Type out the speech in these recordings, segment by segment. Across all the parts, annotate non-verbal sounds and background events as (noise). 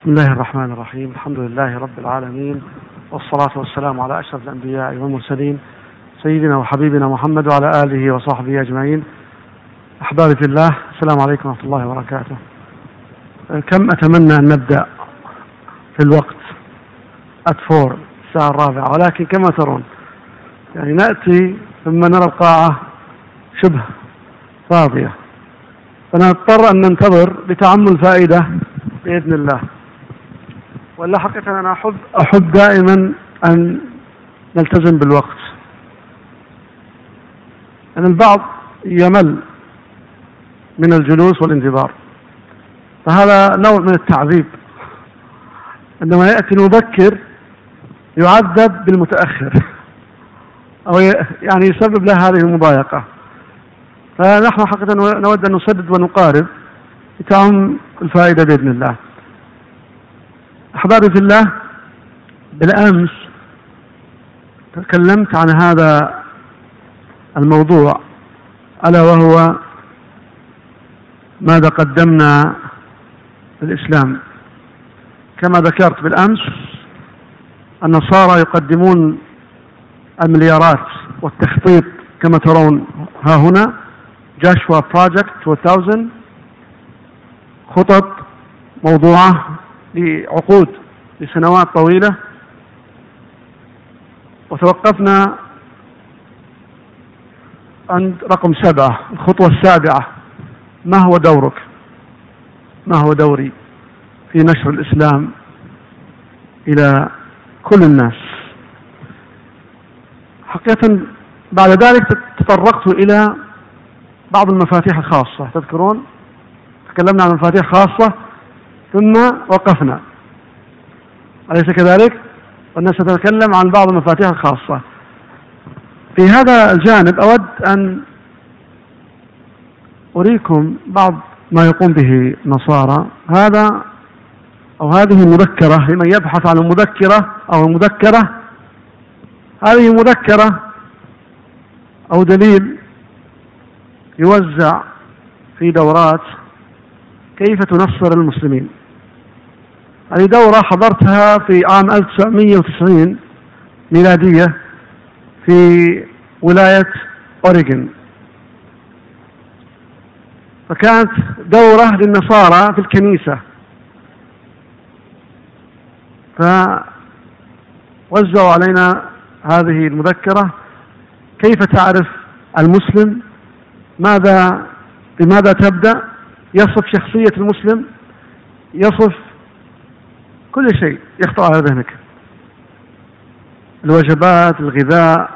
بسم الله الرحمن الرحيم. الحمد لله رب العالمين. والصلاة والسلام على أشرف الأنبياء والمرسلين سيدنا وحبيبنا محمد وعلى آله وصحبه أجمعين. أحبابي في الله السلام عليكم ورحمة الله وبركاته. كم أتمنى أن نبدأ في الوقت أتفور الساعة الرابعة؟ ولكن كما ترون يعني نأتي ثم نرى القاعة شبه فاضية فنضطر أن ننتظر لتعمل فائدة بإذن الله. ولا حقيقة أنا أحب أحب دائما أن نلتزم بالوقت. أن البعض يمل من الجلوس والانتظار. فهذا نوع من التعذيب. عندما يأتي المبكر يعذب بالمتأخر أو يعني يسبب له هذه المضايقة. فنحن حقيقة نود أن نسدد ونقارب لتعم الفائدة بإذن الله. أحبابي في الله بالأمس تكلمت عن هذا الموضوع ألا وهو ماذا قدمنا للإسلام كما ذكرت بالأمس النصارى يقدمون المليارات والتخطيط كما ترون ها هنا جاشوا بروجكت 2000 خطط موضوعة لعقود لسنوات طويلة. وتوقفنا عند رقم سبعة الخطوة السابعة. ما هو دورك؟ ما هو دوري في نشر الإسلام إلى كل الناس؟ حقيقة بعد ذلك تطرقت إلى بعض المفاتيح الخاصة. تذكرون؟ تكلمنا عن مفاتيح خاصة. ثم وقفنا. أليس كذلك؟ والناس سنتكلم عن بعض المفاتيح الخاصة. في هذا الجانب أود أن أريكم بعض ما يقوم به نصارى. هذا أو هذه المذكرة لمن يبحث عن المذكرة أو المذكرة هذه مذكرة أو دليل يوزع في دورات كيف تنصر المسلمين. هذه دورة حضرتها في عام 1990 ميلادية في ولاية أوريغون. فكانت دورة للنصارى في الكنيسة. فوزعوا علينا هذه المذكرة. كيف تعرف المسلم ماذا بماذا تبدأ؟ يصف شخصية المسلم يصف كل شيء يخطر على ذهنك. الوجبات الغذاء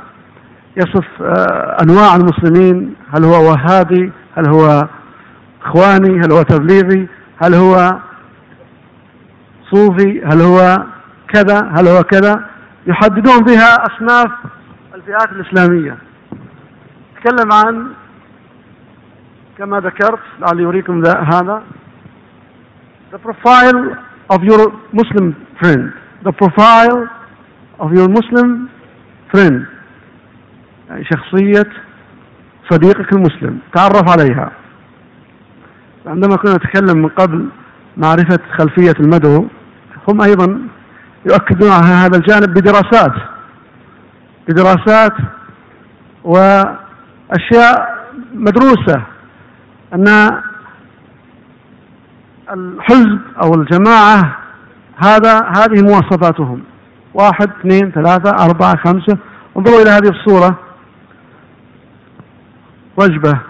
يصف آه، أنواع المسلمين. هل هو وهابي؟ هل هو إخواني؟ هل هو تبليغي؟ هل هو صوفي؟ هل هو كذا؟ هل هو كذا؟ يحددون بها أصناف الفئات الإسلامية. تكلم عن كما ذكرت لعلي يريكم هذا the profile of your Muslim friend. The profile of your Muslim friend. يعني شخصية صديقك المسلم. تعرف عليها. عندما كنا نتكلم من قبل معرفة خلفية المدعو هم أيضا يؤكدون على هذا الجانب بدراسات. بدراسات وأشياء مدروسة. أن الحزب أو الجماعة هذا هذه مواصفاتهم. واحد اثنين ثلاثة أربعة خمسة. انظروا إلى هذه الصورة. وجبة.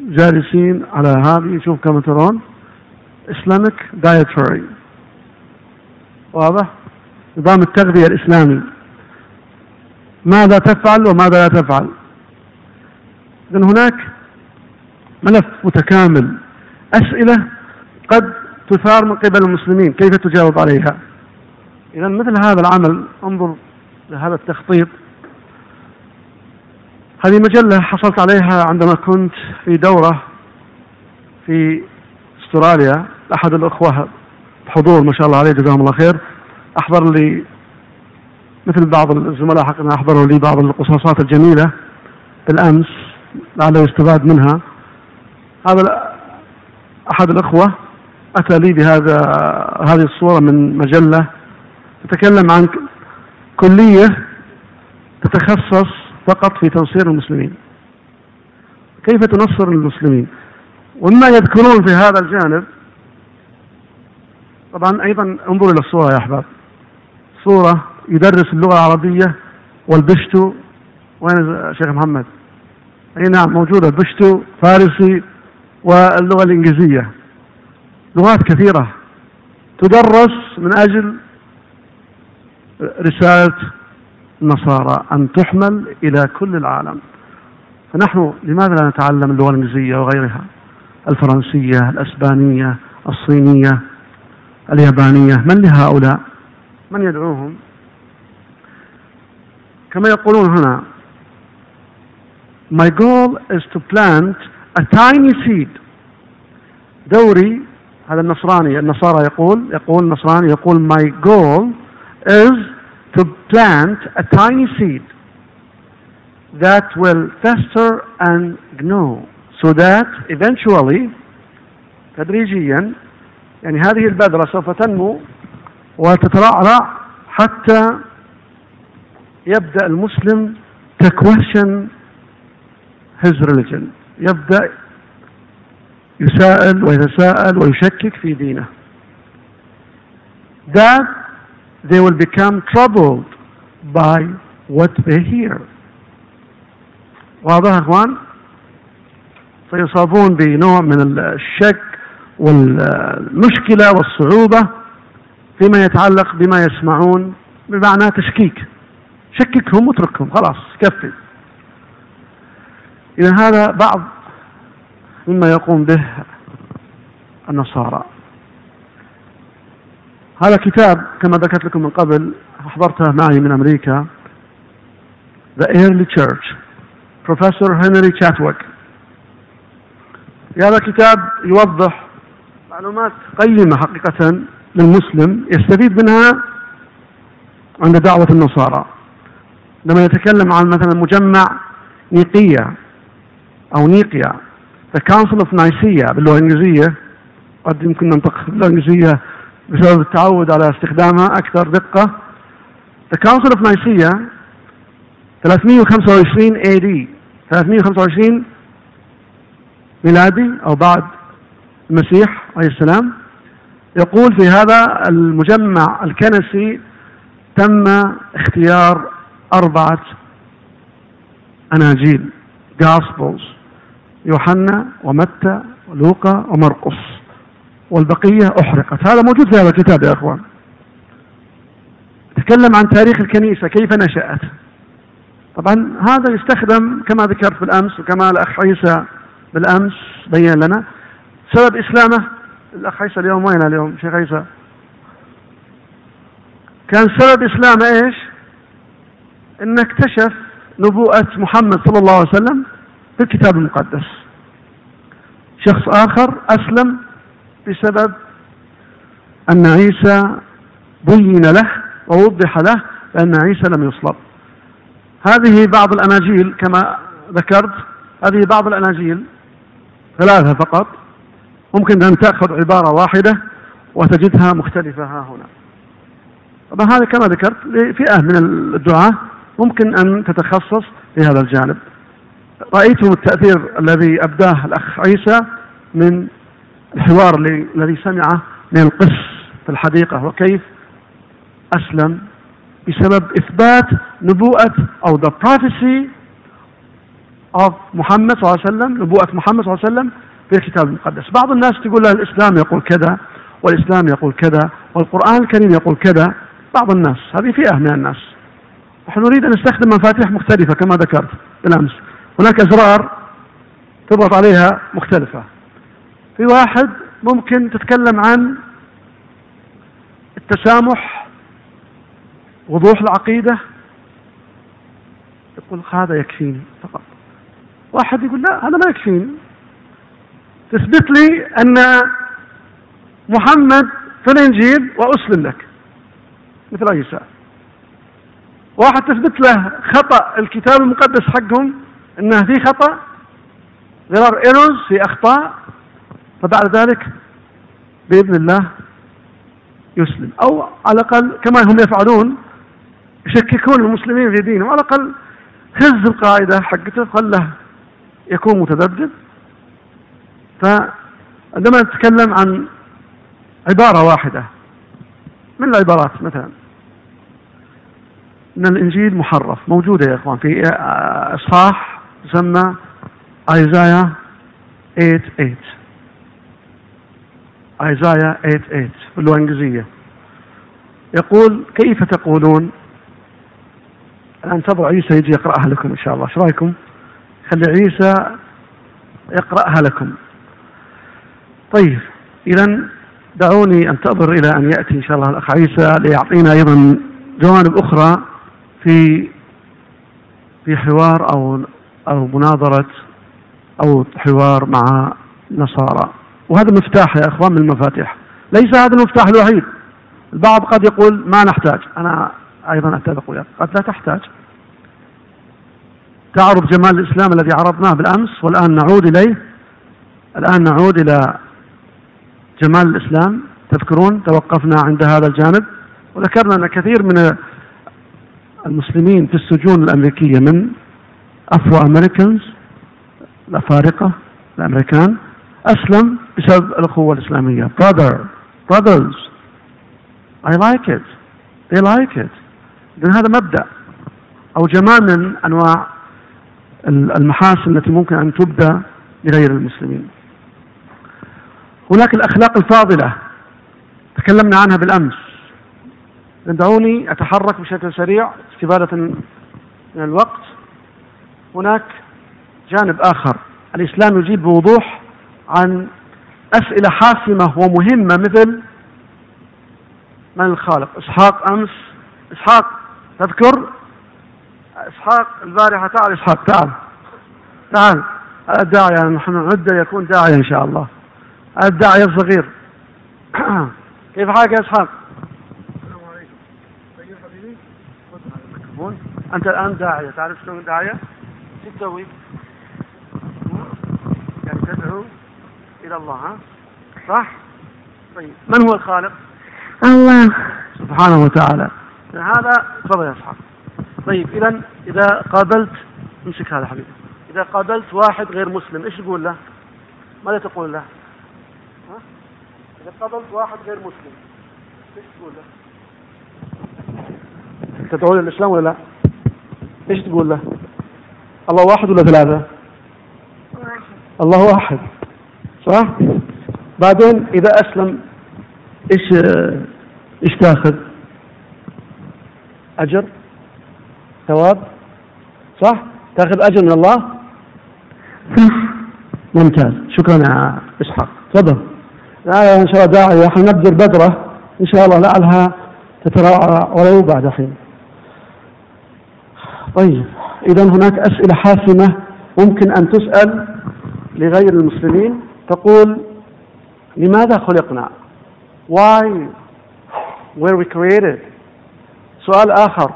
جالسين على هذه شوف كما ترون. Islamic dietary. واضح؟ نظام التغذية الإسلامي. ماذا تفعل وماذا لا تفعل؟ إذن هناك ملف متكامل. أسئلة قد تثار من قبل المسلمين كيف تجاوب عليها؟ إذا مثل هذا العمل انظر لهذا التخطيط. هذه مجلة حصلت عليها عندما كنت في دورة في استراليا. أحد الأخوة بحضور ما شاء الله عليه جزاهم الله خير أحضر لي مثل بعض الزملاء حقنا أحضروا لي بعض القصاصات الجميلة بالأمس لعله يستفاد منها. هذا أحد الأخوة أتى لي بهذا هذه الصورة من مجلة تتكلم عن كلية تتخصص فقط في تنصير المسلمين. كيف تنصر المسلمين؟ ومما يذكرون في هذا الجانب طبعا أيضا انظروا إلى الصورة يا أحباب. صورة يدرس اللغة العربية والبشتو. وين شيخ محمد؟ أي نعم موجودة. البشتو فارسي واللغة الإنجليزية. لغات كثيرة. تدرس من أجل رسالة النصارى أن تحمل إلى كل العالم. فنحن لماذا لا نتعلم اللغة الإنجليزية وغيرها؟ الفرنسية الأسبانية الصينية اليابانية. من لهؤلاء؟ من يدعوهم؟ كما يقولون هنا my goal is to plant a tiny seed دوري هذا النصراني النصارى يقول يقول النصراني يقول my goal is to plant a tiny seed that will fester and grow so that eventually تدريجيا يعني هذه البذرة سوف تنمو وتترعرع حتى يبدأ المسلم to question his religion يبدأ يسائل ويتساءل ويشكك في دينه. That they will become troubled by what they hear. واضح يا إخوان؟ فيصابون بنوع من الشك والمشكلة والصعوبة فيما يتعلق بما يسمعون بمعنى تشكيك. شككهم واتركهم خلاص كفي. إذا هذا بعض مما يقوم به النصارى. هذا كتاب كما ذكرت لكم من قبل أحضرته معي من أمريكا The Early Church Professor Henry Chatwick. هذا الكتاب يوضح معلومات قيمة حقيقة للمسلم يستفيد منها عند دعوة النصارى. لما يتكلم عن مثلا مجمع نيقية أو نيقيا. The Council of Nicaea باللغة الإنجليزية قد يمكن ننطق الإنجليزية بسبب التعود على استخدامها أكثر دقة. The Council of Nicaea 325 AD 325 ميلادي أو بعد المسيح عليه السلام. يقول في هذا المجمع الكنسي تم اختيار أربعة أناجيل Gospels. يوحنا ومتى ولوقا ومرقس والبقية أحرقت. هذا موجود في هذا الكتاب يا أخوان. تكلم عن تاريخ الكنيسة كيف نشأت. طبعا هذا يستخدم كما ذكرت بالأمس وكما الأخ عيسى بالأمس بين لنا سبب إسلامه. الأخ عيسى اليوم وين اليوم؟ شيخ عيسى. كان سبب إسلامه إيش؟ إنه اكتشف نبوءة محمد صلى الله عليه وسلم في الكتاب المقدس. شخص آخر أسلم بسبب أن عيسى بين له ووضح له بأن عيسى لم يصلب. هذه بعض الأناجيل كما ذكرت هذه بعض الأناجيل ثلاثة فقط. ممكن أن تأخذ عبارة واحدة وتجدها مختلفة ها هنا. طبعا هذا كما ذكرت لفئة من الدعاة ممكن أن تتخصص في هذا الجانب. رأيتم التأثير الذي أبداه الأخ عيسى من الحوار الذي سمعه من القس في الحديقة وكيف أسلم بسبب إثبات نبوءة أو the prophecy of محمد صلى الله عليه وسلم نبوءة محمد صلى الله عليه وسلم في الكتاب المقدس. بعض الناس تقول له الإسلام يقول كذا والإسلام يقول كذا والقرآن الكريم يقول كذا. بعض الناس هذه فئة من الناس. نحن نريد أن نستخدم مفاتيح مختلفة كما ذكرت بالأمس. هناك أزرار تضغط عليها مختلفة. في واحد ممكن تتكلم عن التسامح وضوح العقيدة. يقول هذا يكفيني فقط. واحد يقول لا هذا ما يكفيني. تثبت لي أن محمد في الإنجيل وأسلم لك مثل عيسى واحد تثبت له خطأ الكتاب المقدس حقهم انه في خطأ. There are errors في أخطاء. فبعد ذلك بإذن الله يسلم. أو على الأقل كما هم يفعلون يشككون المسلمين في دينهم. على الأقل هز القاعدة حقته خله يكون متذبذب. فعندما نتكلم عن عبارة واحدة من العبارات مثلا؟ إن الإنجيل محرف موجودة يا إخوان في إصحاح يسمى ايزايا 88 ايزايا 88 في اللغة الإنجليزية. يقول كيف تقولون؟ انتظر عيسى يجي يقرأها لكم إن شاء الله. إيش رأيكم؟ خلي عيسى يقرأها لكم. طيب إذا دعوني انتظر إلى أن يأتي إن شاء الله الأخ عيسى ليعطينا أيضا جوانب أخرى في في حوار أو أو مناظرة أو حوار مع نصارى. وهذا مفتاح يا إخوان من المفاتيح. ليس هذا المفتاح الوحيد. البعض قد يقول ما نحتاج. أنا أيضا أتفق وياك. قد لا تحتاج. تعرف جمال الإسلام الذي عرضناه بالأمس والآن نعود إليه. الآن نعود إلى جمال الإسلام. تذكرون توقفنا عند هذا الجانب. وذكرنا أن كثير من المسلمين في السجون الأمريكية من Afro Americans الافارقه الامريكان أسلم بسبب الأخوة الإسلامية. Brother brothers I like it. They like it. لأن هذا مبدأ. أو جمال من أنواع المحاسن التي ممكن أن تبدى لغير المسلمين. هناك الأخلاق الفاضلة. تكلمنا عنها بالأمس. دعوني أتحرك بشكل سريع استفادة من الوقت. هناك جانب آخر. الإسلام يجيب بوضوح عن أسئلة حاسمة ومهمة مثل من الخالق؟ إسحاق أمس. إسحاق تذكر؟ إسحاق البارحة تعال إسحاق تعال. تعال. الداعية نحن نعد يكون داعية إن شاء الله. الداعية الصغير. (coughs) كيف حالك يا إسحاق؟ السلام عليكم. طيب حبيبي. أنت الآن داعية. تعرف شلون داعية؟ تسوي؟ يعني تدعو إلى الله ها؟ صح؟ طيب من هو الخالق؟ الله سبحانه وتعالى هذا تفضل يا اسحاق طيب اذا إذا قابلت امسك هذا حبيبي إذا قابلت واحد غير مسلم إيش تقول له؟ ماذا تقول له؟ إذا قابلت واحد غير مسلم إيش تقول له؟ تدعو للإسلام ولا لا؟ إيش تقول له؟ الله واحد ولا ثلاثة؟ واحد الله واحد صح؟ بعدين إذا أسلم إيش إيش تأخذ؟ أجر؟ ثواب؟ صح؟ تأخذ أجر من الله؟ ممتاز شكرا يا إسحاق تفضل آية إن شاء الله داعية إحنا نبذل بذرة إن شاء الله لعلها تتراعى ولو بعد حين طيب إذا هناك أسئلة حاسمة ممكن أن تسأل لغير المسلمين. تقول لماذا خلقنا؟ Why were we created? سؤال آخر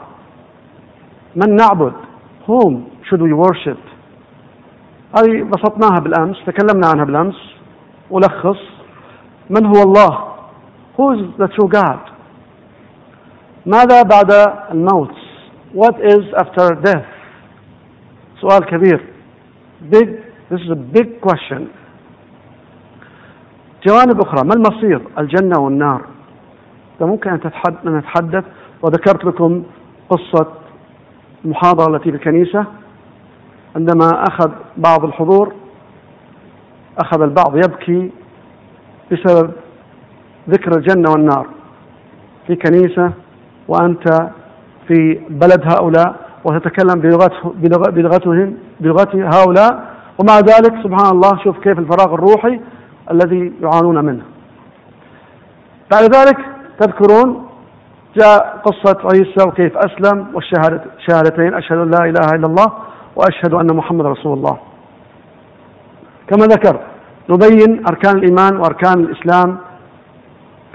من نعبد؟ Whom should we worship? هذه بسطناها بالأمس تكلمنا عنها بالأمس. ولخص من هو الله؟ Who is the true God? ماذا بعد الموت؟ What is after death? سؤال كبير. Big this is a big question. جوانب أخرى ما المصير؟ الجنة والنار. ممكن أن نتحدث. وذكرت لكم قصة المحاضرة التي في الكنيسة. عندما أخذ بعض الحضور أخذ البعض يبكي بسبب ذكر الجنة والنار. في كنيسة وأنت في بلد هؤلاء وتتكلم بلغته بلغتهم بلغة هؤلاء. ومع ذلك سبحان الله شوف كيف الفراغ الروحي الذي يعانون منه. بعد ذلك تذكرون جاء قصة عيسى وكيف أسلم والشهادتين أشهد أن لا إله إلا الله وأشهد أن محمد رسول الله. كما ذكر نبين أركان الإيمان وأركان الإسلام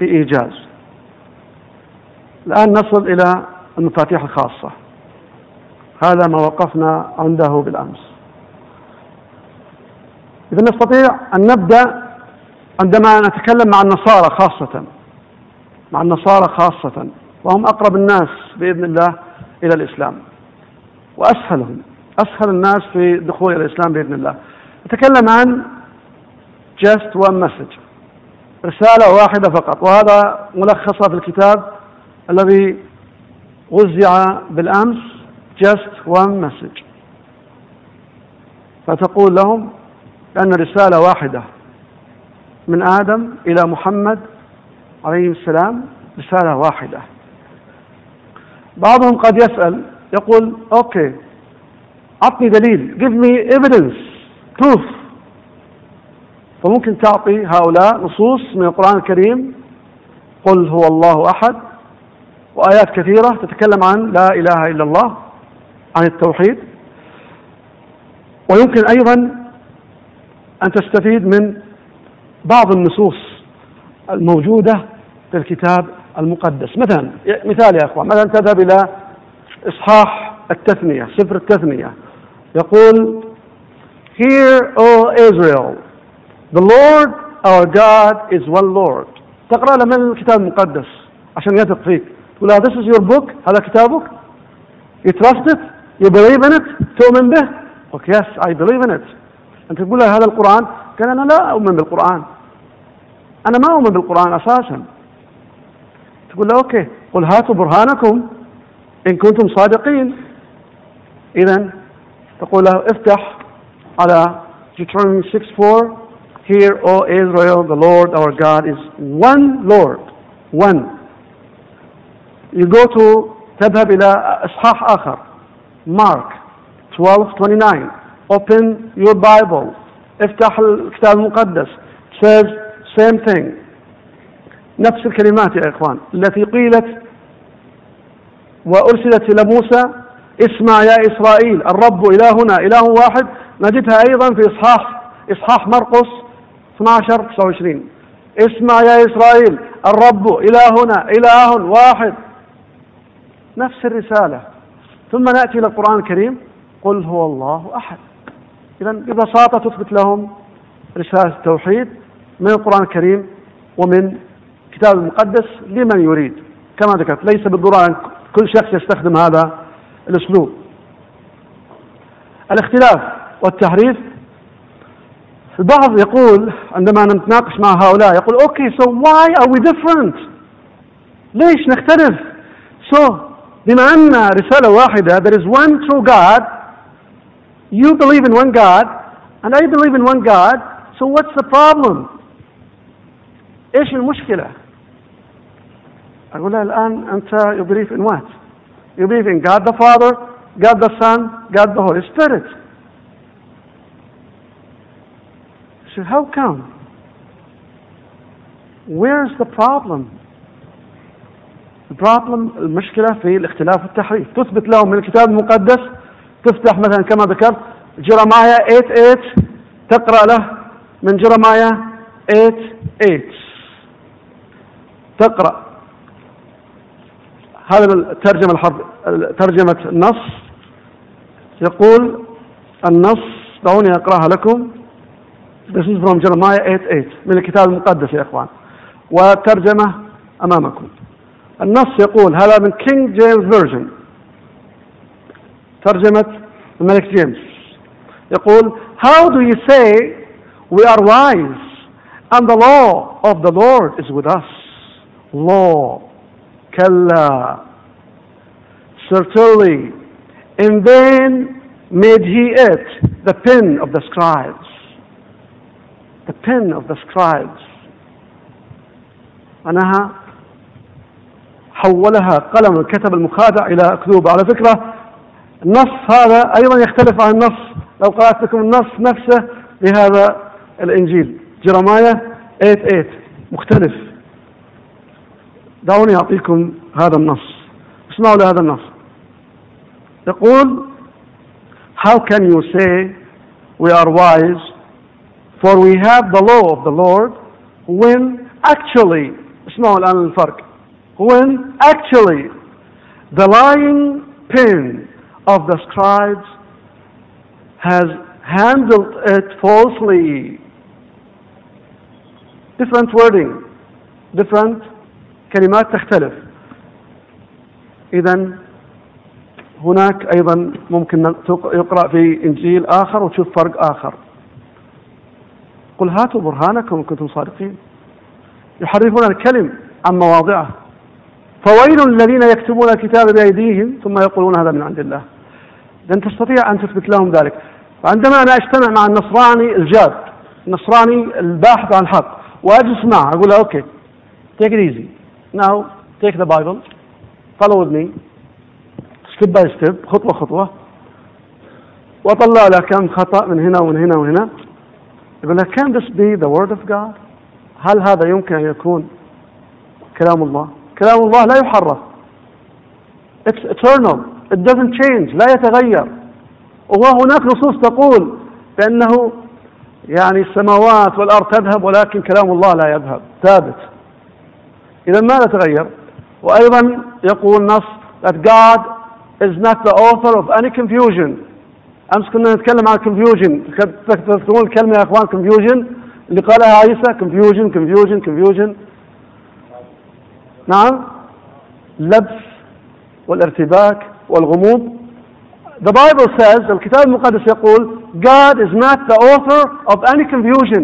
بإيجاز. الآن نصل إلى المفاتيح الخاصة. هذا ما وقفنا عنده بالأمس. إذا نستطيع أن نبدأ عندما نتكلم مع النصارى خاصة مع النصارى خاصة وهم أقرب الناس بإذن الله إلى الإسلام. وأسهلهم أسهل الناس في دخول إلى الإسلام بإذن الله. نتكلم عن just one message رسالة واحدة فقط وهذا ملخصة في الكتاب الذي وزع بالأمس. Just one message. فتقول لهم أن رسالة واحدة من آدم إلى محمد عليه السلام رسالة واحدة. بعضهم قد يسأل يقول أوكي أعطني دليل give me evidence proof. فممكن تعطي هؤلاء نصوص من القرآن الكريم قل هو الله أحد. وآيات كثيرة تتكلم عن لا إله إلا الله. عن التوحيد ويمكن أيضا أن تستفيد من بعض النصوص الموجودة في الكتاب المقدس مثلا مثال يا أخوان مثلا تذهب إلى إصحاح التثنية سفر التثنية يقول Hear, O Israel, the Lord our God is one Lord. تقرأ له من الكتاب المقدس عشان يثق فيك. تقول This is your book, هذا كتابك. You trust it, you believe in it, تؤمن به. قلت yes, I believe in it. أنت تقول له هذا القرآن؟ قال أنا لا أؤمن بالقرآن. أنا ما أؤمن بالقرآن أساسا. تقول له أوكي قل هاتوا برهانكم إن كنتم صادقين. إذا تقول له افتح على Deuteronomy 6:4 Hear, O Israel, the Lord our God is one Lord. One. You go to تذهب إلى إصحاح آخر Mark 12:29 Open your Bible. افتح الكتاب المقدس. Says same thing. نفس الكلمات يا إخوان. التي قيلت وأرسلت إلى موسى اسمع يا إسرائيل الرب إلهنا إله واحد. نجدها أيضا في إصحاح إصحاح مرقس 12 29 اسمع يا إسرائيل الرب إلهنا إله واحد. نفس الرسالة. ثم نأتي إلى القرآن الكريم. قل هو الله أحد. إذا ببساطة تثبت لهم رسالة التوحيد من القرآن الكريم ومن الكتاب المقدس لمن يريد. كما ذكرت ليس بالضرورة أن كل شخص يستخدم هذا الأسلوب. الاختلاف والتحريف البعض يقول عندما نتناقش مع هؤلاء يقول okay so why are we different ليش نختلف؟ so so, بما ان رساله واحده there is one true God you believe in one God and I believe in one God so what's the problem ايش المشكله اقول له الان انت you believe in what you believe in God the Father God the Son God the Holy Spirit I said, How come? Where's the problem? Problem المشكلة في الاختلاف والتحريف. تثبت لهم من الكتاب المقدس تفتح مثلا كما ذكرت جرمايا 8 تقرأ له من Jeremiah 8 تقرأ. هذا الترجمة الحرف ترجمة النص. يقول النص دعوني أقرأها لكم. This is from Jeremiah 8:8 من الكتاب المقدس يا إخوان. وترجمة أمامكم. النص يقول هذا من King James Version ترجمة الملك جيمس يقول How do you say we are wise and the law of the Lord is with us law كلا certainly in vain made he it the pen of the scribes the pen of the scribes معناها حولها قلم كتب المخادع إلى أكذوب. على فكرة النص هذا أيضا يختلف عن النص. لو قرأت لكم النص نفسه لهذا الإنجيل. جرماية 8 مختلف. دعوني أعطيكم هذا النص. اسمعوا لهذا النص. يقول How can you say we are wise? For we have the law of the Lord when actually, اسمعوا الآن الفرق. When actually the lying pen of the scribes has handled it falsely. Different wording different كلمات تختلف. إذا هناك أيضا ممكن يقرأ في إنجيل آخر وتشوف فرق آخر. قل هاتوا برهانكم إن كنتم صادقين. يحرفون الكلم عن مواضعه. فويل الذين يكتبون الكتاب بأيديهم ثم يقولون هذا من عند الله. لن تستطيع أن تثبت لهم ذلك. فعندما أنا أجتمع مع النصراني الجاد النصراني الباحث عن الحق وأجلس معه أقول له أوكي take it easy. Now take the Bible. Follow with me. Step by step خطوة خطوة. وأطلع له كم خطأ من هنا ومن هنا ومن هنا. يقول لك can this be the word of God? هل هذا يمكن أن يكون كلام الله؟ كلام الله لا يحرف. It's eternal. It doesn't change. لا يتغير. وهناك نصوص تقول بأنه يعني السماوات والأرض تذهب ولكن كلام الله لا يذهب. ثابت. إذا ماذا تغير وأيضا يقول نص that God is not the author of any confusion. أمس كنا نتكلم عن confusion. تذكرون الكلمة يا أخوان confusion. اللي قالها عيسى confusion confusion confusion. نعم. لبس والارتباك والغموض. The Bible says الكتاب المقدس يقول God is not the author of any confusion.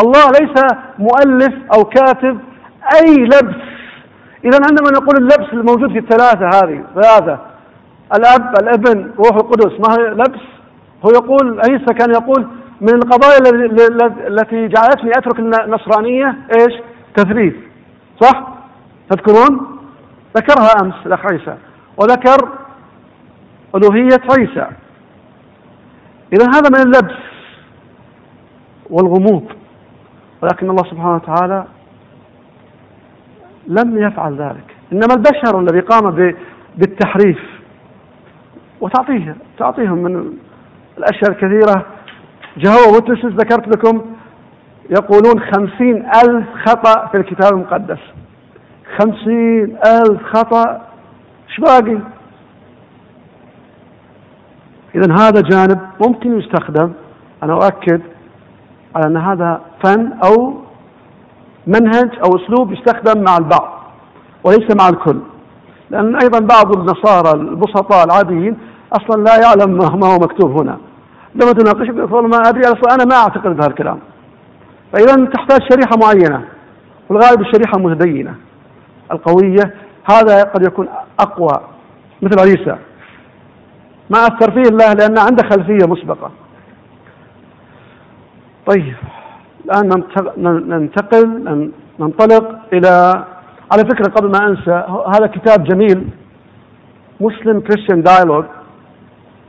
الله ليس مؤلف أو كاتب أي لبس. إذا عندما نقول اللبس الموجود في الثلاثة هذه ثلاثة الأب الابن روح القدس ما هي لبس؟ هو يقول عيسى كان يقول من القضايا التي جعلتني أترك النصرانية إيش؟ تثليث صح؟ تذكرون؟ ذكرها أمس الأخ عيسى. وذكر ألوهية عيسى. إذا هذا من اللبس والغموض ولكن الله سبحانه وتعالى لم يفعل ذلك. إنما البشر الذي قام بالتحريف وتعطيه تعطيهم من الأشياء الكثيرة. جهوة وتسس ذكرت لكم يقولون خمسين ألف خطأ في الكتاب المقدس. خمسين ألف خطأ إيش باقي؟ إذا هذا جانب ممكن يستخدم أنا أؤكد على أن هذا فن أو منهج أو أسلوب يستخدم مع البعض وليس مع الكل. لأن أيضا بعض النصارى البسطاء العاديين أصلا لا يعلم ما هو مكتوب هنا. عندما تناقش يقول ما أدري أصلا أنا ما أعتقد بهذا الكلام فإذا تحتاج شريحة معينة. والغالب الشريحة المتدينة القوية هذا قد يكون أقوى مثل عيسى. ما أثر فيه الله لأن عنده خلفية مسبقة. طيب الآن ننتقل ننطلق إلى على فكرة قبل ما أنسى هذا كتاب جميل مسلم كريستيان دايلوج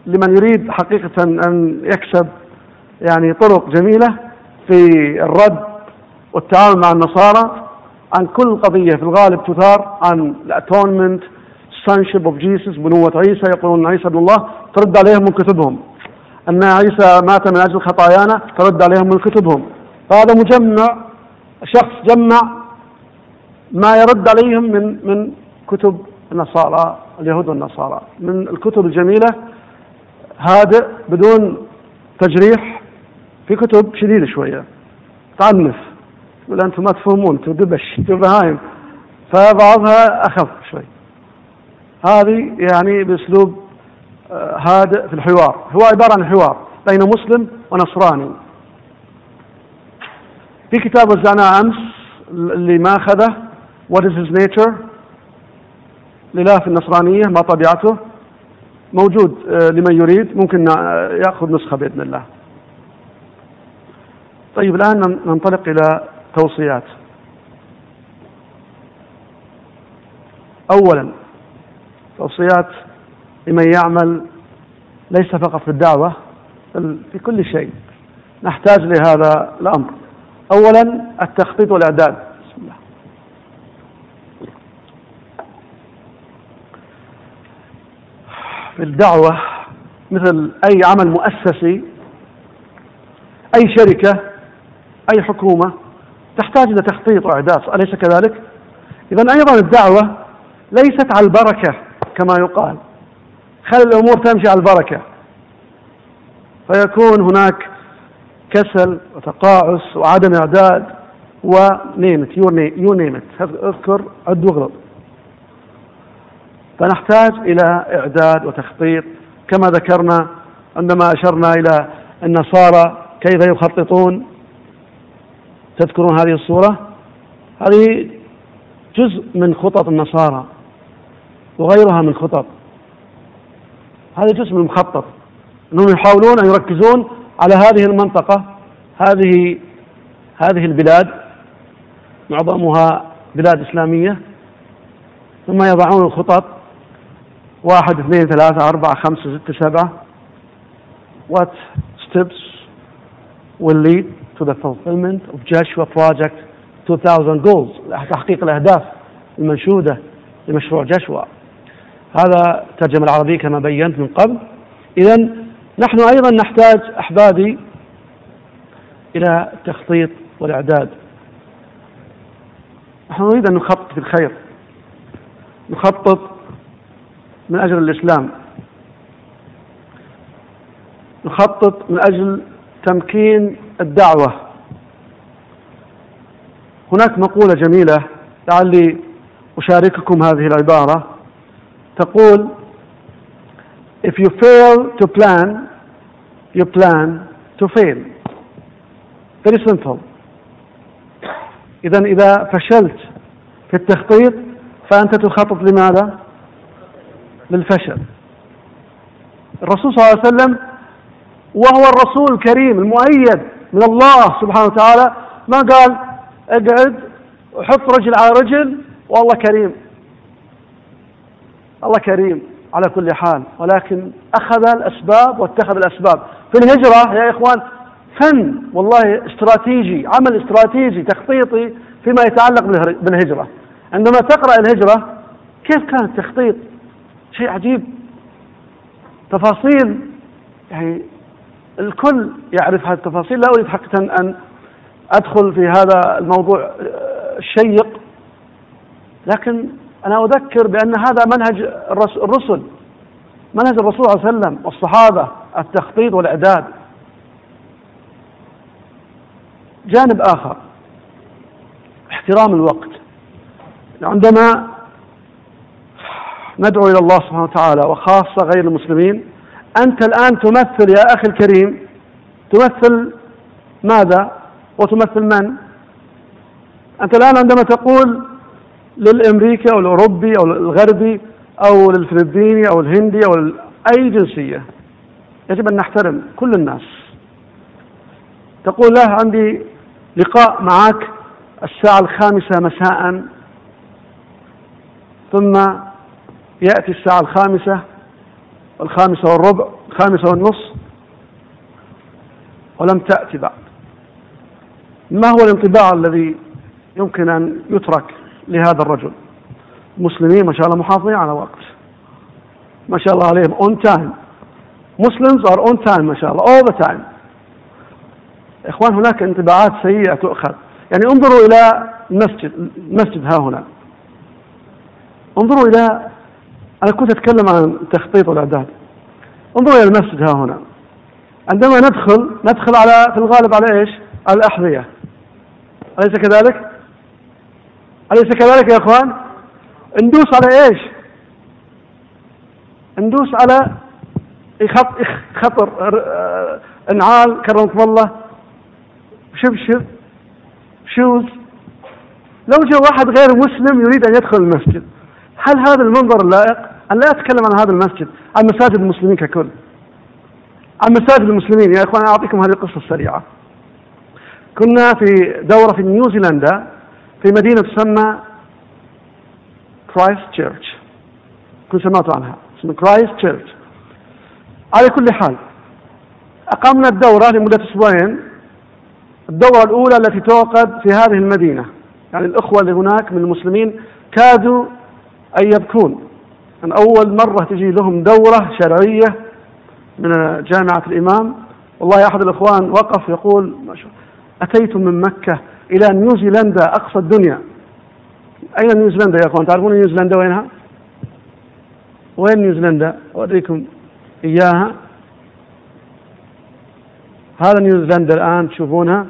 لمن يريد حقيقة أن يكسب يعني طرق جميلة في الرد والتعامل مع النصارى. عن كل قضية في الغالب تثار عن الاتونمنت sonship of Jesus بنوة عيسى يقولون عيسى ابن الله ترد عليهم من كتبهم. أن عيسى مات من أجل خطايانا ترد عليهم من كتبهم. فهذا مجمع شخص جمع ما يرد عليهم من من كتب النصارى اليهود والنصارى. من الكتب الجميلة هادئ بدون تجريح في كتب شديدة شوية. تعنف يقول أنتم ما تفهمون أنتم دبش أنتم بهايم فبعضها أخف شوي. هذه يعني بأسلوب آه، هادئ في الحوار. هو عبارة عن حوار بين مسلم ونصراني. في كتاب وزعناه أمس اللي ما أخذه What is his nature الإله في النصرانية ما طبيعته. موجود آه، لمن يريد. ممكن يأخذ نسخة بإذن الله. طيب الآن ننطلق إلى توصيات. أولا توصيات لمن يعمل ليس فقط في الدعوة بل في كل شيء. نحتاج لهذا الأمر. أولا التخطيط والإعداد. بسم الله. في الدعوة مثل أي عمل مؤسسي أي شركة أي حكومة تحتاج إلى تخطيط وإعداد. أليس كذلك؟ إذا أيضا الدعوة ليست على البركة كما يقال. خلي الأمور تمشي على البركة. فيكون هناك كسل وتقاعس وعدم إعداد ونيم يو نيم اذكر عد واغلط. فنحتاج إلى إعداد وتخطيط. كما ذكرنا عندما أشرنا إلى النصارى كيف يخططون. تذكرون هذه الصورة؟ هذه جزء من خطط النصارى وغيرها من خطط. هذا جزء من المخطط إنهم يحاولون أن يركزون على هذه المنطقة هذه هذه البلاد. معظمها بلاد إسلامية. ثم يضعون الخطط واحد اثنين ثلاثة أربعة خمسة ستة سبعة. Steps will lead to the fulfillment of Joshua Project 2000 goals. تحقيق الأهداف المنشودة لمشروع جشوى هذا ترجمة العربية كما بينت من قبل. إذا نحن أيضا نحتاج أحبابي إلى التخطيط والإعداد. نحن نريد أن نخطط الخير نخطط من أجل الإسلام. نخطط من أجل تمكين الدعوة. هناك مقولة جميلة لعلي أشارككم هذه العبارة. تقول if you fail to plan you plan to fail. Very simple. إذا إذا فشلت في التخطيط فأنت تخطط لماذا؟ للفشل. الرسول صلى الله عليه وسلم وهو الرسول الكريم المؤيد من الله سبحانه وتعالى. ما قال اقعد وحط رجل على رجل والله كريم. الله كريم على كل حال. ولكن أخذ الأسباب واتخذ الأسباب. في الهجرة يا إخوان فن والله استراتيجي عمل استراتيجي تخطيطي فيما يتعلق بالهجرة. عندما تقرأ الهجرة كيف كان التخطيط؟ شيء عجيب. تفاصيل يعني الكل يعرف هذه التفاصيل. لا أريد حقيقة أن أدخل في هذا الموضوع الشيق لكن أنا أذكر بأن هذا منهج الرسل منهج الرسول صلى الله عليه وسلم والصحابة التخطيط والإعداد. جانب آخر احترام الوقت. عندما ندعو إلى الله سبحانه وتعالى وخاصة غير المسلمين أنت الآن تمثل يا أخي الكريم تمثل ماذا؟ وتمثل من؟ أنت الآن عندما تقول للأمريكي أو الأوروبي أو الغربي أو للفلبيني أو الهندي أو أي جنسية يجب أن نحترم كل الناس. تقول له عندي لقاء معك الساعة الخامسة مساء ثم يأتي الساعة الخامسة والخامسة والربع الخامسة والنصف ولم تأتي بعد. ما هو الانطباع الذي يمكن أن يترك لهذا الرجل؟ مسلمين ما شاء الله محافظين على وقت. ما شاء الله عليهم on time. Muslims are on time ما شاء الله all the time. إخوان هناك انطباعات سيئة تؤخذ. يعني انظروا إلى المسجد المسجد ها هنا. انظروا إلى أنا كنت أتكلم عن التخطيط والإعداد انظروا إلى المسجد ها هنا عندما ندخل ندخل على في الغالب على إيش؟ على الأحذية أليس كذلك؟ أليس كذلك يا إخوان؟ ندوس على إيش؟ ندوس على خطر أنعال كرمكم الله شبشب shoes لو جاء واحد غير مسلم يريد أن يدخل المسجد هل هذا المنظر اللائق؟ أنا لا اتكلم عن هذا المسجد عن مساجد المسلمين ككل. عن مساجد المسلمين يا إخوان أعطيكم هذه القصة السريعة. كنا في دورة في نيوزيلندا في مدينة تسمى كرايست تشيرش كنت سمعتوا عنها اسمها كرايست تشيرش على كل حال أقمنا الدورة لمدة أسبوعين. الدورة الأولى التي تعقد في هذه المدينة. يعني الأخوة اللي هناك من المسلمين كادوا أن يبكون. أن أول مرة تجي لهم دورة شرعية من جامعة الإمام والله أحد الإخوان وقف يقول أتيتم من مكة إلى نيوزيلندا أقصى الدنيا. أين نيوزيلندا يا أخوان؟ تعرفون نيوزيلندا وينها؟ وين نيوزيلندا؟ أوريكم إياها. هذا نيوزيلندا الآن تشوفونها.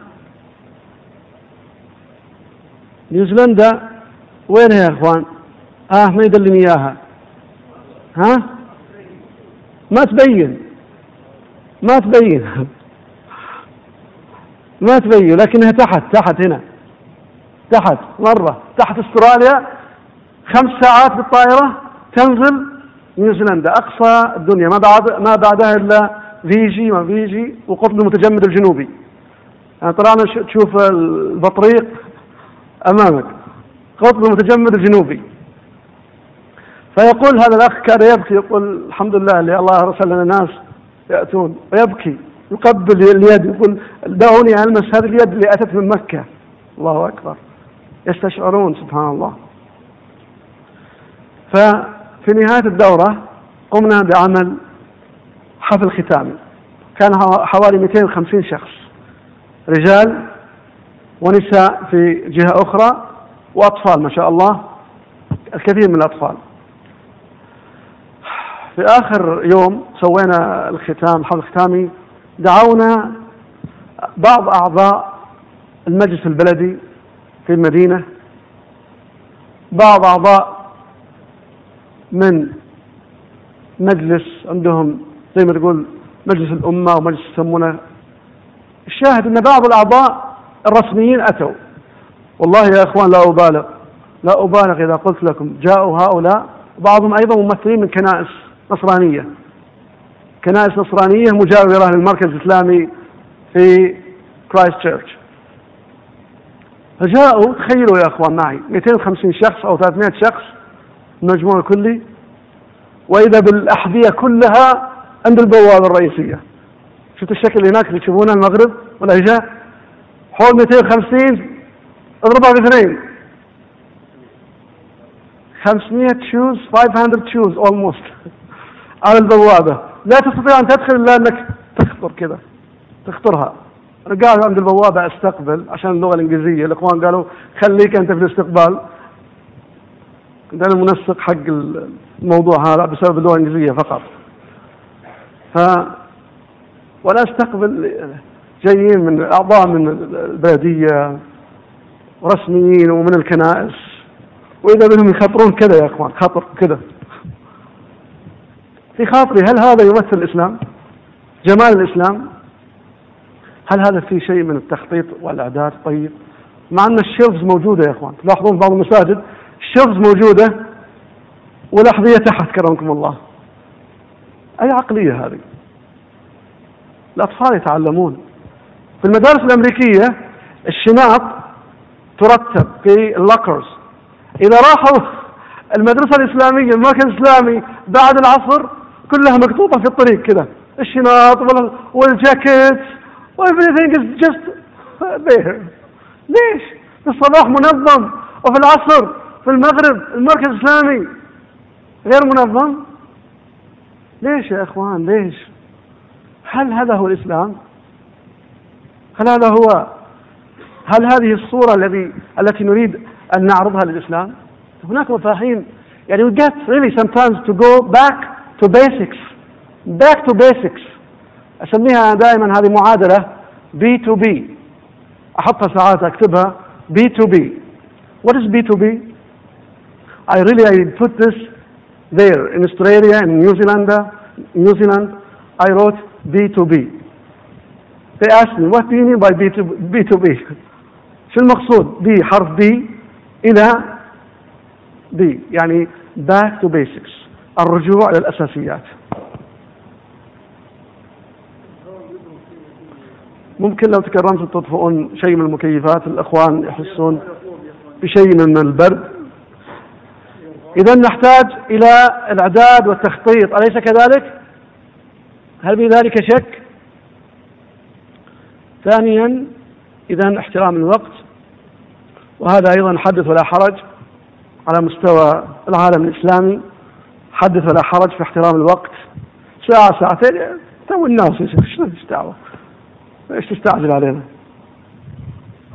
نيوزيلندا وينها يا إخوان؟ آه ما يدلني إياها. ها؟ ما تبين. ما تبين. (laughs) ما تبين. لكنها تحت تحت هنا. تحت مرة. تحت استراليا. خمس ساعات بالطائرة تنزل نيوزيلندا أقصى الدنيا. ما بعد ما بعدها إلا فيجي ما فيجي. وقطب المتجمد الجنوبي. يعني طلعنا تشوف البطريق أمامك. قطب المتجمد الجنوبي. فيقول هذا الأخ كان يبكي يقول الحمد لله اللي الله أرسل لنا ناس يأتون ويبكي يقبل اليد يقول دعوني ألمس هذه اليد اللي أتت من مكة. الله أكبر. يستشعرون سبحان الله. ففي نهاية الدورة قمنا بعمل حفل ختامي. كان حوالي 250 شخص رجال ونساء في جهة أخرى وأطفال ما شاء الله الكثير من الأطفال. في آخر يوم سوينا الختام حفل ختامي دعونا بعض أعضاء المجلس البلدي في المدينة بعض أعضاء من مجلس عندهم زي ما تقول مجلس الأمة ومجلس يسمونه. الشاهد أن بعض الأعضاء الرسميين أتوا. والله يا إخوان لا أبالغ لا أبالغ إذا قلت لكم جاءوا هؤلاء بعضهم أيضا ممثلين من كنائس نصرانية. كنائس نصرانية مجاورة للمركز الإسلامي في كرايست تشيرش فجاءوا تخيلوا يا أخوان معي 250 شخص أو 300 شخص المجموع الكلي وإذا بالأحذية كلها عند البوابة الرئيسية. شفت الشكل هناك اللي تشوفونه؟ المغرب والعشاء حول 250 اضربها باثنين 500 shoes 500 shoes almost على البوابة. لا تستطيع أن تدخل إلا أنك تخطر كذا تخطرها. قالوا عند البوابة أستقبل عشان اللغة الإنجليزية. الإخوان قالوا خليك أنت في الاستقبال. كنت أنا حق الموضوع هذا بسبب اللغة الإنجليزية فقط. ف ولا أستقبل جايين من أعضاء من البلدية رسميين ومن الكنائس. وإذا بهم يخطرون كذا يا إخوان خطر كذا في خاطري هل هذا يمثل الإسلام؟ جمال الإسلام؟ هل هذا فيه شيء من التخطيط والإعداد؟ طيب. مع أن الشيلفز موجودة يا إخوان. تلاحظون بعض المساجد؟ الشيلفز موجودة والأحذية تحت كرمكم الله. أي عقلية هذه؟ الأطفال يتعلمون. في المدارس الأمريكية الشنط ترتب في اللوكرز إذا راحوا المدرسة الإسلامية المركز الإسلامي بعد العصر كلها مقطوطة في الطريق كذا الشنط والجاكيت everything is just there. ليش؟ في الصباح منظم وفي العصر في المغرب المركز الإسلامي غير منظم. ليش يا إخوان؟ ليش؟ هل هذا هو الإسلام؟ هل هذا هو هل هذه الصورة الذي التي نريد أن نعرضها للإسلام؟ هناك مفاهيم. يعني we get really sometimes to go back to basics back to basics أسميها دائما هذه معادلة B2B أحطها ساعات أكتبها بي تو بي What is B2B? I really I put this there in Australia in New Zealand New Zealand I wrote B2B They asked me what do you mean by B2, B2B شو المقصود B حرف B إلى B يعني back to basics الرجوع إلى الأساسيات. ممكن لو تكرمتوا تطفئون شيء من المكيفات الأخوان يحسون بشيء من البرد. إذا نحتاج إلى الإعداد والتخطيط. أليس كذلك؟ هل في ذلك شك؟ ثانيا إذا احترام الوقت. وهذا أيضا حدث ولا حرج على مستوى العالم الإسلامي. حدث ولا حرج في احترام الوقت. ساعة ساعتين تو الناس إيش دعوة إيش تستعجل علينا؟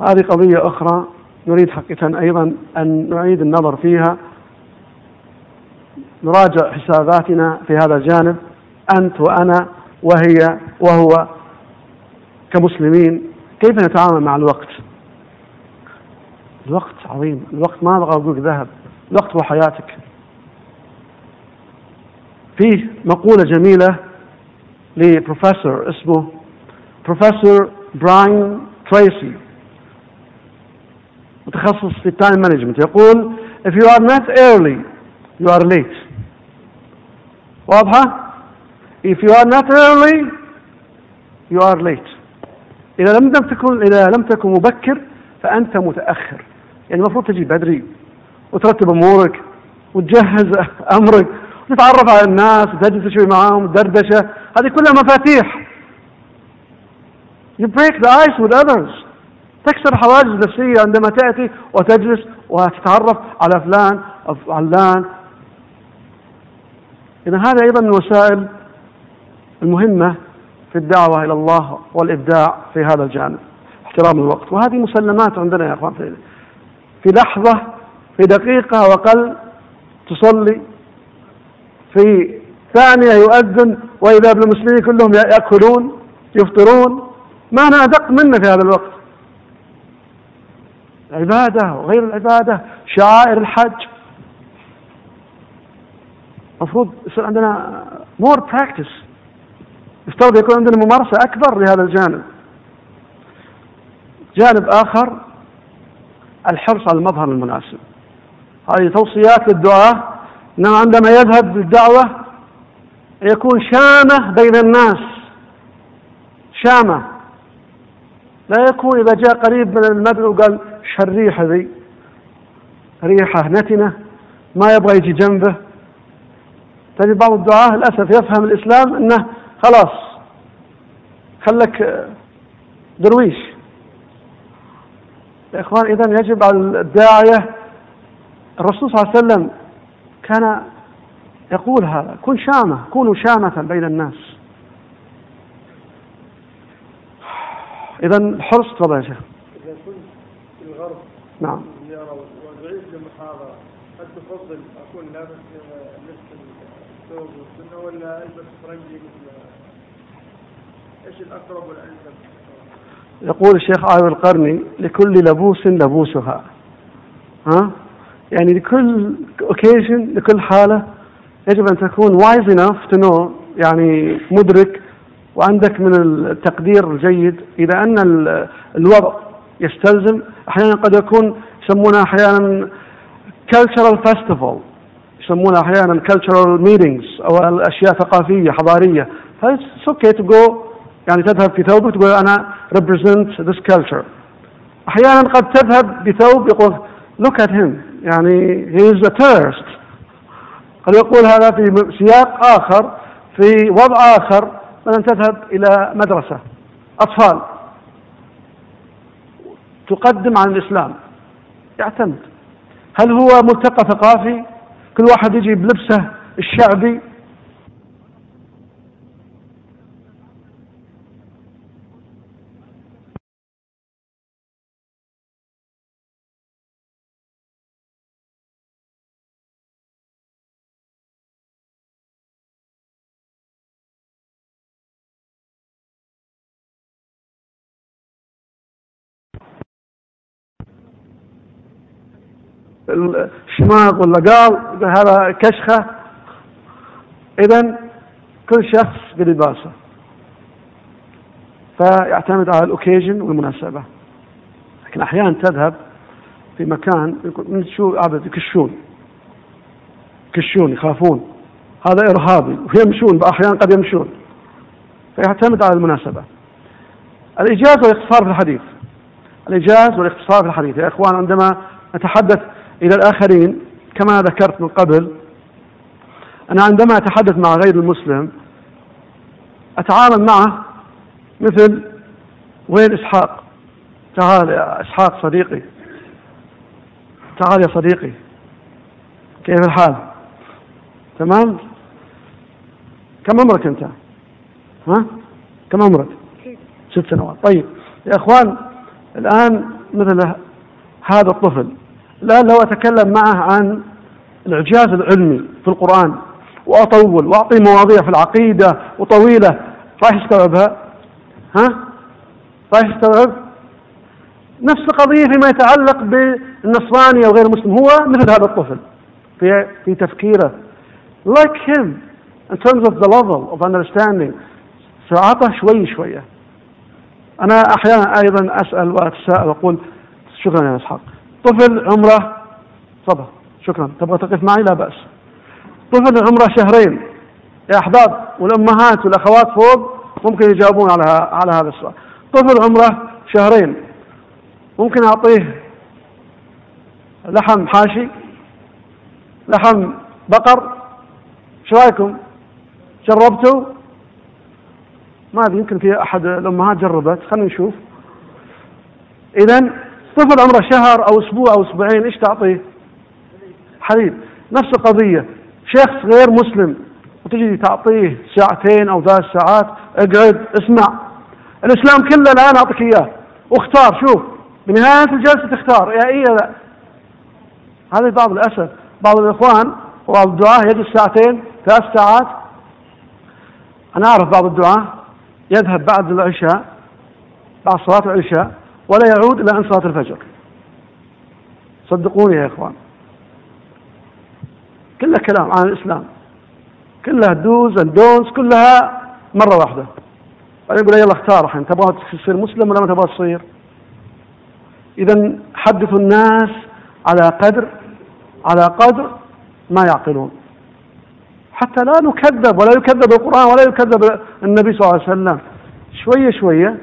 هذه قضية أخرى نريد حقيقة أيضا أن نعيد النظر فيها. نراجع حساباتنا في هذا الجانب أنت وأنا وهي وهو كمسلمين كيف نتعامل مع الوقت؟ الوقت عظيم. الوقت ما أبغى أقول ذهب. الوقت هو حياتك. فيه مقولة جميلة لبروفيسور اسمه بروفيسور براين تريسي متخصص في ال time management يقول if you are not early you are late. واضحة؟ If you are not early you are late. إذا لم تكن إذا لم تكن مبكر فأنت متأخر. يعني المفروض تجي بدري وترتب أمورك وتجهز أمرك وتتعرف على الناس وتجلس شوي معاهم دردشة هذه كلها مفاتيح. You break the ice with others. تكسر حواجز نفسية عندما تأتي وتجلس وتتعرف على فلان أو علان إذا هذا أيضا من الوسائل المهمة في الدعوة إلى الله والإبداع في هذا الجانب. احترام الوقت. وهذه مسلمات عندنا يا أخوان في, في لحظة في دقيقة وقل تصلي في ثانية يؤذن وإذا بالمسلمين كلهم يأكلون يفطرون. ما أنا أدق منه في هذا الوقت. عبادة وغير العبادة شعائر الحج. المفروض يصير عندنا more practice يفترض يكون عندنا ممارسة أكبر لهذا الجانب. جانب آخر الحرص على المظهر المناسب. هذه توصيات للدعاة أنه عندما يذهب للدعوة يكون شامة بين الناس. شامة. لا يكون إذا جاء قريب من المدعو قال شو الريحة ذي ريحة نتنة ما يبغى يجي جنبه. تجد بعض الدعاة للأسف يفهم الإسلام أنه خلاص خلك درويش. يا إخوان إذا يجب على الداعية الرسول صلى الله عليه وسلم كان يقول هذا كن شامة كونوا شامة بين الناس. إذا الحرص تفضل يا شيخ. إذا كنت في الغرب نعم. ودعيت لمحاضرة هل تفضل أكون لابس مثل الثوب والسنة ولا ألبس فرنجي مثل إيش الأقرب والأنسب؟ يقول الشيخ عاوي القرني لكل لبوس لبوسها. ها؟ يعني لكل occasion لكل حالة يجب أن تكون wise enough to know يعني مدرك وعندك من التقدير الجيد. إذا أن الوضع يستلزم أحيانا قد يكون يسمونها أحيانا cultural festival يسمونها أحيانا cultural meetings أو الأشياء ثقافية حضارية. فit's okay to go يعني تذهب في ثوبك تقول أنا represent this culture. أحيانا قد تذهب بثوب يقول look at him. يعني he is a tourist قد يقول هذا في سياق آخر في وضع آخر مثلا تذهب إلى مدرسة. أطفال. تقدم عن الإسلام. يعتمد. هل هو ملتقى ثقافي؟ كل واحد يجي بلبسه الشعبي. الشماغ ولا قال هذا كشخة. إذا كل شخص بلباسه. فيعتمد على الأوكيجن والمناسبة. لكن أحيانا تذهب في مكان يقول شو عبد يكشون. يكشون يخافون. هذا إرهابي. ويمشون أحيانا قد يمشون. فيعتمد على المناسبة. الإيجاز والاختصار في الحديث. الإيجاز والاختصار في الحديث. يا إخوان عندما نتحدث إلى الآخرين كما ذكرت من قبل أنا عندما أتحدث مع غير المسلم أتعامل معه مثل وين إسحاق. تعال يا إسحاق صديقي تعال يا صديقي كيف الحال؟ تمام؟ كم عمرك أنت؟ ها؟ كم عمرك؟ ست سنوات. طيب يا إخوان الآن مثل هذا الطفل. لو أتكلم معه عن الإعجاز العلمي في القرآن وأطول وأعطيه مواضيع في العقيدة وطويلة. راح يستوعبها؟ ها؟ راح يستوعب؟ نفس القضية فيما يتعلق بالنصراني أو غير المسلم هو مثل هذا الطفل في في تفكيره. Like him in terms of the level of understanding. فأعطى شوي شوية. أنا أحيانا أيضا أسأل وأتساءل وأقول شكرا يا إسحاق. طفل عمره تفضل. شكرا. تبغى تقف معي؟ لا بأس. طفل عمره شهرين. يا أحباب والأمهات والأخوات فوق ممكن يجاوبون على على هذا السؤال. طفل عمره شهرين. ممكن أعطيه لحم حاشي؟ لحم بقر؟ شو رأيكم؟ جربتوا؟ ما أدري يمكن في أحد الأمهات جربت. خلينا نشوف. اذا طفل عمره شهر أو أسبوع أو أسبوعين إيش تعطيه؟ حليب. نفس القضية. شخص غير مسلم وتجي تعطيه ساعتين أو ثلاث ساعات اقعد اسمع. الإسلام كله الان اعطيك إياه. واختار شوف بنهاية الجلسة تختار يا إيه لا هذا بعض الأسف. بعض الإخوان وبعض الدعاة يجلس ساعتين ثلاث ساعات. أنا أعرف بعض الدعاة يذهب بعد العشاء بعد صلاة العشاء. ولا يعود إلى عند صلاة الفجر. صدقوني يا إخوان. كلها كلام عن الإسلام. كلها dos and don'ts كلها مرة واحدة. بعدين يقول يلا اختار الحين تبغى تصير مسلم ولا ما تبغى تصير؟ إذا حدثوا الناس على قدر على قدر ما يعقلون. حتى لا نكذب ولا يكذب القرآن ولا يكذب النبي صلى الله عليه وسلم. شوية شوية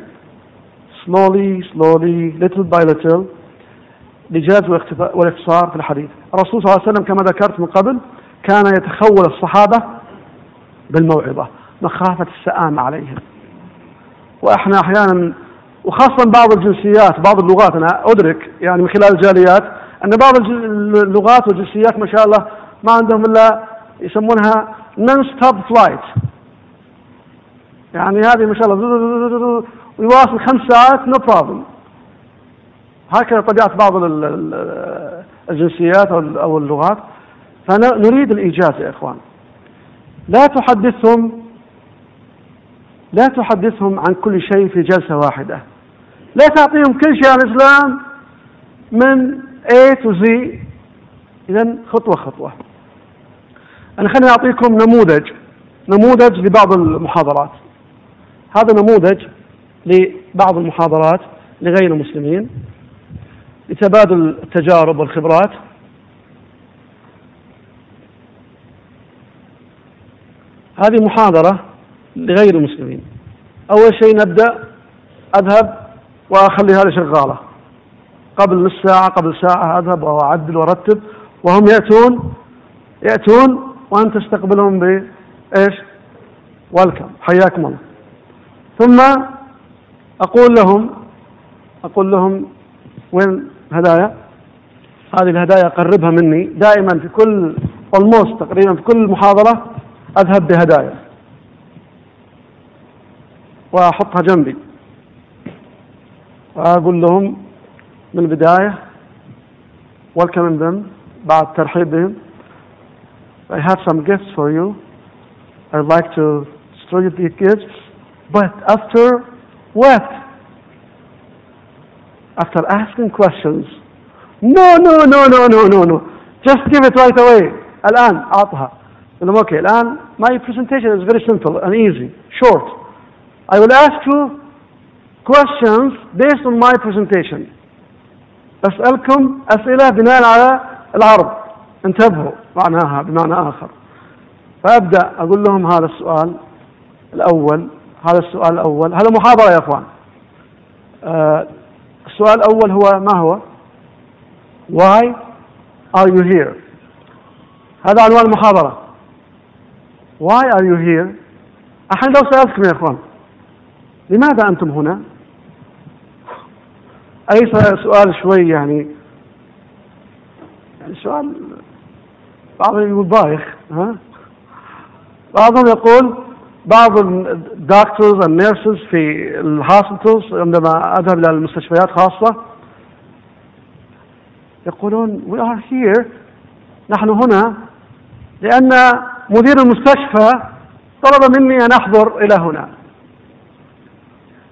slowly slowly little by little لجاز والاختصار في الحديث. الرسول صلى الله عليه وسلم كما ذكرت من قبل كان يتخول الصحابة بالموعظة مخافة السآمة عليهم. وإحنا أحيانا وخاصة بعض الجنسيات بعض اللغات أنا أدرك يعني من خلال الجاليات أن بعض اللغات والجنسيات ما شاء الله ما عندهم إلا يسمونها non stop flight يعني هذه ما شاء الله ويواصل خمس ساعات no problem هكذا طبيعة بعض الجنسيات أو اللغات. فنريد الإيجاز يا إخوان. لا تحدثهم لا تحدثهم عن كل شيء في جلسة واحدة. لا تعطيهم كل شيء عن الإسلام من A to Z. إذا خطوة خطوة. أنا خليني أعطيكم نموذج نموذج لبعض المحاضرات. هذا نموذج لبعض المحاضرات لغير المسلمين لتبادل التجارب والخبرات. هذه محاضرة لغير المسلمين. أول شيء نبدأ أذهب وأخلي هذه شغالة. قبل نص ساعة قبل ساعة أذهب وأعدل وأرتب. وهم يأتون يأتون وأن تستقبلهم بإيش؟ ويلكم حياكم الله. ثم أقول لهم أقول لهم وين هدايا هذه الهدايا أقربها مني. دائما في كل almost تقريبا في كل محاضرة أذهب بهدايا. وأحطها جنبي. وأقول لهم من البداية welcoming them بعد ترحيب بهم. I have some gifts for you. I'd like to distribute these gifts. But after what? After asking questions. No, no, no, no, no, no, no. Just give it right away. الآن أعطها. لهم okay الآن my presentation is very simple and easy, short. I will ask you questions based on my presentation. أسألكم أسئلة بناء على العرض. انتبهوا معناها بمعنى آخر فأبدأ أقول لهم هذا السؤال الأول هذا السؤال الأول. هذا محاضرة يا أخوان. آه السؤال الأول هو ما هو؟ Why are you here? هذا عنوان المحاضرة. Why are you here? الحين لو سألتكم يا أخوان لماذا أنتم هنا؟ أليس سؤال شوي يعني؟ سؤال بعضهم يقول بايخ ها؟ بعضهم يقول بعض ال doctors وال nurses في ال hospitals عندما أذهب إلى المستشفيات خاصة يقولون we are here. نحن هنا لأن مدير المستشفى طلب مني أن أحضر إلى هنا.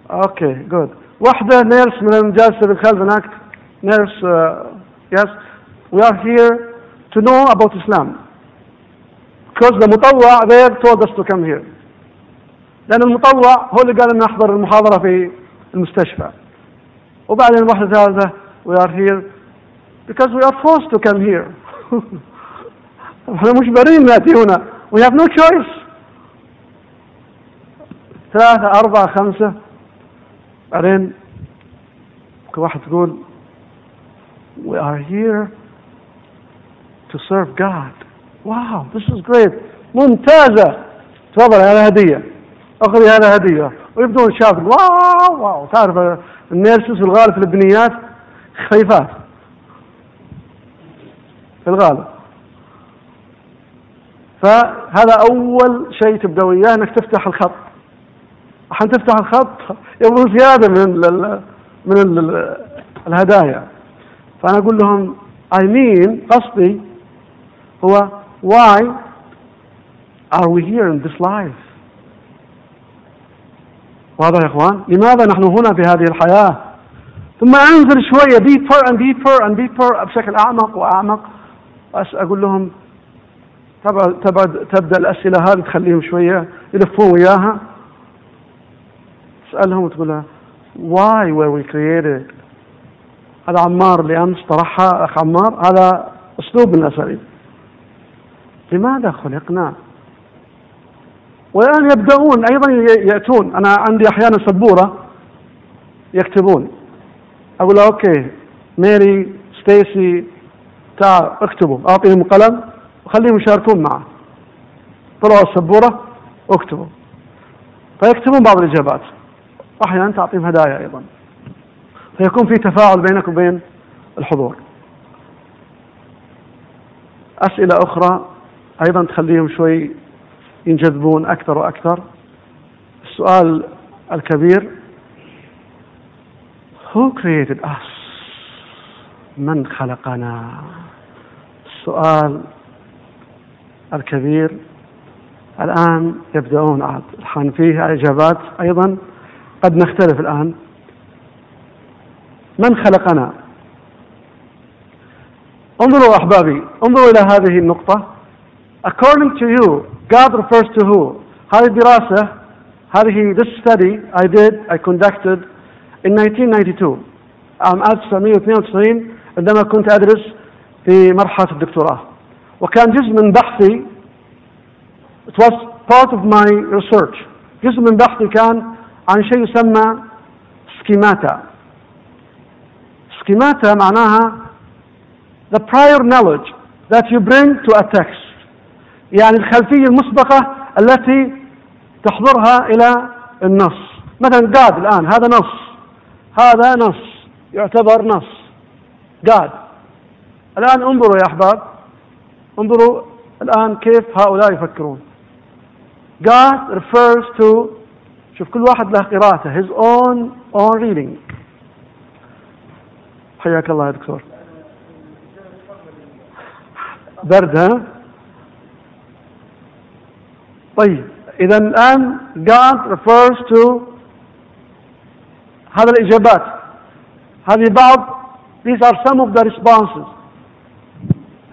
Okay, good. واحدة nurse من الجالسة بالخلف هناك. nurse yes we are here to know about Islam. Because the مطوع there told us to come here. لأن المطوع هو اللي قال لنا نحضر المحاضرة في المستشفى. وبعدين واحدة ثالثة we are here because we are forced to come here. (laughs) إحنا مجبرين نأتي هنا. We have no choice. ثلاثة أربعة خمسة. بعدين كل واحد تقول we are here to serve God. Wow this is great. ممتازة. تفضل هذا هدية. أخذي هذا هدية. ويبدون شاف واو واو. تعرف النيرسس في الغالب في البنيات خفيفات. في الغالب. فهذا أول شيء تبدأ وياه أنك تفتح الخط. عشان تفتح الخط يبغون زيادة من ال من ال الهدايا. فأنا أقول لهم I mean قصدي هو why are we here in this life? واضح يا إخوان؟ لماذا نحن هنا في هذه الحياة؟ ثم أنزل شوية deeper and deeper and deeper بشكل أعمق وأعمق. أقول لهم تبعد تبعد تبدأ الأسئلة هذه تخليهم شوية يلفون وياها. تسألهم وتقول why were we created? هذا عمار اللي أمس طرحها أخ عمار. هذا أسلوب من الأساليب. لماذا خلقنا؟ والآن يبدأون أيضا يأتون. أنا عندي أحيانا سبورة يكتبون. أقول له okay ميري ستيسي تعال اكتبوا. أعطيهم قلم وخليهم يشاركون معه. طلعوا السبورة اكتبوا. فيكتبون بعض الإجابات. أحيانا تعطيهم هدايا أيضا. فيكون في تفاعل بينك وبين الحضور. أسئلة أخرى أيضا تخليهم شوي ينجذبون أكثر وأكثر. السؤال الكبير Who created us من خلقنا؟ السؤال الكبير الآن يبدأون. عاد الحين فيه إجابات أيضا. قد نختلف الآن. من خلقنا؟ انظروا أحبابي انظروا إلى هذه النقطة. according to you God refers to who هذه الدراسة هذه this study I did I conducted in 1992 عام 1992 عندما كنت أدرس في مرحلة الدكتوراه وكان جزء من بحثي it was part of my research جزء من بحثي كان عن شيء يسمى سكيماتا سكيماتا معناها the prior knowledge that you bring to a text يعني الخلفية المسبقة التي تحضرها إلى النص. مثلا God الآن هذا نص هذا نص يعتبر نص. God. الآن انظروا يا أحباب انظروا الآن كيف هؤلاء يفكرون. God refers to شوف كل واحد له قراءته his own own reading. حياك الله يا دكتور. برد ها؟ طيب إذا الآن God refers to هذا الإجابات. هذه بعض these are some of the responses.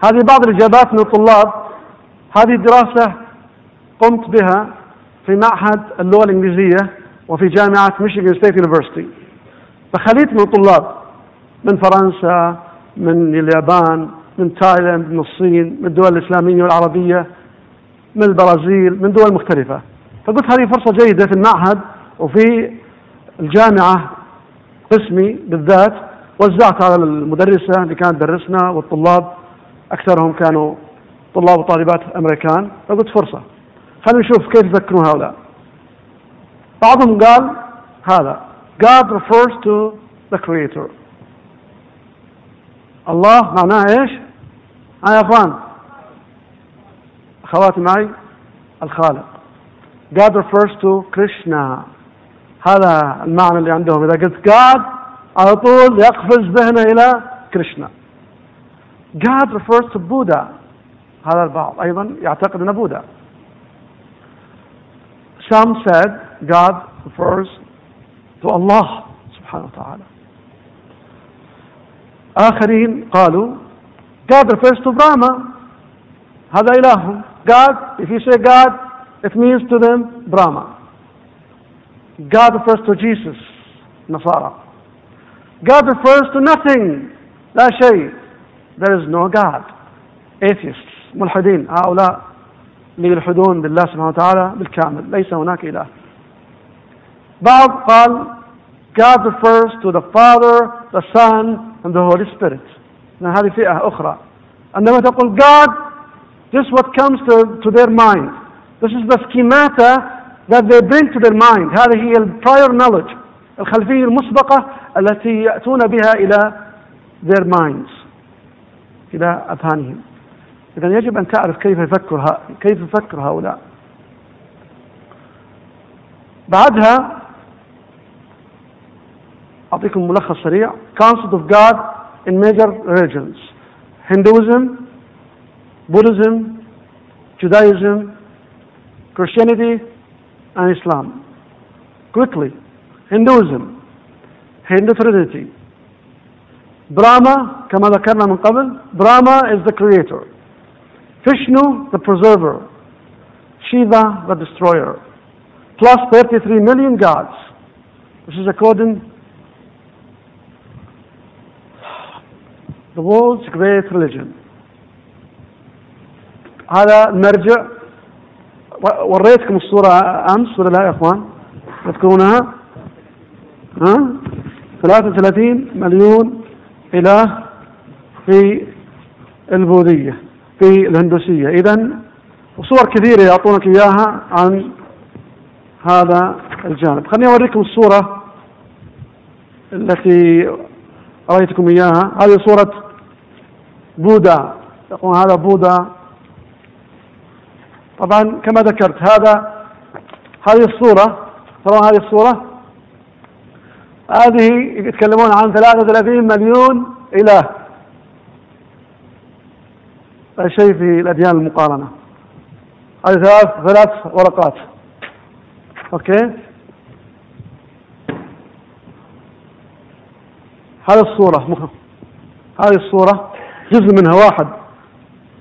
هذه بعض الإجابات من الطلاب. هذه دراسة قمت بها في معهد اللغة الإنجليزية وفي جامعة Michigan State University فخليت من الطلاب من فرنسا من اليابان من تايلاند من الصين من الدول الإسلامية والعربية من البرازيل من دول مختلفة. فقلت هذه فرصة جيدة في المعهد وفي الجامعة قسمي بالذات وزعت على المدرسة اللي كانت تدرسنا والطلاب أكثرهم كانوا طلاب وطالبات أمريكان. فقلت فرصة. خلينا نشوف كيف يفكرون هؤلاء. بعضهم قال هذا God refers to the creator. الله معناه إيش؟ يا أخوان اخواتي معي؟ الخالق. God refers to Krishna. هذا المعنى اللي عندهم. إذا قلت God على طول يقفز ذهنه إلى كريشنا God refers to Buddha. هذا البعض أيضا يعتقد ان بوذا Some said God refers to Allah سبحانه وتعالى. آخرين قالوا God refers to Brahma. هذا إلههم. God if you say God it means to them Brahma God refers to Jesus نصارى God refers to nothing لا شيء there is no God atheists ملحدين هؤلاء اللي يلحدون بالله سبحانه وتعالى بالكامل ليس هناك إله بعض قال God refers to the Father, the Son, and the Holy Spirit. هذه فئة أخرى. عندما تقول God, this is what comes to, to their mind. This is the schemata that they bring to their mind. هذه هي prior knowledge, الخلفية المسبقة التي يأتون بها إلى their minds. إلى أذهانهم. إذا يجب أن تعرف كيف يفكر كيف يفكر هؤلاء. بعدها أعطيكم ملخص سريع concept of God in major religions Hinduism Buddhism Judaism Christianity and Islam quickly Hinduism Hindu Trinity Brahma كما ذكرنا من قبل Brahma is the creator Vishnu the preserver Shiva the destroyer plus 33 million gods this is according the world's great religion هذا المرجع. وريتكم الصورة أمس ولا لا يا إخوان؟ تذكرونها؟ ها؟ 33 مليون إله في البوذية في الهندوسية. إذا وصور كثيرة يعطونك إياها عن هذا الجانب. خليني أوريكم الصورة التي أريتكم إياها. هذه صورة بوذا يقول هذا بوذا طبعا كما ذكرت هذا هذه الصورة ترون هذه الصورة هذه يتكلمون عن 33 مليون إله. شيء في الأديان المقارنة. هذه ثلاث ثلاث ورقات. أوكي؟ هذه الصورة هذه الصورة جزء منها واحد.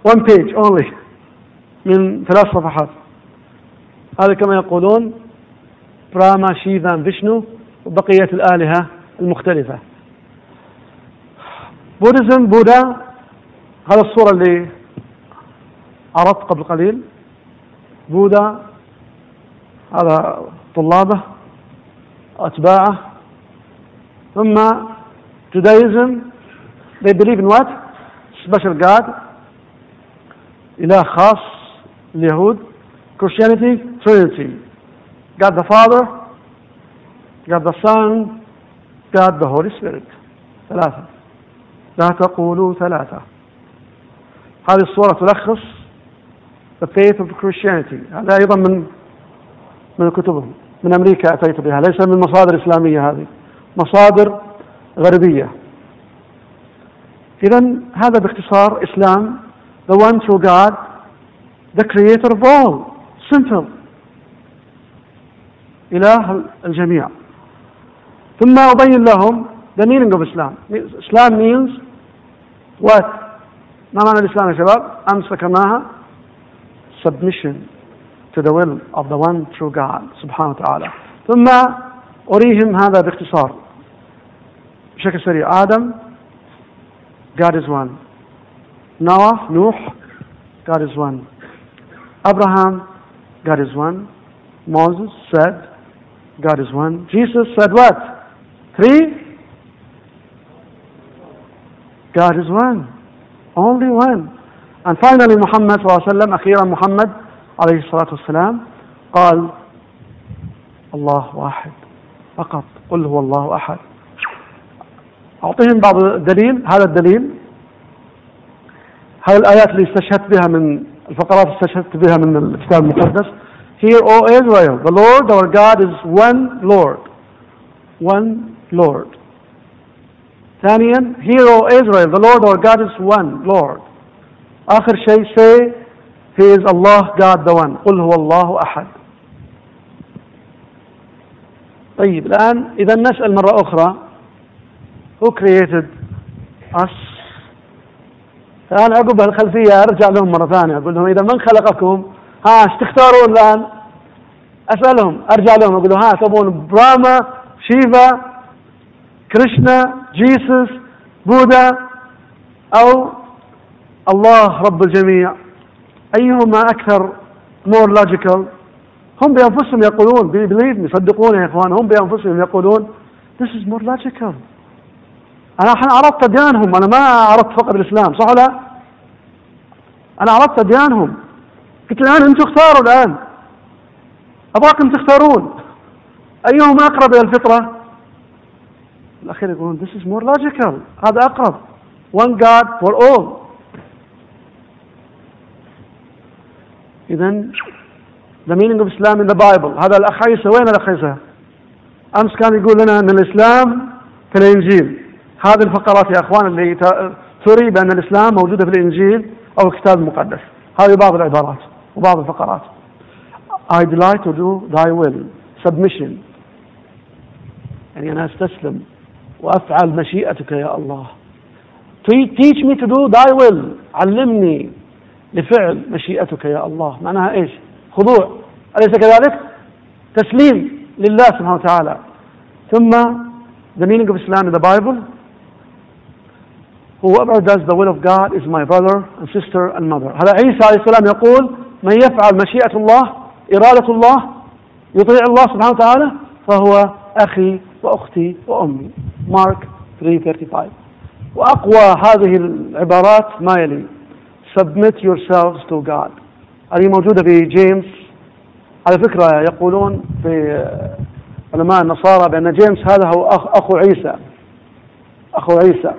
One page only. من ثلاث صفحات. هذا كما يقولون براما شيفا فيشنو وبقية الآلهة المختلفة. بوديزم بودا هذا الصورة اللي عرضت قبل قليل. بودا هذا طلابه أتباعه. ثم جودايزم they believe in what? Special God إله خاص. اليهود Christianity Trinity. God the Father God the Son God the Holy Spirit. ثلاثة. لا تقولوا ثلاثة. هذه الصورة تلخص the faith of Christianity. هذا أيضا من من كتبهم. من أمريكا أتيت بها. ليس من مصادر إسلامية هذه. مصادر غربية. إذا هذا باختصار إسلام. The one true God the creator of all simple إله الجميع ثم أبين لهم the meaning of Islam Islam means what ما معنى الإسلام يا شباب أمس ذكرناها submission to the will of the one true God سبحانه وتعالى ثم أريهم هذا باختصار بشكل سريع آدم God is one. Noah, Nuh, God is one. Abraham, God is one. Moses said, God is one. Jesus said what? Three? God is one. Only one. And finally Muhammad صلى الله عليه وسلم أخيرا محمد عليه الصلاة والسلام قال الله واحد فقط قل هو الله أحد أعطيهم بعض الدليل هذا الدليل هذه الآيات اللي استشهدت بها من الفقرات استشهدت بها من الكتاب المقدس Hear, O Israel, the Lord our God is one Lord. One Lord. ثانيا Hear, O Israel, the Lord our God is one Lord. آخر شيء say He is Allah God the one. قل هو الله أحد. طيب الآن إذا نسأل مرة أخرى who created us الآن عقب الخلفية أرجع لهم مرة ثانية أقول لهم إذا من خلقكم؟ ها إيش تختارون الآن؟ أسألهم أرجع لهم أقول لهم ها تبون براما شيفا كريشنا جيسس بوذا أو الله رب الجميع. أيهما أكثر more logical هم بأنفسهم يقولون believe me صدقوني يا إخوان هم بأنفسهم يقولون this is more logical. أنا عرفت أديانهم أنا ما عرفت فقط الإسلام صح ولا؟ أنا عرفت أديانهم قلت الآن أنتم اختاروا الآن. أبغاكم تختارون. أيهم أقرب إلى الفطرة؟ الأخير يقولون this is more logical. هذا أقرب. One God for all. إذا the meaning of Islam in the Bible. هذا الأخ عيسى وين الأخ عيسى أمس كان يقول لنا أن الإسلام في الإنجيل هذه الفقرات يا أخوان اللي تري بأن الإسلام موجودة في الإنجيل أو الكتاب المقدس. هذه بعض العبارات وبعض الفقرات. I delight to do thy will. Submission. يعني أنا أستسلم وأفعل مشيئتك يا الله. Teach me to do thy will. علمني لفعل مشيئتك يا الله. معناها إيش؟ خضوع. أليس كذلك؟ تسليم لله سبحانه وتعالى. ثم the meaning of Islam in the Bible. Whoever does the will of God is my brother and sister and mother. هذا عيسى عليه السلام يقول من يفعل مشيئة الله إرادة الله يطيع الله سبحانه وتعالى فهو أخي وأختي وأمي. مارك 335 وأقوى هذه العبارات ما يلي. Submit yourselves to God. هذه موجودة في جيمس على فكرة يقولون في علماء النصارى بأن جيمس هذا هو أخ أخو عيسى. أخو عيسى.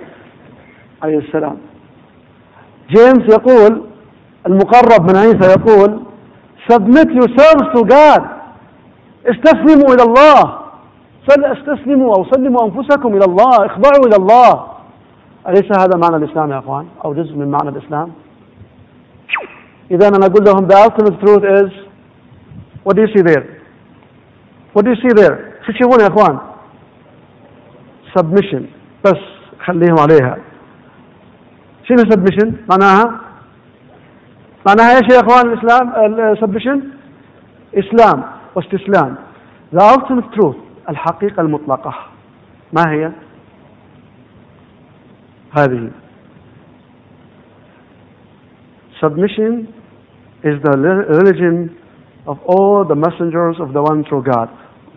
عليه السلام. جيمس يقول المقرب من عيسى يقول submit yourselves to God. استسلموا إلى الله. استسلموا أو سلموا أنفسكم إلى الله. اخضعوا إلى الله. أليس هذا معنى الإسلام يا أخوان؟ أو جزء من معنى الإسلام؟ إذا أنا أقول لهم the ultimate truth is what do you see there? What do you see there? شو تشوفون يا أخوان؟ Submission. بس خليهم عليها. شنو submission معناها؟ معناها إيش يا إخوان الإسلام؟ submission إسلام واستسلام. The ultimate truth الحقيقة المطلقة. ما هي؟ هذه. Submission is the religion of all the messengers of the one true God.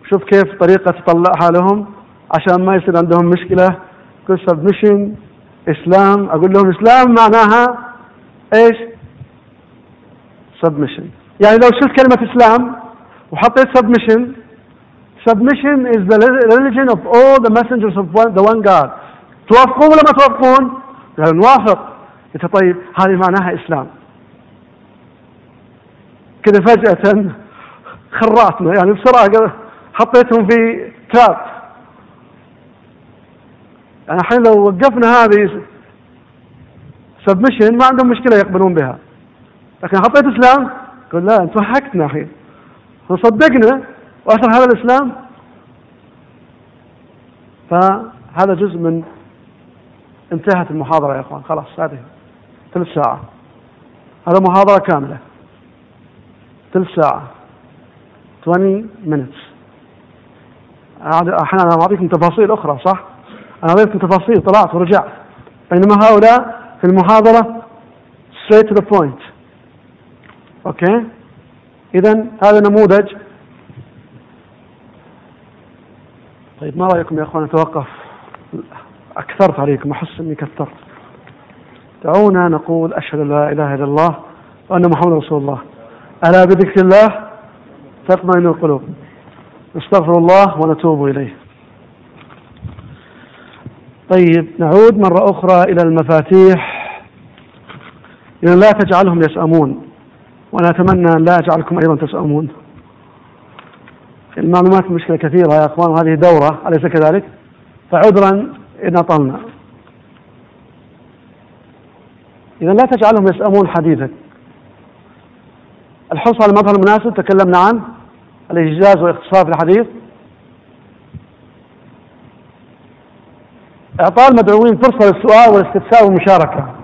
شوف كيف طريقة تطلعها لهم عشان ما يصير عندهم مشكلة. كل submission إسلام أقول لهم إسلام معناها إيش؟ Submission. يعني لو شلت كلمة إسلام وحطيت submission is the religion of all the messengers of one, the one God. توافقون ولا ما توافقون؟ قالوا نوافق. قلت طيب هذه معناها إسلام. كذا فجأة خرعتنا يعني بسرعة حطيتهم في تراب يعني الحين لو وقفنا هذه سبمشن ما عندهم مشكلة يقبلون بها. لكن حطيت إسلام قل لا أنت ضحكتنا أخي وصدقنا وأصل هذا الإسلام فهذا جزء من انتهت المحاضرة يا إخوان. خلاص هذه ثلث ساعة. هذا محاضرة كاملة. ثلث ساعة. 20 minutes. أحيانا أنا أعطيكم تفاصيل أخرى صح؟ أنا أعطيكم تفاصيل طلعت ورجعت. بينما هؤلاء في المحاضرة straight to the point. أوكي؟ إذا هذا نموذج. طيب ما رأيكم يا أخوان؟ نتوقف أكثرت عليكم أحس أني كثرت. دعونا نقول أشهد أن لا إله إلا الله وأن محمد رسول الله. ألا بذكر الله تطمئن القلوب. نستغفر الله ونتوب إليه. طيب نعود مرة أخرى إلى المفاتيح. إذا لا تجعلهم يسأمون وأنا أتمنى أن لا أجعلكم أيضا تسأمون. المعلومات مشكلة كثيرة يا أخوان وهذه دورة أليس كذلك؟ فعذرا إن أطلنا. إذا لا تجعلهم يسأمون حديثك الحرص على المظهر المناسب تكلمنا عنه الإجاز واختصار في الحديث. إعطاء المدعوين فرصة للسؤال والاستفسار والمشاركة.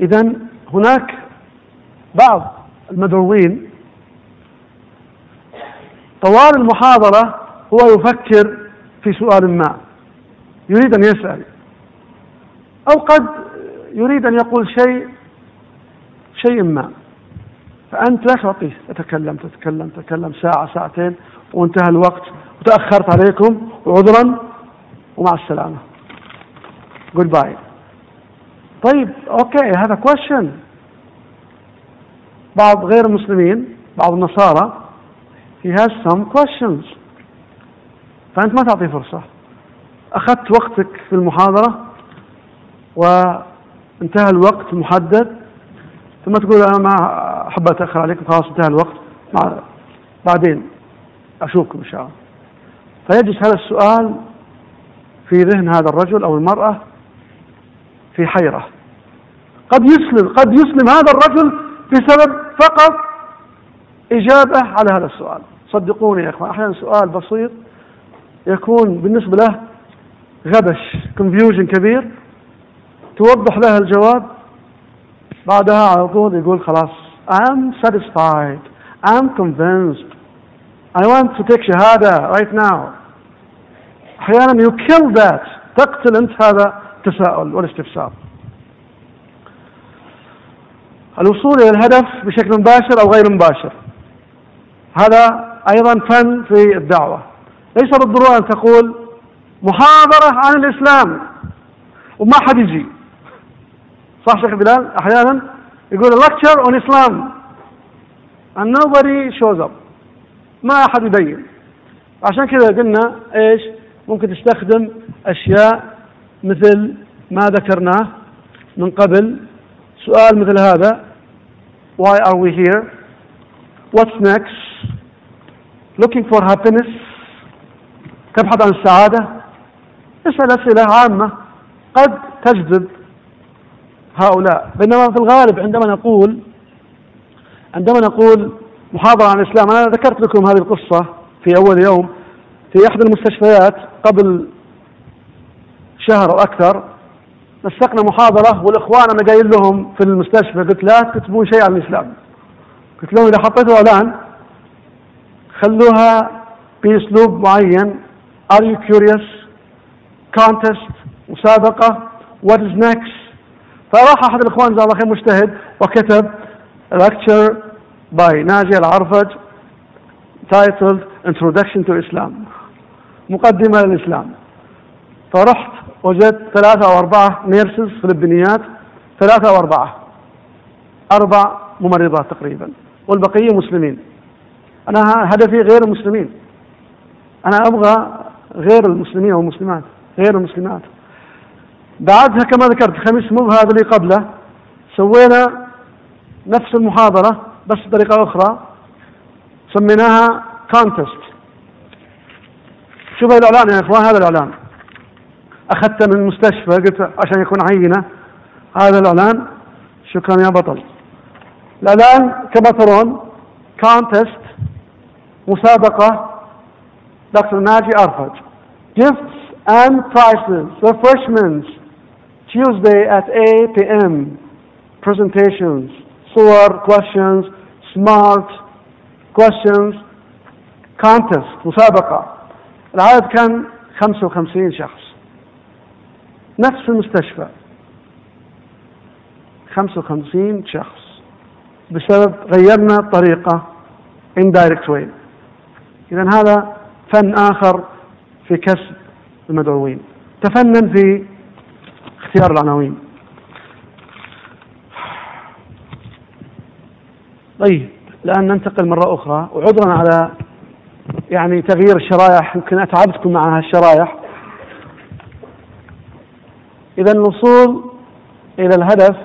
إذا هناك بعض المدعوين طوال المحاضرة هو يفكر في سؤال ما يريد أن يسأل أو قد يريد أن يقول شيء شيء ما. فأنت لا تعطيه تتكلم تتكلم تتكلم ساعة ساعتين وانتهى الوقت. وتأخرت عليكم وعذرا ومع السلامة. good bye طيب okay هذا question بعض غير المسلمين بعض النصارى he has some questions. فأنت ما تعطيه فرصة. أخذت وقتك في المحاضرة وانتهى الوقت المحدد ثم تقول أنا ما أحب أتأخر عليكم خلاص انتهى الوقت. مع بعدين أشوفكم إن شاء الله. فيجلس هذا السؤال في ذهن هذا الرجل أو المرأة في حيرة. قد يسلم قد يسلم هذا الرجل بسبب فقط إجابة على هذا السؤال. صدقوني يا إخوان أحيانا سؤال بسيط يكون بالنسبة له غبش confusion كبير توضح له الجواب بعدها على طول يقول خلاص I'm satisfied I'm convinced I want to take شهادة right now. أحيانا you kill that. تقتل أنت هذا التساؤل والاستفسار. الوصول إلى الهدف بشكل مباشر أو غير مباشر. هذا أيضا فن في الدعوة. ليس بالضرورة أن تقول محاضرة عن الإسلام وما حد يجي. صح شيخ بلال؟ أحيانا يقول lecture on Islam and nobody shows up. ما أحد يبين. عشان كذا قلنا إيش؟ ممكن تستخدم أشياء مثل ما ذكرناه من قبل. سؤال مثل هذا why are we here? What's next? Looking for happiness? تبحث عن السعادة؟ اسأل أسئلة عامة. قد تجذب هؤلاء. بينما في الغالب عندما نقول عندما نقول محاضرة عن الإسلام أنا ذكرت لكم هذه القصة في أول يوم في إحدى المستشفيات قبل شهر أو أكثر نسقنا محاضرة والإخوان أنا قايل لهم في المستشفى قلت لا تكتبون شيء عن الإسلام. قلت لهم إذا حطيتوا إعلان خلوها بأسلوب معين. Are you curious? Contest? مسابقة؟ What is next? فراح أحد الإخوان جزاه الله خير مجتهد وكتب lecture by ناجي العرفج titled Introduction to Islam. مقدمة للإسلام. فرحت وجدت ثلاثة أو أربعة نيرسز فلبينيات ثلاثة أو أربعة أربع ممرضات تقريبا والبقية مسلمين. أنا هدفي غير المسلمين. أنا أبغى غير المسلمين أو المسلمات غير المسلمات. بعدها كما ذكرت الخميس مو هذا اللي قبله سوينا نفس المحاضرة بس بطريقة أخرى سميناها كونتست شوفوا الإعلان يا إخوان هذا الإعلان. أخذته من المستشفى قلت عشان يكون عينة. هذا الإعلان. شكرا يا بطل. الإعلان كما ترون كونتست مسابقة. دكتور ناجي أرفج. Gifts and prizes. Refreshments. Tuesday at 8 p.m. presentations. صور questions. Smart questions. Contest. مسابقة. العدد كان 55 شخص. نفس المستشفى. 55 شخص. بسبب غيرنا الطريقة indirect way. إذا هذا فن آخر في كسب المدعوين. تفنن في اختيار العناوين. طيب الآن ننتقل مرة أخرى. وعذرا على يعني تغيير الشرائح يمكن أتعبتكم مع هالشرائح. إذا الوصول إلى الهدف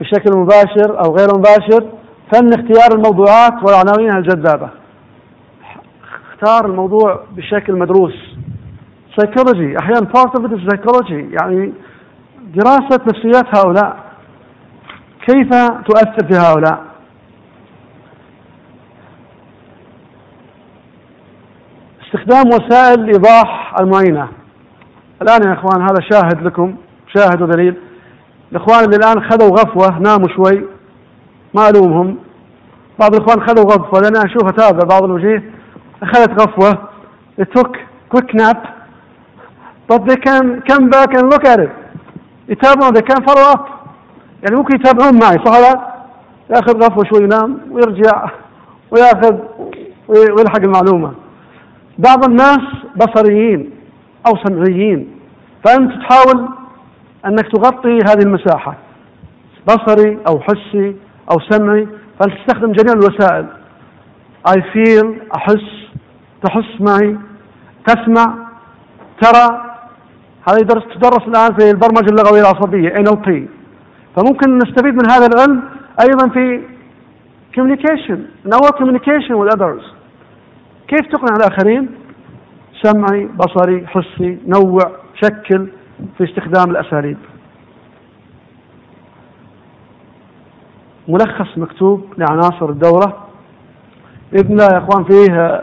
بشكل مباشر أو غير مباشر فن اختيار الموضوعات والعناوين الجذابة. اختار الموضوع بشكل مدروس. سيكولوجي أحيانا it is psychology يعني دراسة نفسيات هؤلاء. كيف تؤثر في هؤلاء؟ استخدام وسائل الإيضاح المعينة. الآن يا إخوان هذا شاهد لكم شاهد ودليل. الإخوان اللي الآن خذوا غفوة ناموا شوي ما ألومهم. بعض الإخوان خذوا غفوة لأن أشوف أتابع بعض الوجيه. أخذت غفوة it took quick nap but they can come back and look at it. يتابعون they can follow up. يعني ممكن يتابعون معي صح ولا ياخذ غفوة شوي ينام ويرجع وياخذ ويلحق المعلومة. بعض الناس بصريين أو سمعيين فأنت تحاول أنك تغطي هذه المساحة بصري أو حسي أو سمعي فأنت تستخدم جميع الوسائل. I feel أحس تحس معي تسمع ترى. هذا يدرس تدرس الآن في البرمجة اللغوية العصبية NLP فممكن نستفيد من هذا العلم أيضا في communication in our communication with others. كيف تقنع الآخرين؟ سمعي بصري حسي نوع شكل في استخدام الأساليب. ملخص مكتوب لعناصر الدورة. بإذن الله يا إخوان فيه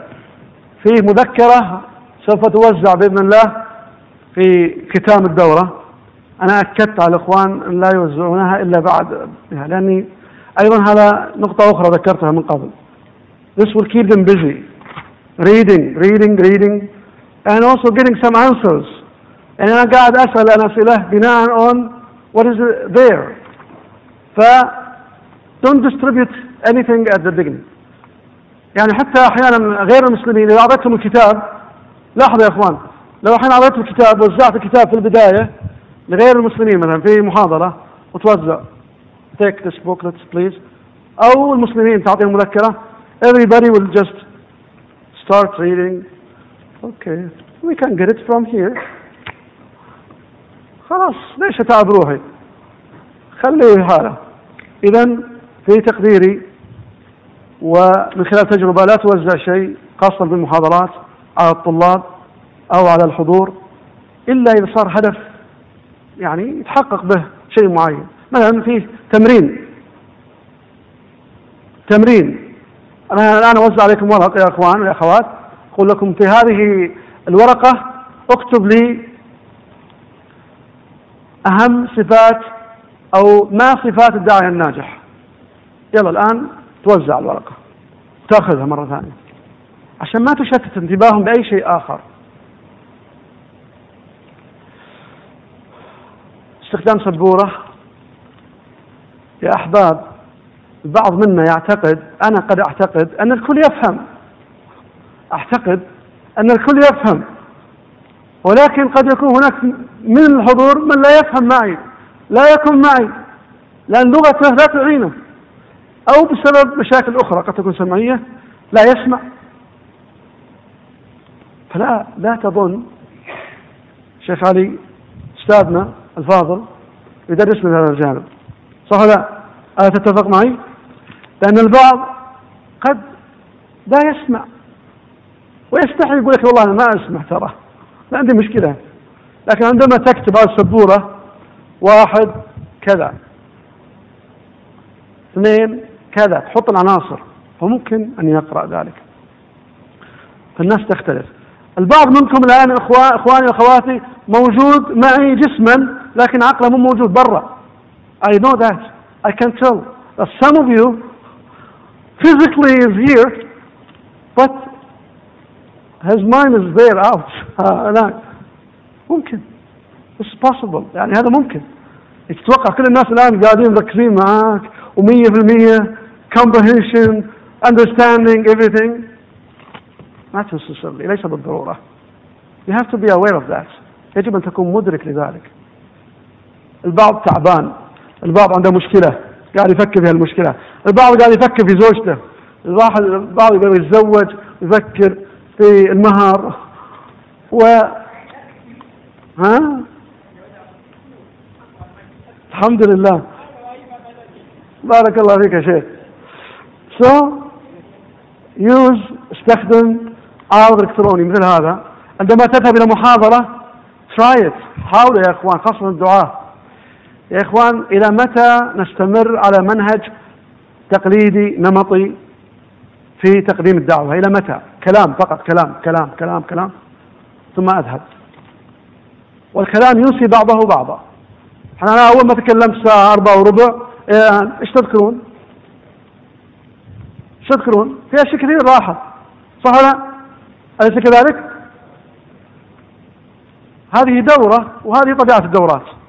فيه مذكرة سوف توزع بإذن الله في ختام الدورة. أنا أكدت على الإخوان أن لا يوزعونها إلا بعد لأني أيضا هذا نقطة أخرى ذكرتها من قبل. This will keep them busy. Reading reading reading and also getting some answers. يعني أنا قاعد أسأل الأسئلة بناء on what is there. ف don't distribute anything at the beginning. يعني حتى أحيانا غير المسلمين إذا أعطيتهم الكتاب لاحظوا يا إخوان لو الحين أعطيت الكتاب وزعت الكتاب في البداية لغير المسلمين مثلا في محاضرة وتوزع. Take this booklet please. أو المسلمين تعطيهم مذكرة. Everybody will just start reading. Okay we can get it from here. خلاص ليش اتعب روحي خليه حاله اذا في تقديري ومن خلال تجربة لا توزع شيء خاصة بالمحاضرات على الطلاب أو على الحضور إلا إذا صار هدف يعني يتحقق به شيء معين. مثلا فيه تمرين. تمرين. أنا الآن أوزع عليكم ورق يا أخوان يا أخوات. أقول لكم في هذه الورقة أكتب لي أهم صفات أو ما صفات الداعية الناجح. يلا الآن توزع الورقة. تأخذها مرة ثانية. عشان ما تشتت انتباههم بأي شيء آخر. استخدام سبورة. يا أحباب. البعض منا يعتقد أنا قد أعتقد أن الكل يفهم. أعتقد أن الكل يفهم. ولكن قد يكون هناك من الحضور من لا يفهم معي لا يكون معي لأن لغته لا تعينه. أو بسبب مشاكل أخرى قد تكون سمعية لا يسمع. فلا لا تظن شيخ علي أستاذنا الفاضل يدرس من هذا الجانب. صح لا؟ ألا تتفق معي؟ لأن البعض قد لا يسمع. ويستحي يقول لك والله أنا ما أسمع ترى ما عندي مشكلة. لكن عندما تكتب على السبورة واحد كذا اثنين كذا تحط العناصر فممكن أن يقرأ ذلك. فالناس تختلف. البعض منكم الآن إخواني وأخواتي موجود معي جسما لكن عقله مو موجود برا. I know that. I can tell. That some of you physically is here but his mind is there out (laughs) هناك ممكن it's possible يعني هذا ممكن تتوقع كل الناس الآن قاعدين مركزين معاك ومية في المية comprehension understanding everything not necessarily ليس بالضرورة you have to be aware of that يجب أن تكون مدرك لذلك البعض تعبان البعض عنده مشكلة قاعد يفكر في هالمشكلة. البعض قاعد يفكر في زوجته. البعض يبغى يتزوج يفكر في المهر. و ها؟ الحمد لله. بارك الله فيك يا شيخ. So use استخدم عارض إلكتروني مثل هذا. عندما تذهب إلى محاضرة try it. حاولوا يا إخوان خاصة الدعاء يا إخوان إلى متى نستمر على منهج تقليدي نمطي في تقديم الدعوة؟ إلى متى؟ كلام فقط كلام كلام كلام كلام. ثم أذهب. والكلام ينسي بعضه بعضا. أنا أول ما تكلمت ساعة أربعة وربع إيه، إيش تذكرون؟ إيش تذكرون؟ في أشياء كثير راحت. صح ولا أليس كذلك؟ هذه دورة وهذه طبيعة الدورات.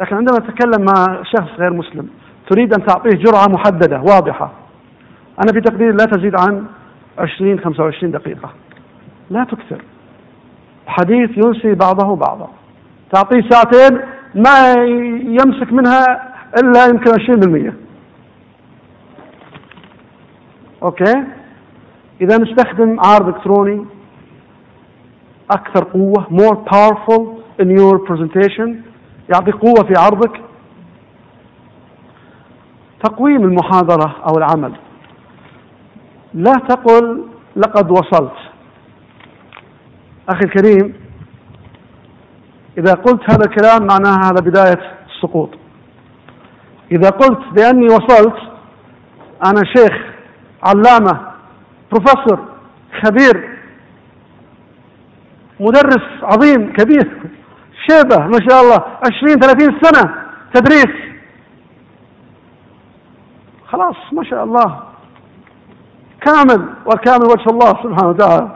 لكن عندما تتكلم مع شخص غير مسلم تريد أن تعطيه جرعة محددة واضحة. أنا في تقديري لا تزيد عن 20 25 دقيقة. لا تكثر. حديث ينسي بعضه بعضا. تعطيه ساعتين ما يمسك منها إلا يمكن 20% أوكي؟ إذا نستخدم عارض إلكتروني. أكثر قوة more powerful in your presentation. يعطي قوة في عرضك. تقويم المحاضرة أو العمل. لا تقل لقد وصلت. أخي الكريم إذا قلت هذا الكلام معناها هذا بداية السقوط. إذا قلت بأني وصلت أنا شيخ علامة بروفيسور خبير مدرس عظيم كبير. شيبة ما شاء الله عشرين ثلاثين سنة تدريس. خلاص ما شاء الله. كامل والكامل وجه الله سبحانه وتعالى.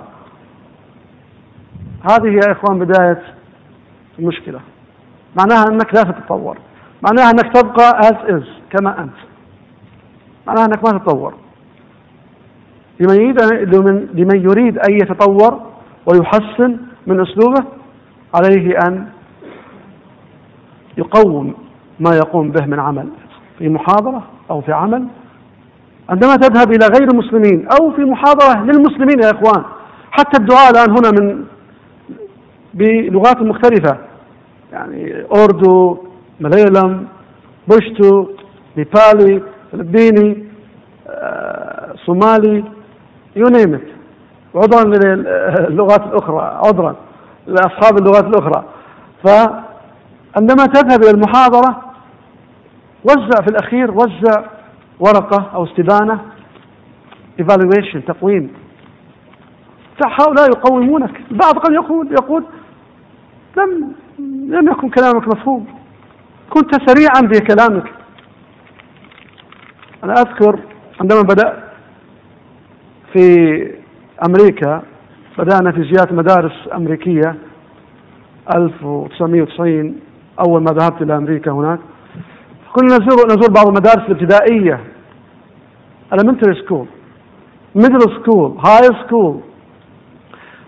هذه يا إخوان بداية المشكلة. معناها أنك لا تتطور. معناها أنك تبقى as is كما أنت. معناها أنك ما تتطور. لمن يريد لمن يريد أن يتطور ويحسن من أسلوبه عليه أن يقوم ما يقوم به من عمل في محاضرة أو في عمل عندما تذهب إلى غير المسلمين أو في محاضرة للمسلمين يا إخوان حتى الدعاء الآن هنا من بلغات مختلفة يعني أوردو مليلم بشتو نيبالي فلبيني صومالي you name عذرا للغات الأخرى عذرا لأصحاب اللغات الأخرى. فعندما تذهب إلى المحاضرة وزع في الأخير وزع ورقة أو استبانة evaluation تقويم. هؤلاء يقومونك. البعض قد يقول يقول لم لم يكن كلامك مفهوم. كنت سريعا في كلامك. أنا أذكر عندما بدأت في أمريكا بدأنا في زيارة مدارس أمريكية 1990 أول ما ذهبت إلى أمريكا هناك كنا نزور نزور بعض المدارس الابتدائية elementary school middle school high school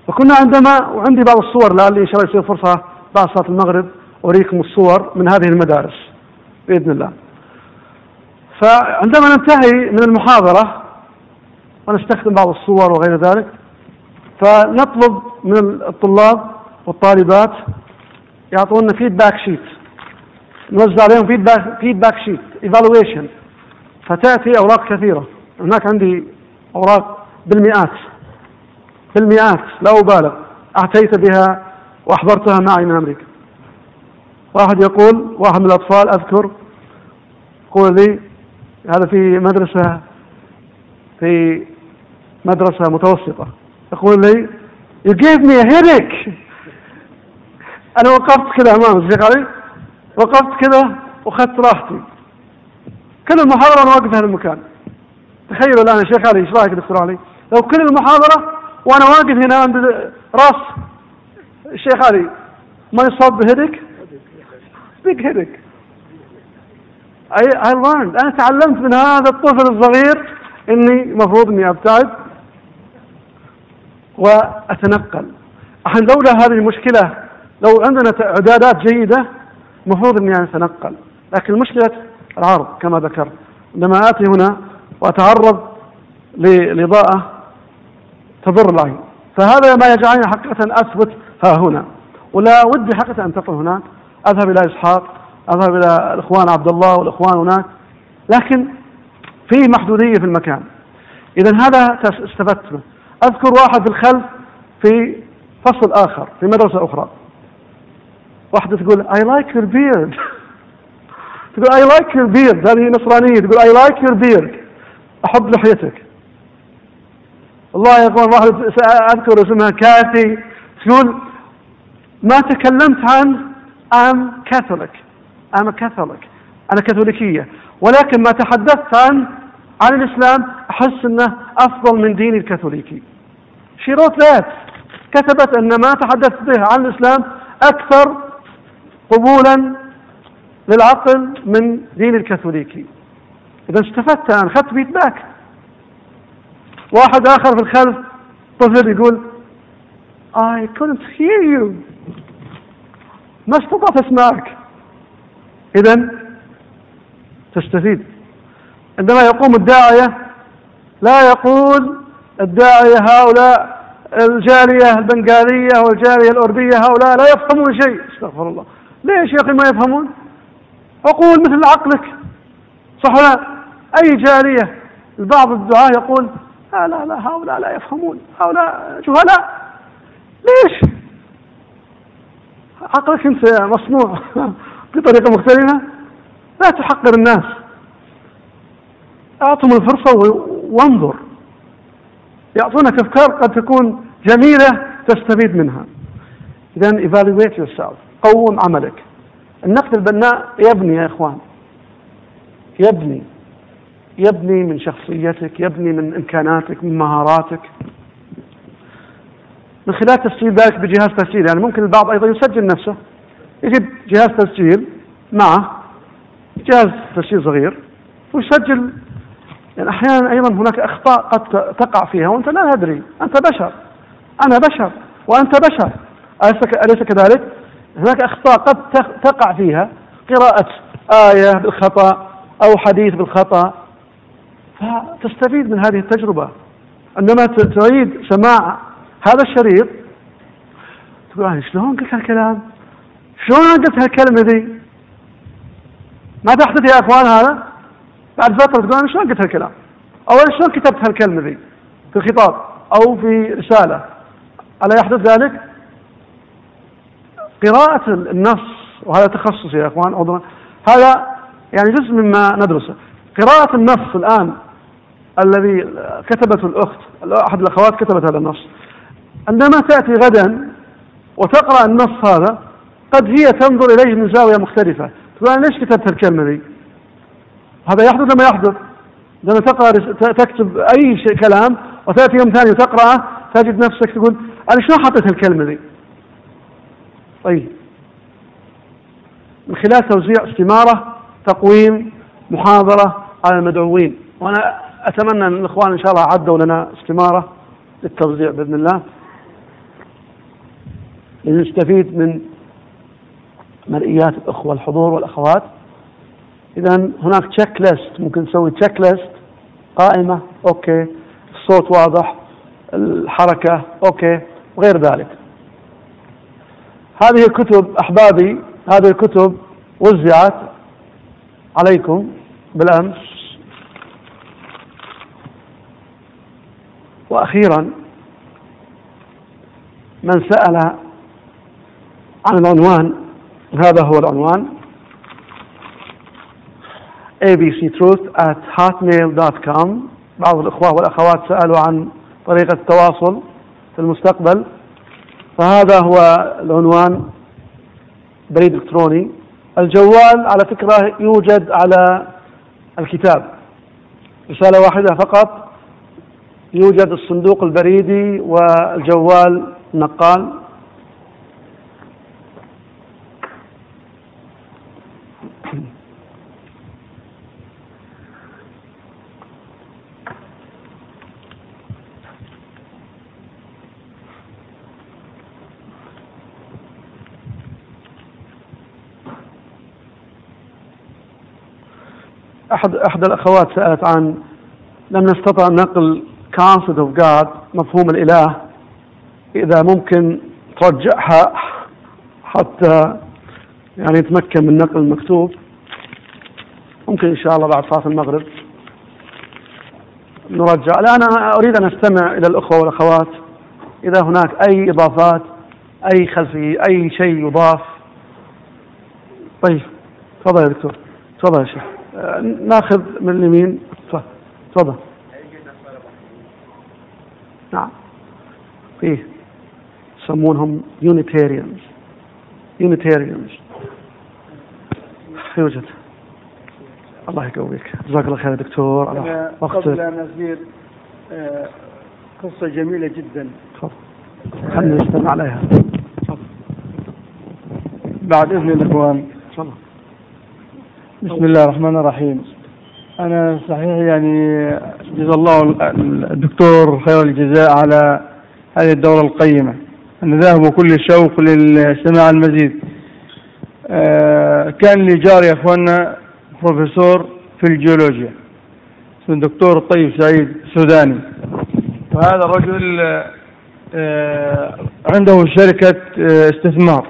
وكنا عندما وعندي بعض الصور لعلي إن شاء الله يصير فرصة بعد صلاة المغرب أريكم الصور من هذه المدارس بإذن الله. فعندما ننتهي من المحاضرة ونستخدم بعض الصور وغير ذلك فنطلب من الطلاب والطالبات يعطونا feedback sheet نوزع عليهم feedback feedback sheet evaluation فتأتي أوراق كثيرة. هناك عندي أوراق بالمئات. بالمئات. لا أبالغ. أتيت بها وأحضرتها معي من أمريكا. واحد يقول واحد من الأطفال أذكر يقول لي هذا في مدرسة في مدرسة متوسطة. يقول لي you gave me a headache. أنا وقفت كذا أمام الشيخ علي وقفت كذا وأخذت راحتي. كل المحاضرة أنا واقف في المكان تخيلوا الآن يا شيخ علي إيش رأيك دكتور علي؟ لو كل المحاضرة وأنا واقف هنا عند راس الشيخ علي ما يصاب بهدك بيج هيدك I, I learned. أنا تعلمت من هذا الطفل الصغير إني المفروض إني أبتعد وأتنقل. الحين لولا هذه المشكلة لو عندنا إعدادات جيدة المفروض إني أتنقل لكن مشكلة العرض كما ذكرت عندما آتي هنا وأتعرض للإضاءة تضر العين فهذا ما يجعلني حقيقة أثبت ها هنا. ولا ودي حقيقة أن تقف هناك أذهب إلى إسحاق أذهب إلى الإخوان عبد الله والإخوان هناك. لكن في محدودية في المكان. إذا هذا استفدت منه. أذكر واحد في الخلف في فصل آخر في مدرسة أخرى. واحدة تقول I like your beard. (laughs) تقول I like your beard. هذه نصرانية. تقول I like your beard. أحب لحيتك. والله يا اخوان واحد اذكر اسمها كاتي تقول ما تكلمت عن I'm Catholic. I'm a Catholic. أنا كاثوليكية. ولكن ما تحدثت عن عن الإسلام أحس أنه أفضل من ديني الكاثوليكي. Wrote that. كتبت أن ما تحدثت به عن الإسلام أكثر قبولا للعقل من دين الكاثوليكي. إذا استفدت أنا أخذت فيدباك واحد آخر في الخلف طفل يقول I couldn't hear you. ما استطعت أسمعك. إذا تستفيد. عندما يقوم الداعية لا يقول الداعية هؤلاء الجالية البنغالية والجالية الأردية هؤلاء لا يفهمون شيء. استغفر الله. ليش يا أخي ما يفهمون. أقول مثل عقلك. صح لا؟ أي جالية؟ بعض الدعاة يقول لا لا لا هؤلاء لا يفهمون. هؤلاء جهلاء. ليش؟ عقلك أنت مصنوع (laughs) بطريقة مختلفة. لا تحقر الناس. أعطهم الفرصة وانظر. يعطونك أفكار قد تكون جميلة تستفيد منها. إذا evaluate yourself. قوم عملك. النقد البناء يبني يا إخوان. يبني. يبني من شخصيتك يبني من إمكاناتك من مهاراتك. من خلال تسجيل ذلك بجهاز تسجيل. يعني ممكن البعض أيضا يسجل نفسه. يجيب جهاز تسجيل معه جهاز تسجيل صغير ويسجل. يعني أحيانا أيضا هناك أخطاء قد تقع فيها وأنت لا تدري أنت بشر. أنا بشر. وأنت بشر. أليس كذلك؟ هناك أخطاء قد تقع فيها قراءة آية بالخطأ أو حديث بالخطأ فتستفيد من هذه التجربة عندما تعيد سماع هذا الشريط تقول شلون قلت هالكلام؟ شلون قلت هالكلمة ذي؟ ما تحدث يا أخوان هذا؟ بعد فترة تقول أنا شلون قلت هالكلام؟ أو أنا شلون كتبت هالكلمة ذي؟ في خطاب أو في رسالة ألا يحدث ذلك؟ قراءة النص وهذا تخصص يا إخوان عذرا. هذا يعني جزء مما ندرسه. قراءة النص الآن الذي كتبته الأخت أحد الأخوات كتبت هذا النص. عندما تأتي غدا وتقرأ النص هذا قد هي تنظر إليه من زاوية مختلفة. تقول أنا ليش كتبت الكلمة دي هذا يحدث لما يحدث؟ عندما تقرأ تكتب أي شيء كلام وتأتي يوم ثاني وتقرأه تجد نفسك تقول أنا شلون حطيت الكلمة دي طيب. من خلال توزيع استمارة تقويم محاضرة على المدعوين. وأنا أتمنى أن الإخوان إن شاء الله عدوا لنا استمارة للتوزيع بإذن الله. لنستفيد من مرئيات الأخوة الحضور والأخوات. إذا هناك checklist ممكن نسوي checklist قائمة okay. الصوت واضح الحركة okay. وغير ذلك. هذه الكتب أحبابي هذه الكتب وزعت عليكم بالأمس. وأخيرا من سأل عن العنوان هذا هو العنوان. Abctruth at hotmail.com بعض الإخوة والأخوات سألوا عن طريقة التواصل في المستقبل. فهذا هو العنوان بريد إلكتروني. الجوال على فكرة يوجد على الكتاب. رسالة واحدة فقط. يوجد الصندوق البريدي والجوال نقال. أحد أحد الأخوات سألت عن لم نستطع نقل concept of God مفهوم الإله إذا ممكن ترجعها حتى يعني نتمكن من نقل المكتوب. ممكن إن شاء الله بعد صلاة المغرب نرجع. لا أنا أريد أن أستمع إلى الأخوة والأخوات. إذا هناك أي إضافات أي خلفية أي شيء يضاف؟ طيب تفضل يا دكتور. تفضل يا شيخ. ناخذ من اليمين. تفضل. فيه يسمونهم Unitarians Unitarians يوجد الله يقويك. جزاك الله خير يا دكتور. على أنا قبل وقتك أن أسير آه، قصة جميلة جدا. تفضل. خلينا نستمع عليها. بعد إذن الإخوان تفضل. بسم الله الرحمن الرحيم. أنا صحيح يعني جزا الله الدكتور خير الجزاء على هذه الدورة القيمة. أنا ذاهب كل الشوق للسماع المزيد. آه، كان لي جار يا أخوانا بروفيسور في الجيولوجيا اسمه الدكتور الطيب سعيد سوداني وهذا الرجل آه، عنده شركة آه، استثمار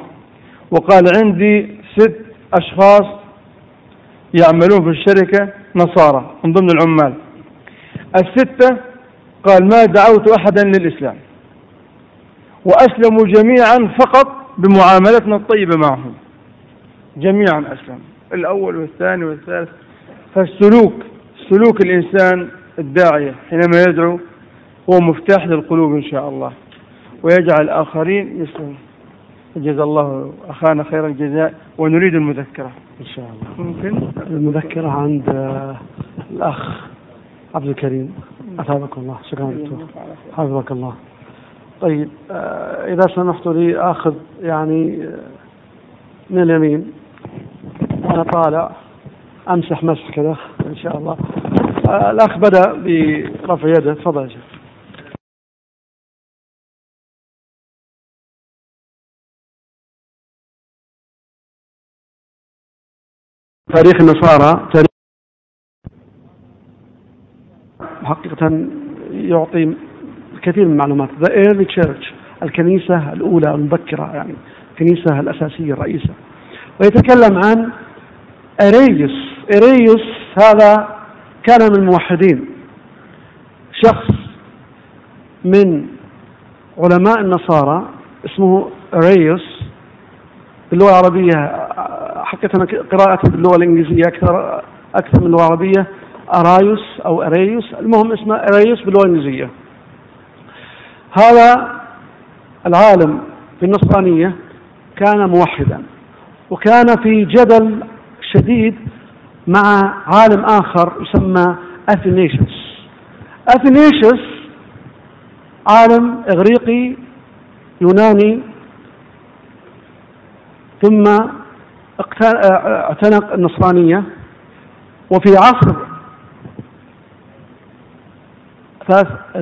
وقال عندي ست أشخاص يعملون في الشركة نصارى من ضمن العمال. الستة قال ما دعوت أحدا للإسلام. وأسلموا جميعا فقط بمعاملتنا الطيبة معهم. جميعا أسلموا. الأول والثاني والثالث. فالسلوك سلوك الإنسان الداعية حينما يدعو هو مفتاح للقلوب إن شاء الله. ويجعل الآخرين يسلمون. جزا الله أخانا خير الجزاء ونريد المذكرة. إن شاء الله. ممكن؟ المذكرة عند الأخ عبد الكريم. أثابك الله. شكرا دكتور. حفظك الله. طيب آه، إذا سمحت لي آخذ يعني آه، من اليمين. وأنا طالع. أمسح مسح كذا إن شاء الله. آه، الأخ بدأ برفع يده. تفضل يا شيخ. تاريخ النصارى تاريخ حقيقة يعطي كثير من المعلومات. The early church الكنيسة الأولى المبكرة يعني الكنيسة الأساسية الرئيسة. ويتكلم عن أريوس أريوس هذا كان من الموحدين. شخص من علماء النصارى اسمه أريوس باللغة العربية حقيقة قراءتي باللغة الإنجليزية أكثر أكثر من العربية أرايوس أو أريوس. المهم اسمه أريوس باللغة الإنجليزية. هذا العالم في النصرانية كان موحدا وكان في جدل شديد مع عالم آخر يسمى أثينيشوس أثينيشوس عالم إغريقي يوناني ثم اعتنق النصرانية وفي عصر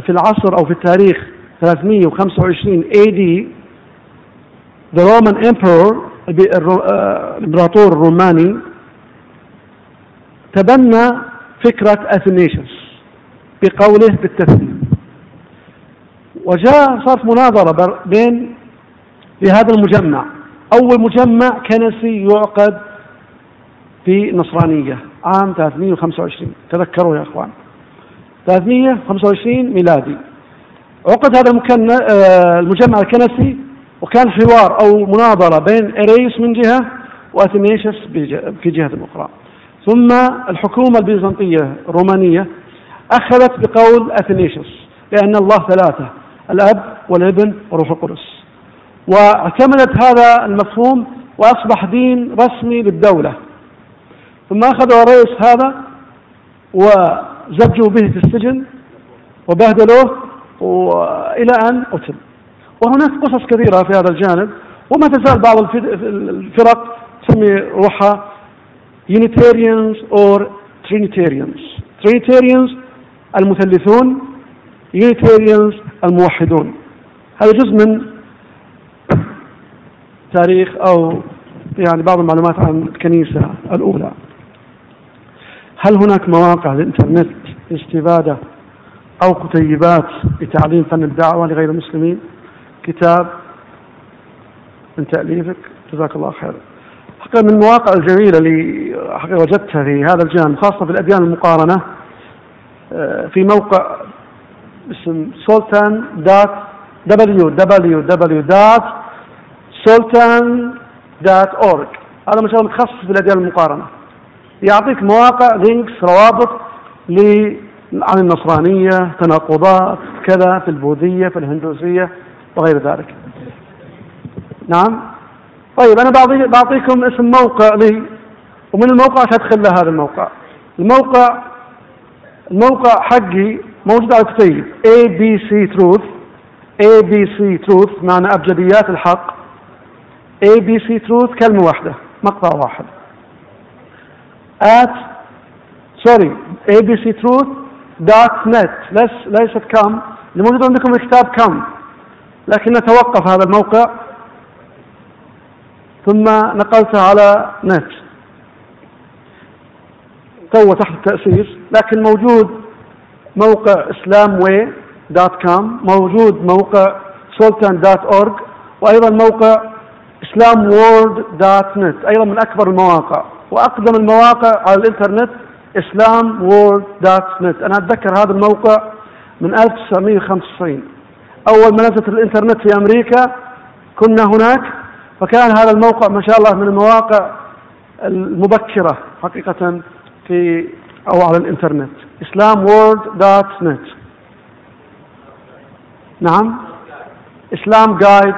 في العصر أو في التاريخ 325 AD the Roman Emperor آه، الإمبراطور الروماني تبنى فكرة أثنيشوس بقوله بالتثنية وجاء صارت مناظرة بين لهذا المجمع. أول مجمع كنسي يعقد في النصرانية عام 325 تذكروا يا أخوان. 325 ميلادي. عقد هذا. آه، المجمع الكنسي وكان حوار أو مناظرة بين إريس من جهة وأثنيشس بج- في جهة أخرى. ثم الحكومة البيزنطية الرومانية أخذت بقول أثنيشس لأن الله ثلاثة الأب والابن والروح القدس. واعتمدت هذا المفهوم وأصبح دين رسمي للدولة. ثم أخذوا الرئيس هذا وزجوا به في السجن وبهدلوه وإلى أن قتل. وهناك قصص كثيرة في هذا الجانب. وما تزال بعض الفرق تسمي روحها Unitarians or Trinitarians. Trinitarians المثلثون Unitarians الموحدون. هذا جزء من تاريخ أو يعني بعض المعلومات عن الكنيسة الأولى. هل هناك مواقع للإنترنت لاستفادة أو كتيبات لتعليم فن الدعوة لغير المسلمين؟ كتاب من تأليفك. جزاك الله خير. حقيقة من المواقع الجميلة اللي حقيقة وجدتها في هذا الجانب خاصة في الأديان المقارنة آه، في موقع اسم سلطان dot www dot سلطان dot org هذا مشروع متخصص في الأديان المقارنة. يعطيك مواقع links روابط عن النصرانية تناقضات كذا في البوذية في الهندوسية وغير ذلك. نعم؟ طيب أنا بعطي بعطيكم اسم موقع لي. ومن الموقع تدخل لهذا الموقع. الموقع الموقع حقي موجود على الكتيب. ABC Truth. ABC Truth معنى أبجديات الحق. ABC Truth كلمة واحدة مقطع واحد. At sorry ABC Truth dot net. ليس ليست كم. اللي موجود عندكم الكتاب كم. لكن توقف هذا الموقع. ثم نقلته على net to تحت التأسيس. لكن موجود موقع com موجود موقع سلطان dot org وأيضا موقع نت أيضا من أكبر المواقع. وأقدم المواقع على الإنترنت Islam World dot net أنا أتذكر هذا الموقع من 1995 أول ما نزلت الإنترنت في أمريكا كنا هناك. فكان هذا الموقع ما شاء الله من المواقع المبكرة حقيقة في أو على الإنترنت نت نعم. جايد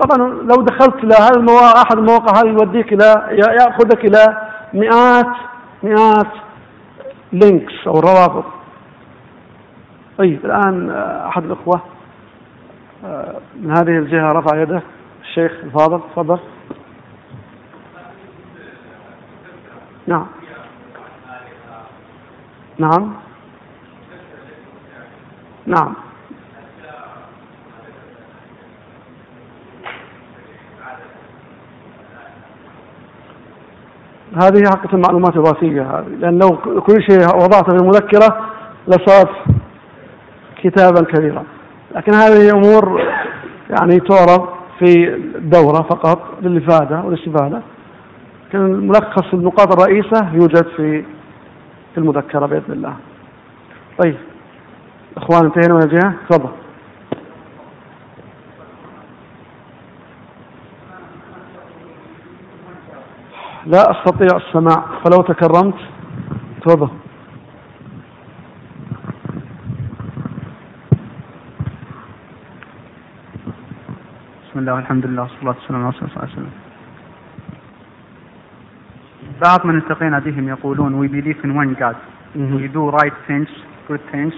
طبعا لو دخلت إلى هذا المواقع أحد المواقع هذه يوديك إلى يأخذك إلى مئات مئات لينكس أو روابط. طيب الآن أحد الأخوة من هذه الجهة رفع يده. الشيخ الفاضل تفضل. نعم. نعم. نعم. هذه حقة المعلومات الوراثية هذه. لأن لو كل شيء وضعته في المذكرة لصارت كتابا كبيرا. لكن هذه أمور يعني تعرض في الدورة فقط للإفادة والاستفادة. كان الملخص النقاط الرئيسة يوجد في في المذكرة بإذن الله. طيب. إخوان انتهينا من الجهة؟ تفضل. لا أستطيع السماع. فلو تكرمت تفضل. بسم الله والحمد لله والصلاة والسلام على رسول الله. صلى الله عليه وسلم بعض من التقينا بهم يقولون we believe in one God. we do right things good things.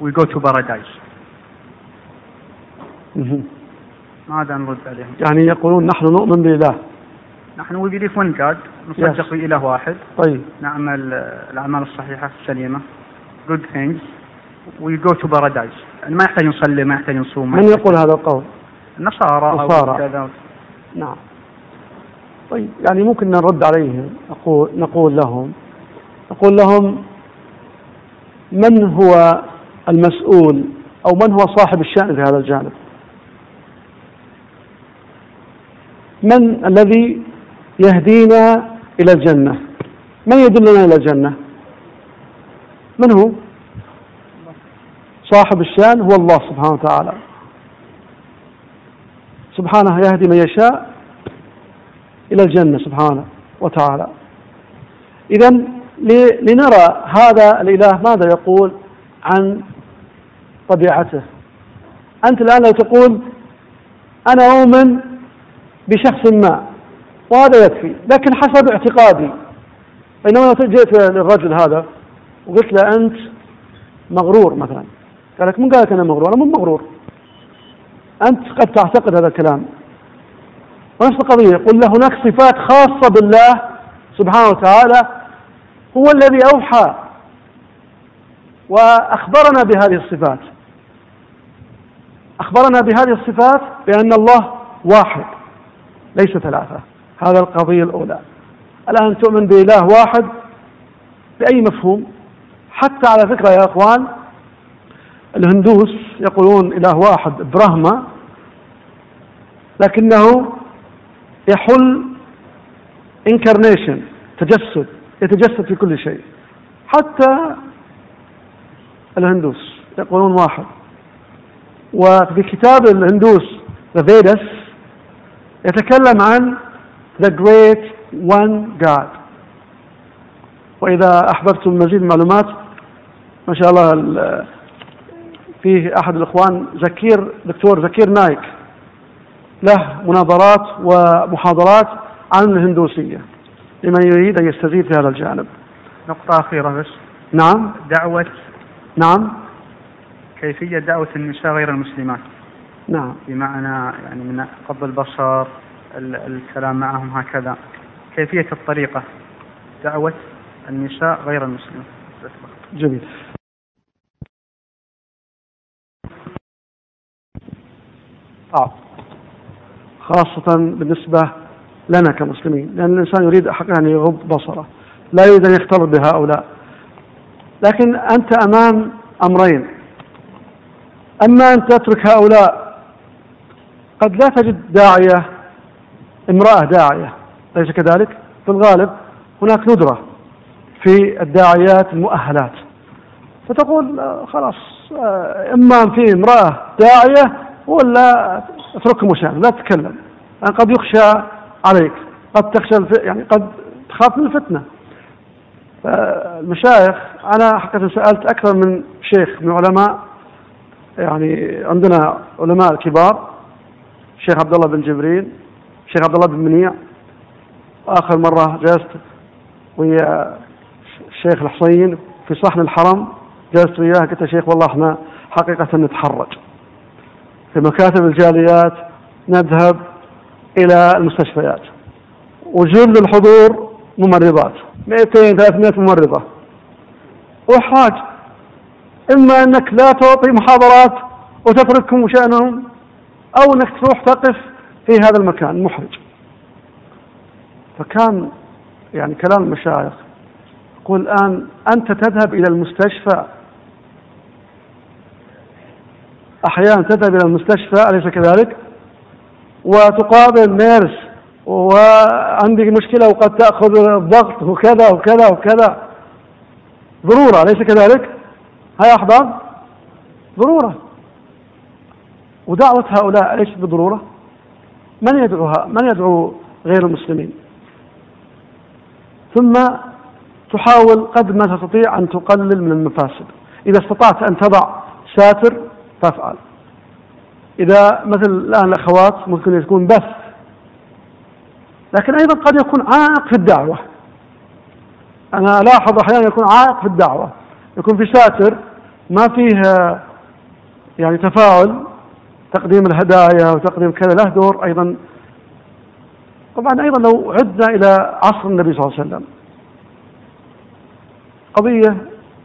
We go to paradise. ماذا نرد عليهم؟ يعني يقولون نحن نؤمن بالله. نحن we believe one God نصدق. بإله واحد. طيب. نعمل الأعمال الصحيحة السليمة. Good things. We go to paradise. ما يحتاج نصلي ما يحتاج نصوم من يقول هذا القول؟ النصارى أو نصارى. كذا. نعم. طيب يعني ممكن نرد عليهم نقول نقول لهم. نقول لهم من هو المسؤول أو من هو صاحب الشأن في هذا الجانب؟ من الذي يهدينا إلى الجنة. من يدلنا إلى الجنة؟ من هو؟ صاحب الشأن هو الله سبحانه وتعالى. سبحانه يهدي من يشاء إلى الجنة سبحانه وتعالى. إذا لنرى هذا الإله ماذا يقول عن طبيعته؟ أنت الآن لو تقول أنا أؤمن بشخص ما وهذا يكفي. لكن حسب اعتقادي بينما لو جئت للرجل هذا وقلت له أنت مغرور مثلا. قال لك من قال لك أنا مغرور؟ أنا مو مغرور. أنت قد تعتقد هذا الكلام. ونفس القضية يقول له هناك صفات خاصة بالله سبحانه وتعالى هو الذي أوحى وأخبرنا بهذه الصفات. أخبرنا بهذه الصفات بأن الله واحد ليس ثلاثة. هذا القضية الأولى. الآن تؤمن بإله واحد؟ بأي مفهوم؟ حتى على فكرة يا أخوان الهندوس يقولون إله واحد برهما لكنه يحل incarnation تجسد يتجسد في كل شيء. حتى الهندوس يقولون واحد. وفي كتاب الهندوس The Vedas يتكلم عن The Great One God. وإذا أحببتم مزيد معلومات ما شاء الله ال- فيه أحد الإخوان زكير دكتور زكير نايك. له مناظرات ومحاضرات عن الهندوسية لمن يريد أن يستزيد في هذا الجانب. نقطة أخيرة بس. نعم. دعوة. نعم. كيفية دعوة النساء غير المسلمات؟ نعم. بمعنى يعني من غض البصر ال- الكلام معهم هكذا. كيفية الطريقة؟ دعوة النساء غير فقط. جميل. آه. خاصة بالنسبة لنا كمسلمين لأن الإنسان يريد حقا أن يغض بصره. لا يريد أن يختلط بهؤلاء. لكن أنت أمام أمرين. أما أن تترك هؤلاء قد لا تجد داعية امرأة داعية أليس كذلك؟ في الغالب هناك ندرة في الداعيات المؤهلات فتقول خلاص آه، إما في امرأة داعية ولا اتركهم وشان لا تتكلم يعني قد يخشى عليك قد تخشى. يعني قد تخاف من الفتنة المشايخ أنا حقيقة سألت أكثر من شيخ من علماء يعني عندنا علماء كبار الشيخ عبد الله بن جبريل الشيخ عبد الله بن منيع آخر مرة جلست ويا الشيخ الحصين في صحن الحرم جلست وياه قلت يا شيخ والله إحنا حقيقة نتحرج. في مكاتب الجاليات نذهب إلى المستشفيات. وجل الحضور ممرضات. 200 300 ممرضة. وإحراج إما أنك لا تعطي محاضرات وتتركهم وشأنهم أو أنك تروح تقف في هذا المكان محرج. فكان يعني كلام المشايخ يقول الآن أنت تذهب إلى المستشفى. أحيانا تذهب إلى المستشفى أليس كذلك؟ وتقابل نيرس وعندك مشكلة وقد تأخذ الضغط وكذا وكذا وكذا. ضرورة أليس كذلك؟ هيا أحباب؟ ضرورة. ودعوة هؤلاء ليست بضرورة؟ من يدعوها من يدعو غير المسلمين؟ ثم تحاول قد ما تستطيع أن تقلل من المفاسد. إذا استطعت أن تضع ساتر فافعل. إذا مثل الآن الأخوات ممكن يكون بث. لكن أيضا قد يكون عائق في الدعوة. أنا ألاحظ أحيانا يكون عائق في الدعوة. يكون في ساتر ما فيه يعني تفاعل. تقديم الهدايا وتقديم كذا له دور أيضا. طبعا أيضا لو عدنا إلى عصر النبي صلى الله عليه وسلم. قضية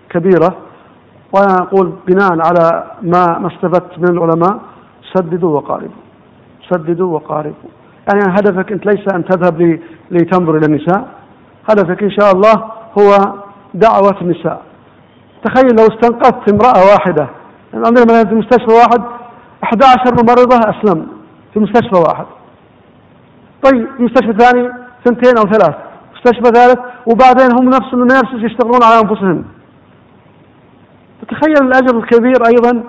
كبيرة وأنا أقول بناء على ما ما استفدت من العلماء سددوا وقاربوا. سددوا وقاربوا. يعني هدفك أنت ليس أن تذهب لتنظر إلى النساء. هدفك إن شاء الله هو دعوة النساء. تخيل لو استنقذت امرأة واحدة. عندنا مثلا في مستشفى واحد 11 ممرضة أسلم في مستشفى واحد. طيب مستشفى ثاني سنتين أو ثلاث. مستشفى ثالث وبعدين هم نفس النيرسز يشتغلون على أنفسهم. تتخيل الأجر الكبير أيضا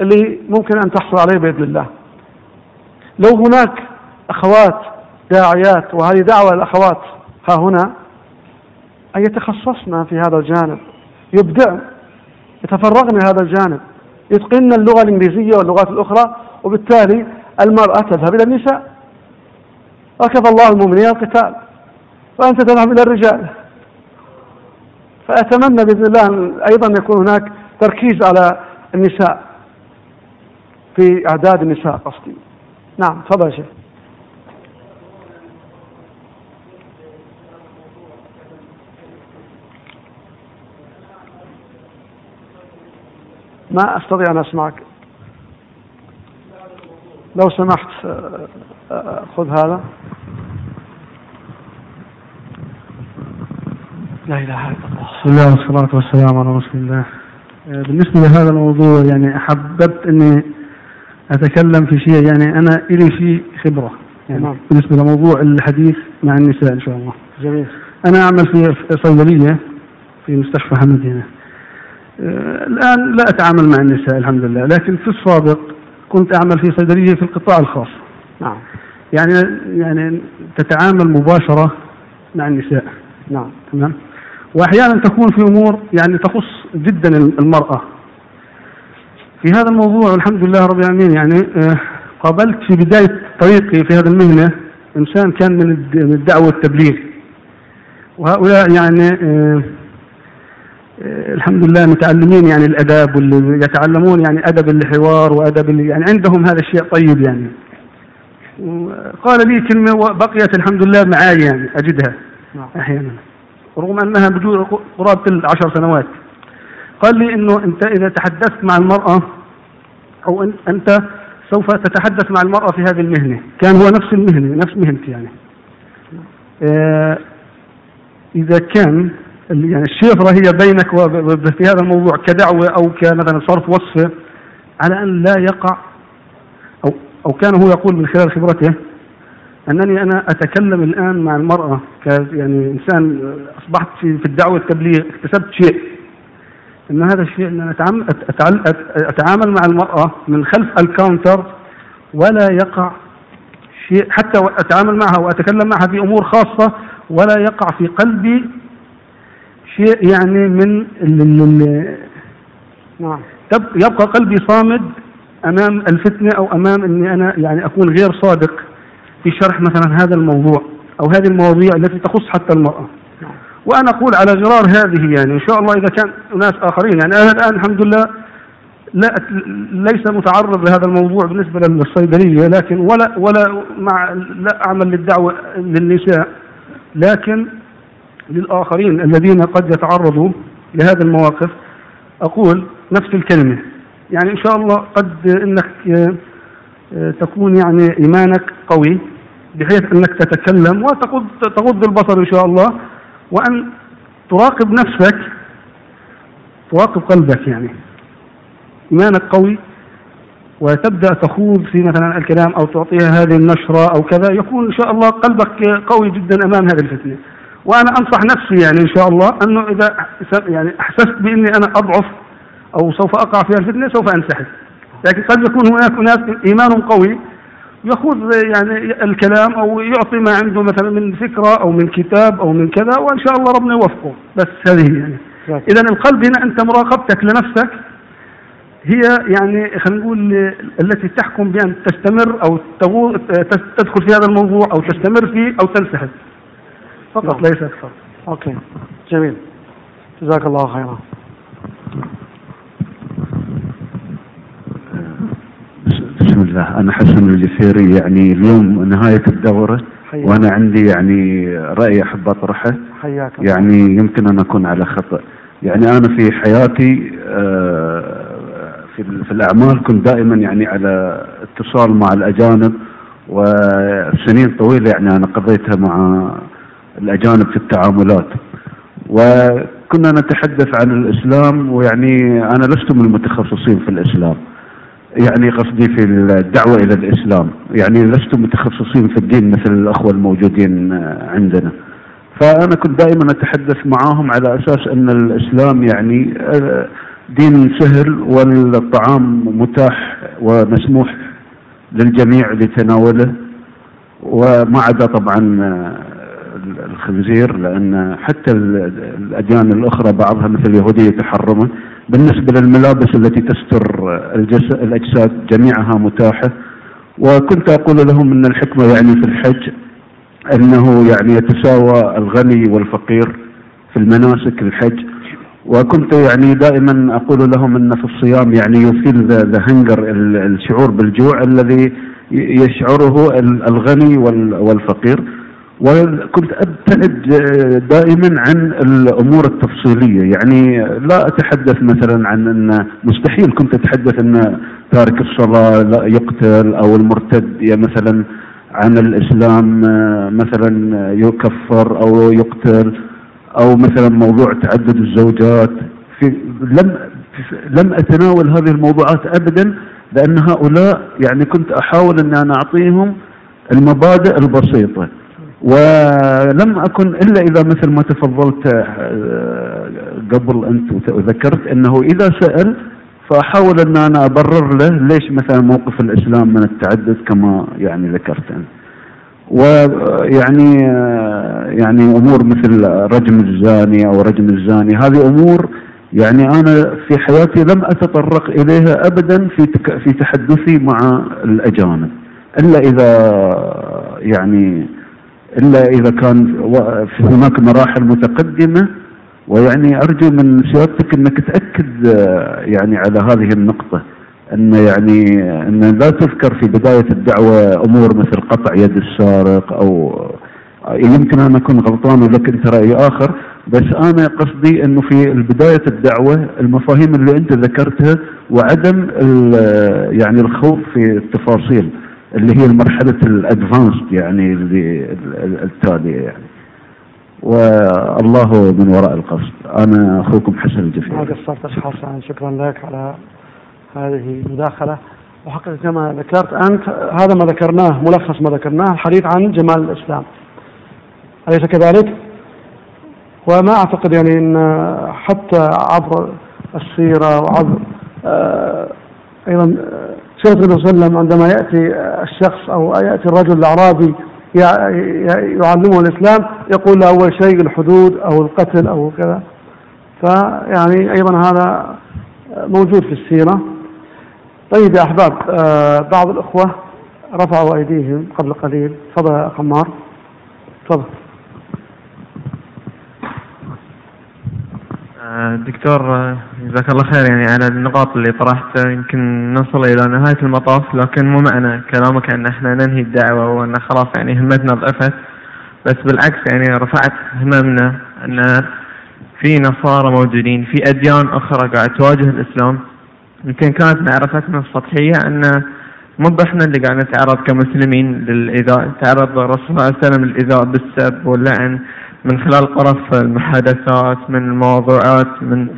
اللي ممكن أن تحصل عليه بإذن الله. لو هناك أخوات داعيات وهذه دعوة الأخوات ها هنا أن يتخصصن في هذا الجانب. يبدعن يتفرغن هذا الجانب. يتقن اللغة الإنجليزية واللغات الأخرى وبالتالي المرأة تذهب إلى النساء. ركب الله المؤمنين القتال وأنت تذهب إلى الرجال. فأتمنى بإذن الله أيضا يكون هناك تركيز على النساء في أعداد النساء قصدي نعم تفضل يا شيخ. ما أستطيع أن أسمعك. لو سمحت آه، آه، خذ هذا. لا إله إلا الله. بسم الله والصلاة والسلام على رسول الله. آه، بالنسبة لهذا الموضوع يعني أحببت أني أتكلم في شيء يعني أنا إلي فيه خبرة. يعني تمام. بالنسبة لموضوع الحديث مع النساء إن شاء الله. جميل. أنا أعمل في صيدلية في مستشفى حمد هنا. الآن لا أتعامل مع النساء الحمد لله. لكن في السابق كنت أعمل في صيدلية في القطاع الخاص. نعم. يعني يعني تتعامل مباشرة مع النساء. نعم. تمام؟ وأحيانا تكون في أمور يعني تخص جدا المرأة. في هذا الموضوع والحمد لله رب العالمين يعني آه، قابلت في بداية طريقي في هذه المهنة إنسان كان من الد- من الدعوة والتبليغ. وهؤلاء يعني آه، آه، الحمد لله متعلمين يعني الأداب واللي يتعلمون يعني أدب الحوار وأدب ال- يعني عندهم هذا الشيء طيب يعني. قال لي كلمة وبقيت الحمد لله معي يعني أجدها نعم. أحيانا. رغم أنها بدون قرابة العشر سنوات. قال لي أنه أنت إذا تحدثت مع المرأة أو أن- أنت سوف تتحدث مع المرأة في هذه المهنة. كان هو نفس المهنة نفس مهنتي يعني. آه، إذا كان يعني الشفرة هي بينك في هذا الموضوع كدعوة أو كمثلا صرف وصفة على أن لا يقع أو أو كان هو يقول من خلال خبرته أنني أنا أتكلم الآن مع المرأة ك يعني إنسان أصبحت في الدعوة والتبليغ اكتسبت شيء. إن هذا الشيء إن أنا أتعامل, مع المرأة من خلف الكاونتر ولا يقع شيء حتى أتعامل معها وأتكلم معها في أمور خاصة ولا يقع في قلبي شيء يعني من ال ال ال نعم. يبقى قلبي صامد أمام الفتنة أو أمام إني أنا يعني أكون غير صادق في شرح مثلا هذا الموضوع أو هذه المواضيع التي تخص حتى المرأة. وأنا أقول على غرار هذه يعني إن شاء الله إذا كان ناس آخرين يعني أنا الآن الحمد لله لا ليس متعرض لهذا الموضوع بالنسبة للصيدلية لكن ولا ولا مع لا أعمل للدعوة للنساء لكن للآخرين الذين قد يتعرضوا لهذه المواقف. أقول نفس الكلمة. يعني إن شاء الله قد إنك آه، تكون يعني إيمانك قوي بحيث إنك تتكلم وتغض تغض البصر إن شاء الله وأن تراقب نفسك تراقب قلبك يعني. إيمانك قوي وتبدأ تخوض في مثلا الكلام أو تعطيها هذه النشرة أو كذا يكون إن شاء الله قلبك قوي جدا أمام هذه الفتنة. وأنا أنصح نفسي يعني إن شاء الله أنه إذا يعني أحسست بإني أنا أضعف أو سوف أقع في الفتنة سوف أنسحب. لكن قد يكون هناك أناس إيمان قوي يخوض يعني الكلام أو يعطي ما عنده مثلا من فكرة أو من كتاب أو من كذا وإن شاء الله ربنا يوفقه. بس هذه يعني. اذا القلب هنا أنت مراقبتك لنفسك هي يعني خلينا نقول التي تحكم بأن تستمر أو تغو- تدخل في هذا الموضوع أو تستمر فيه أو تنسحب. فقط. ليس أكثر. okay. جميل. جزاك الله خيرا. بسم الله. أنا حسن الجفيري يعني اليوم نهاية الدورة حياك. وأنا عندي يعني رأي أحب أطرحه. حياك. يعني يمكن أن أكون على خطأ. يعني أنا في حياتي آه، في في الأعمال كنت دائما يعني على اتصال مع الأجانب وسنين طويلة يعني أنا قضيتها مع الأجانب في التعاملات. وكنا نتحدث عن الإسلام ويعني أنا لست من المتخصصين في الإسلام. يعني قصدي في الدعوة إلى الإسلام. يعني لست متخصصين في الدين مثل الأخوة الموجودين عندنا. فأنا كنت دائما أتحدث معاهم على أساس أن الإسلام يعني آه، دين سهل والطعام متاح ومسموح للجميع لتناوله. وما عدا طبعا آه، الخنزير لأن حتى ال- الأديان الأخرى بعضها مثل اليهودية تحرمه بالنسبة للملابس التي تستر الأجساد جميعها متاحة. وكنت أقول لهم أن الحكمة يعني في الحج أنه يعني يتساوى الغني والفقير في المناسك الحج. وكنت يعني دائما أقول لهم أن في الصيام يعني يثير ذا هنجر الشعور بالجوع الذي يشعره ال- الغني وال- والفقير. وكنت أبتعد دائما عن الأمور التفصيلية. يعني لا أتحدث مثلا عن أن مستحيل كنت أتحدث أن تارك الصلاة لا يقتل أو المرتد مثلا عن الإسلام آه، مثلا يكفر أو يقتل أو مثلا موضوع تعدد الزوجات. في لم لم أتناول هذه الموضوعات أبدا لأن هؤلاء يعني كنت أحاول أن أنا أعطيهم المبادئ البسيطة. ولم أكن إلا إذا مثل ما تفضلت آه، قبل أنت وذكرت أنه إذا سأل فأحاول أن أنا أبرر له ليش مثلا موقف الإسلام من التعدد كما يعني ذكرت أنت. ويعني آه، يعني أمور مثل رجم الزاني أو رجم الزاني هذه أمور يعني أنا في حياتي لم أتطرق إليها ابدا في في تحدثي مع الأجانب إلا إذا يعني إلا إذا كان في هناك مراحل متقدمة ويعني أرجو من سيادتك إنك تأكد آه، يعني على هذه النقطة إن يعني إن لا تذكر في بداية الدعوة أمور مثل قطع يد السارق أو يمكن أنا أكون غلطان ولك انت رأي آخر بس أنا قصدي إنه في بداية الدعوة المفاهيم اللي أنت ذكرتها وعدم ال- يعني الخوض في التفاصيل. اللي هي المرحلة الأدفانسد يعني اللي ال- التالية يعني. والله من وراء القصد. أنا أخوكم حسن ما الجفير قصرت اشخاص شكرا لك على هذه المداخلة. وحقيقة كما ذكرت أنت هذا ما ذكرناه ملخص ما ذكرناه الحديث عن جمال الإسلام. أليس كذلك؟ وما أعتقد يعني إن حتى عبر السيرة وعبر آه، أيضا آه، النبي صلى الله عليه وسلم عندما يأتي الشخص أو يأتي الرجل يع- يعلمه الإسلام يقول له أول شيء الحدود أو القتل أو كذا. فيعني أيضا هذا موجود في السيرة. طيب يا أحباب آه، بعض الأخوة رفعوا أيديهم قبل قليل. تفضل يا أخ عمار. تفضل. دكتور آه، جزاك الله خير يعني على النقاط اللي طرحتها يمكن نصل إلى نهاية المطاف لكن مو معنى كلامك أن إحنا ننهي الدعوة وأن خلاص يعني همتنا ضعفت. بس بالعكس يعني رفعت هممنا أن في نصارى موجودين في أديان أخرى قاعد تواجه الإسلام. يمكن كانت معرفتنا السطحية أن مو إحنا اللي قاعد نتعرض كمسلمين للإيذاء تعرض الرسول صلى الله عليه وسلم للإيذاء بالسب واللعن. من خلال قرف المحادثات من الموضوعات من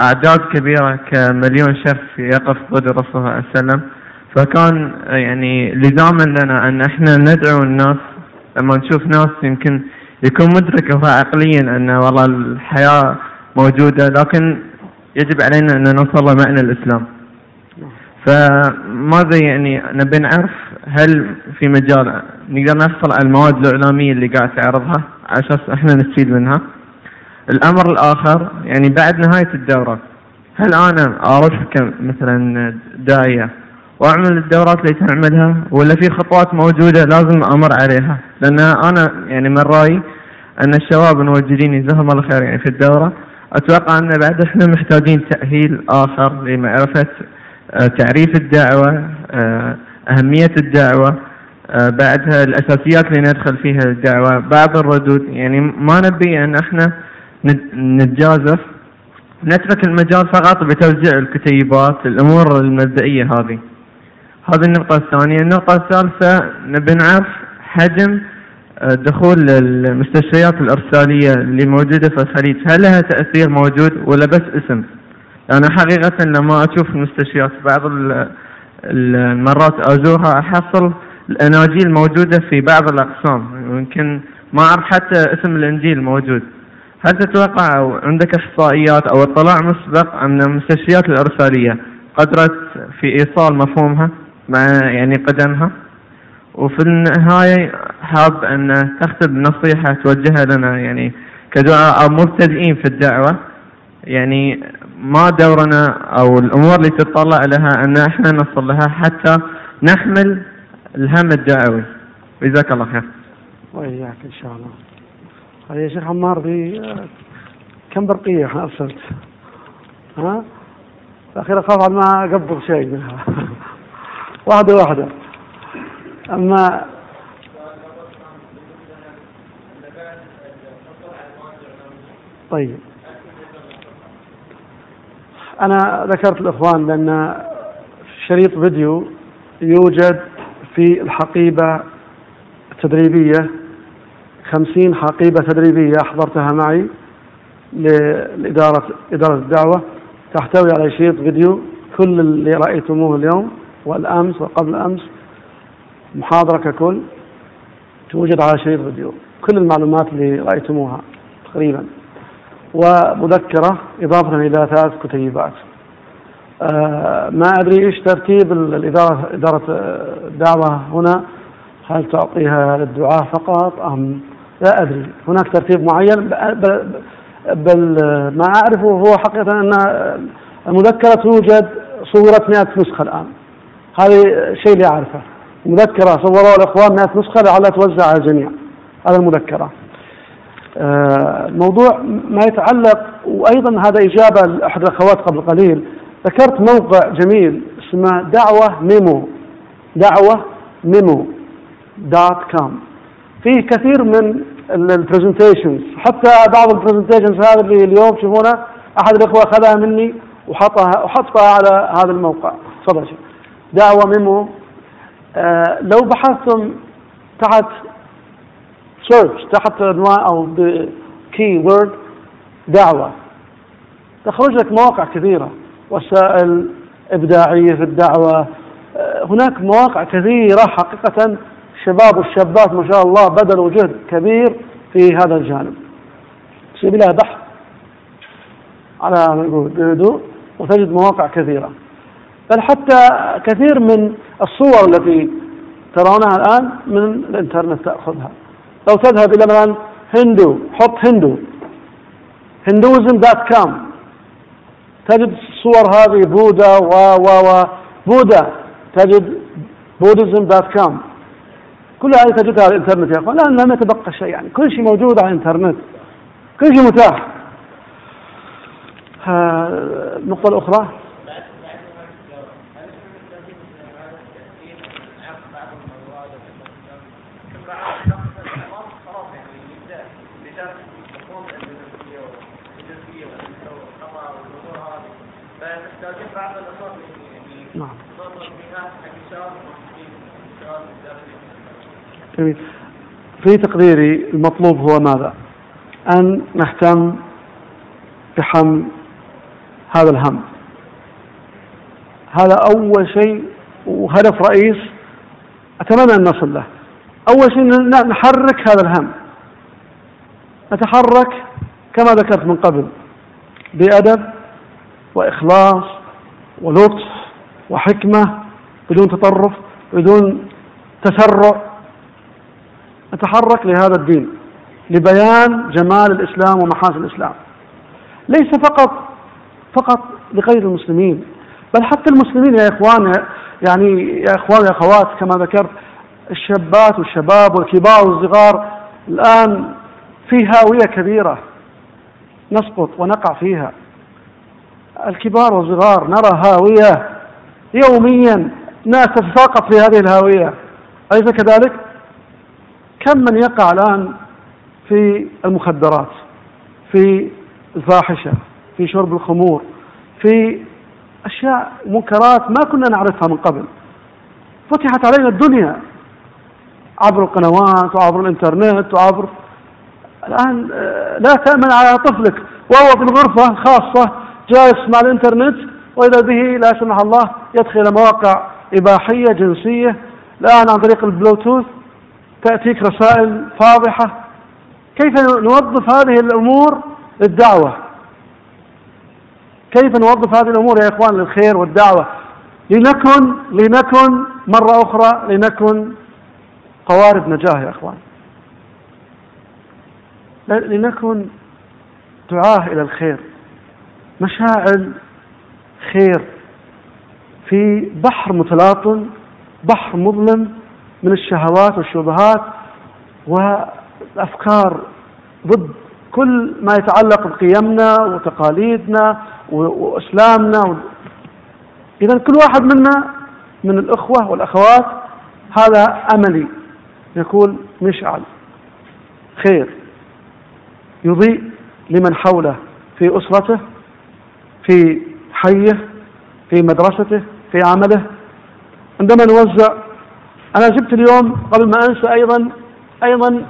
أعداد كبيرة كمليون شخص يقف ضد الرسول صلى الله عليه وسلم. فكان يعني لزاما لنا أن إحنا ندعو الناس لما نشوف ناس يمكن يكون مدرك عقليا أن والله الحياة موجودة لكن يجب علينا أن نوصل لمعنى الإسلام. فماذا يعني نبي نعرف هل في مجال نقدر نحصل على المواد الإعلامية اللي قاعد تعرضها؟ على أساس إحنا نستفيد منها. الأمر الآخر يعني بعد نهاية الدورة هل أنا أروح كمثلا داعية وأعمل الدورات اللي تعملها ولا في خطوات موجودة لازم أمر عليها؟ لأن أنا يعني من رأيي أن الشباب الموجودين جزاهم الله خير يعني في الدورة أتوقع أن بعد إحنا محتاجين تأهيل آخر لمعرفة تعريف الدعوة آه، أهمية الدعوة آه، بعدها الأساسيات اللي ندخل فيها الدعوة بعض الردود. يعني ما نبي أن إحنا نت- نتجازف نترك المجال فقط بتوزيع الكتيبات الأمور المبدئية هذه. هذه النقطة الثانية. النقطة الثالثة نبي نعرف حجم آه، دخول المستشفيات الإرسالية اللي موجودة في الخليج. هل لها تأثير موجود ولا بس اسم؟ أنا حقيقة لما أشوف المستشفيات بعض ال- المرات أزورها أحصل الأناجيل موجودة في بعض الأقسام. يمكن ما أعرف حتى اسم الإنجيل موجود. هل تتوقع أو عندك إحصائيات أو اطلاع مسبق أن المستشفيات الإرسالية قدرت في إيصال مفهومها مع يعني قدمها؟ وفي النهاية حاب أن تختم نصيحة توجهها لنا يعني كدعاء مبتدئين في الدعوة. يعني ما دورنا أو الأمور اللي تتطلع لها أن إحنا نصل لها حتى نحمل الهم الدعوي جزاك الله خير. وإياك إن شاء الله. يا شيخ عمار في آه، كم برقية أرسلت؟ ها؟ الأخير أخاف ما أقبض شيء منها. (laughs) واحدة واحدة. أما طيب. أنا ذكرت الإخوان بأن شريط فيديو يوجد في الحقيبة التدريبية خمسين حقيبة تدريبية أحضرتها معي لإدارة إدارة الدعوة. تحتوي على شريط فيديو كل اللي رأيتموه اليوم والأمس وقبل أمس محاضرة ككل توجد على شريط فيديو. كل المعلومات اللي رأيتموها تقريبا. ومذكرة إضافة إلى ثلاث كتيبات. آه ما أدري إيش ترتيب ال- الإدارة إدارة آه، الدعوة هنا. هل تعطيها للدعاة فقط أم لا أدري. هناك ترتيب معين. بل ما أعرفه هو حقيقة أن المذكرة توجد صورت 100 نسخة الآن. هذا شيء اللي أعرفه. مذكرة صوروها الإخوان 100 نسخة لعلها توزع على الجميع هذا المذكرة. آه، موضوع ما يتعلق وأيضا هذا إجابة لأحد الأخوات قبل قليل. ذكرت موقع جميل اسمه دعوة ميمو دعوة ميمو dot com. فيه كثير من ال presentations حتى بعض ال presentations هذا اللي اليوم تشوفونه أحد الأخوة أخذها مني وحطها وحطها على هذا الموقع. تفضل دعوة ميمو. آه لو بحثتم تحت search تحت عنوان أو keyword دعوة. تخرج لك مواقع كثيرة. وسائل إبداعية في الدعوة. آه هناك مواقع كثيرة حقيقة. الشباب والشابات ما شاء الله بذلوا جهد كبير في هذا الجانب. سيب لها بحث على ما يقول وتجد مواقع كثيرة. بل حتى كثير من الصور التي ترونها الآن من الإنترنت تأخذها. لو تذهب إلى مثلا هندو حط هندو. Hinduism dot com تجد الصور هذه بودا و و و بودا. تجد Buddhism dot com كل هذه تجدها على الإنترنت يا إخوان. الان لم يتبقى شيء. يعني كل شيء موجود على الإنترنت. كل شيء متاح. النقطة الأخرى نعم. جميل. في تقديري المطلوب هو ماذا؟ أن نهتم بحمل هذا الهم. هذا أول شيء وهدف رئيس أتمنى أن نصل له. أول شيء نحرك هذا الهم. نتحرك كما ذكرت من قبل بأدب وإخلاص ولطف وحكمة بدون تطرف بدون تسرع. نتحرك لهذا الدين لبيان جمال الإسلام ومحاسن الإسلام. ليس فقط فقط لغير المسلمين بل حتى المسلمين يا إخوان يعني يا إخوان يا أخوات كما ذكرت الشابات والشباب والكبار والصغار الآن في هاوية كبيرة نسقط ونقع فيها. الكبار والصغار نرى هاوية يوميا ناس تتساقط في هذه الهاوية. أليس كذلك؟ كم من يقع الآن في المخدرات في الفاحشة في شرب الخمور في أشياء منكرات ما كنا نعرفها من قبل. فتحت علينا الدنيا عبر القنوات وعبر الإنترنت وعبر الآن آه، لا تأمن على طفلك. وهو في الغرفة خاصة جالس مع الإنترنت وإذا به لا سمح الله يدخل مواقع إباحية جنسية الآن عن طريق البلوتوث تأتيك رسائل فاضحة. كيف نوظف هذه الأمور للدعوة؟ كيف نوظف هذه الأمور يا إخوان للخير والدعوة؟ لنكن لنكن مرة أخرى لنكن قوارب نجاة يا إخوان. لنكن دعاة إلى الخير. مشاعل خير. في بحر متلاطم بحر مظلم من الشهوات والشبهات والأفكار ضد كل ما يتعلق بقيمنا وتقاليدنا وإسلامنا و... إذا كل واحد منا من الأخوة والأخوات هذا أملي يكون مشعل. خير. يضيء لمن حوله في أسرته في حيه في مدرسته في عمله. عندما نوزع أنا جبت اليوم قبل ما أنسى أيضا أيضا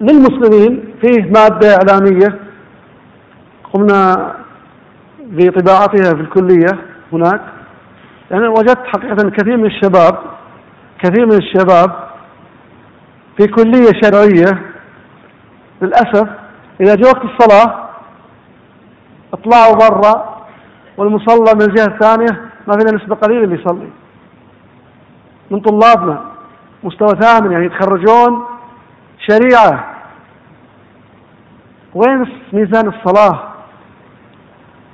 للمسلمين فيه مادة إعلامية. قمنا بطباعتها في الكلية هناك. يعني وجدت حقيقة كثير من الشباب كثير من الشباب في كلية شرعية للأسف إذا جاء وقت الصلاة اطلعوا برا والمصلى من الجهة الثانية ما فينا نسبة قليلة اللي يصلي. من طلابنا مستوى ثامن يعني يتخرجون شريعة. وين ميزان الصلاة؟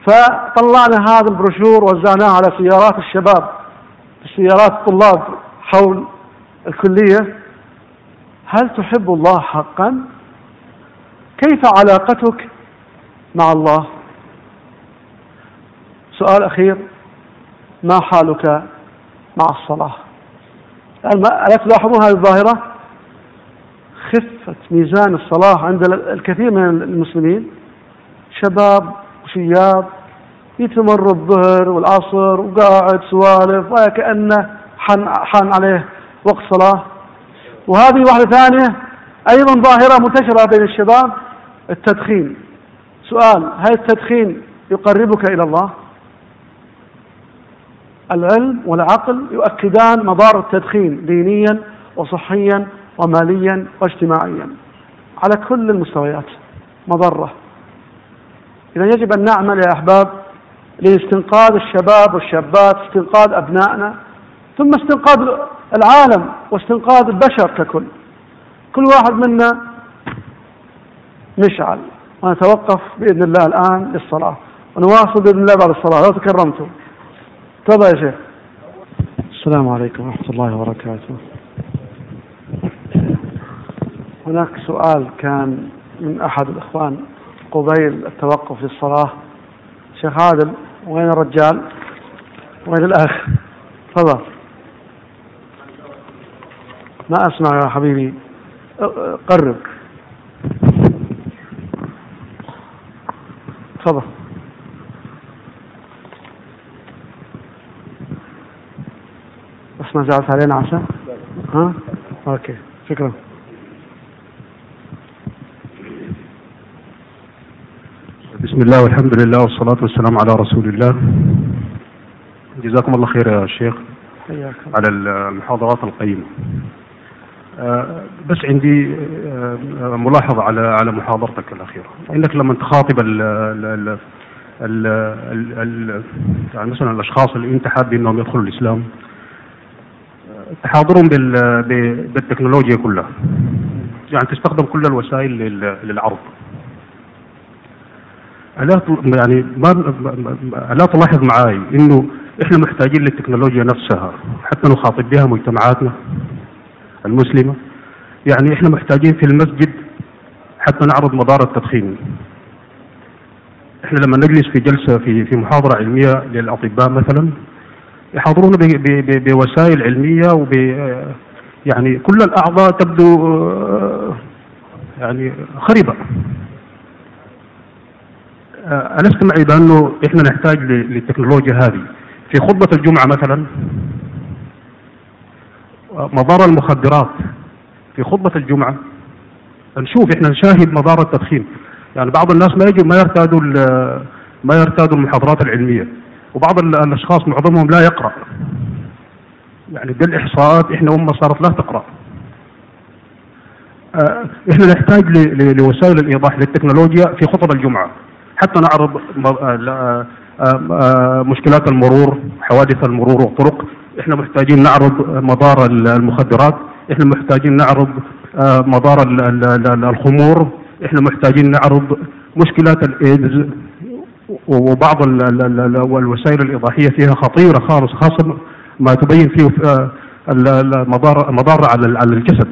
فطلعنا هذا البروشور وزعناه على سيارات الشباب سيارات الطلاب حول الكلية. هل تحب الله حقا؟ كيف علاقتك مع الله؟ سؤال أخير. ما حالك مع الصلاة؟ ألا تلاحظون هذه الظاهرة؟ خفة ميزان الصلاة عند الكثير من المسلمين. شباب وشياب يتمر الظهر والعصر وقاعد سوالف وكأنه حان, حان عليه وقت صلاة. وهذه واحدة ثانية أيضا ظاهرة منتشرة بين الشباب التدخين. سؤال هل التدخين يقربك إلى الله؟ العلم والعقل يؤكدان مضار التدخين دينيا وصحيا وماليا واجتماعيا. على كل المستويات مضرة. إذا يجب أن نعمل يا أحباب لاستنقاذ الشباب والشابات استنقاذ أبنائنا ثم استنقاذ العالم واستنقاذ البشر ككل. كل واحد منا مشعل ونتوقف بإذن الله الآن للصلاة. ونواصل بإذن الله بعد الصلاة. لو تكرمتم. تفضل يا شيخ. السلام عليكم ورحمة الله وبركاته. هناك سؤال كان من أحد الإخوان قبيل التوقف للصلاة شيخ عادل وين الرجال؟ وين الأخ؟ تفضل. ما أسمع يا حبيبي. قرب. تفضل. بس ما زعلت علينا عشان؟ ها؟ أوكي شكرا. بسم الله والحمد لله والصلاة والسلام على رسول الله. جزاكم الله خير يا شيخ. حياكم. على المحاضرات القيمة. آه، بس عندي آه، ملاحظة على على محاضرتك الأخيرة. إنك لما تخاطب ال ال ال ال يعني مثلا الأشخاص اللي أنت حاب إنهم يدخلوا الإسلام تحاضرهم بالتكنولوجيا كلها. يعني تستخدم كل الوسائل لل- للعرض. ألا ت- يعني ما ألا تلاحظ معي إنه إحنا محتاجين للتكنولوجيا نفسها حتى نخاطب بها مجتمعاتنا المسلمة. يعني إحنا محتاجين في المسجد حتى نعرض مضار التدخين. إحنا لما نجلس في جلسة في في محاضرة علمية للأطباء مثلا يحاضرون بوسائل علمية وب يعني كل الأعضاء تبدو آه، يعني خربة آه، ألست معي بأنه إحنا نحتاج للتكنولوجيا هذه. في خطبة الجمعة مثلا آه، مضار المخدرات. في خطبة الجمعة نشوف إحنا نشاهد مضار التدخين يعني بعض الناس ما يجوا ما يرتادوا ما يرتادوا المحاضرات العلمية. وبعض ال- الأشخاص معظمهم لا يقرأ. يعني بالإحصاءات إحنا أمة صارت لا تقرأ. آه، إحنا نحتاج لوسائل الإيضاح للتكنولوجيا في خطب الجمعة. حتى نعرض آه، آه، مشكلات المرور حوادث المرور والطرق إحنا محتاجين نعرض مضار ال- المخدرات. إحنا محتاجين نعرض مضار ال- ال- ال- الخمور. إحنا محتاجين نعرض مشكلات الإيدز. وبعض ال- ال- ال- ال- الوسائل الايضاحيه فيها خطيرة خالص خاصة ما تبين فيه آه، ال- ال- مضار على على الجسد.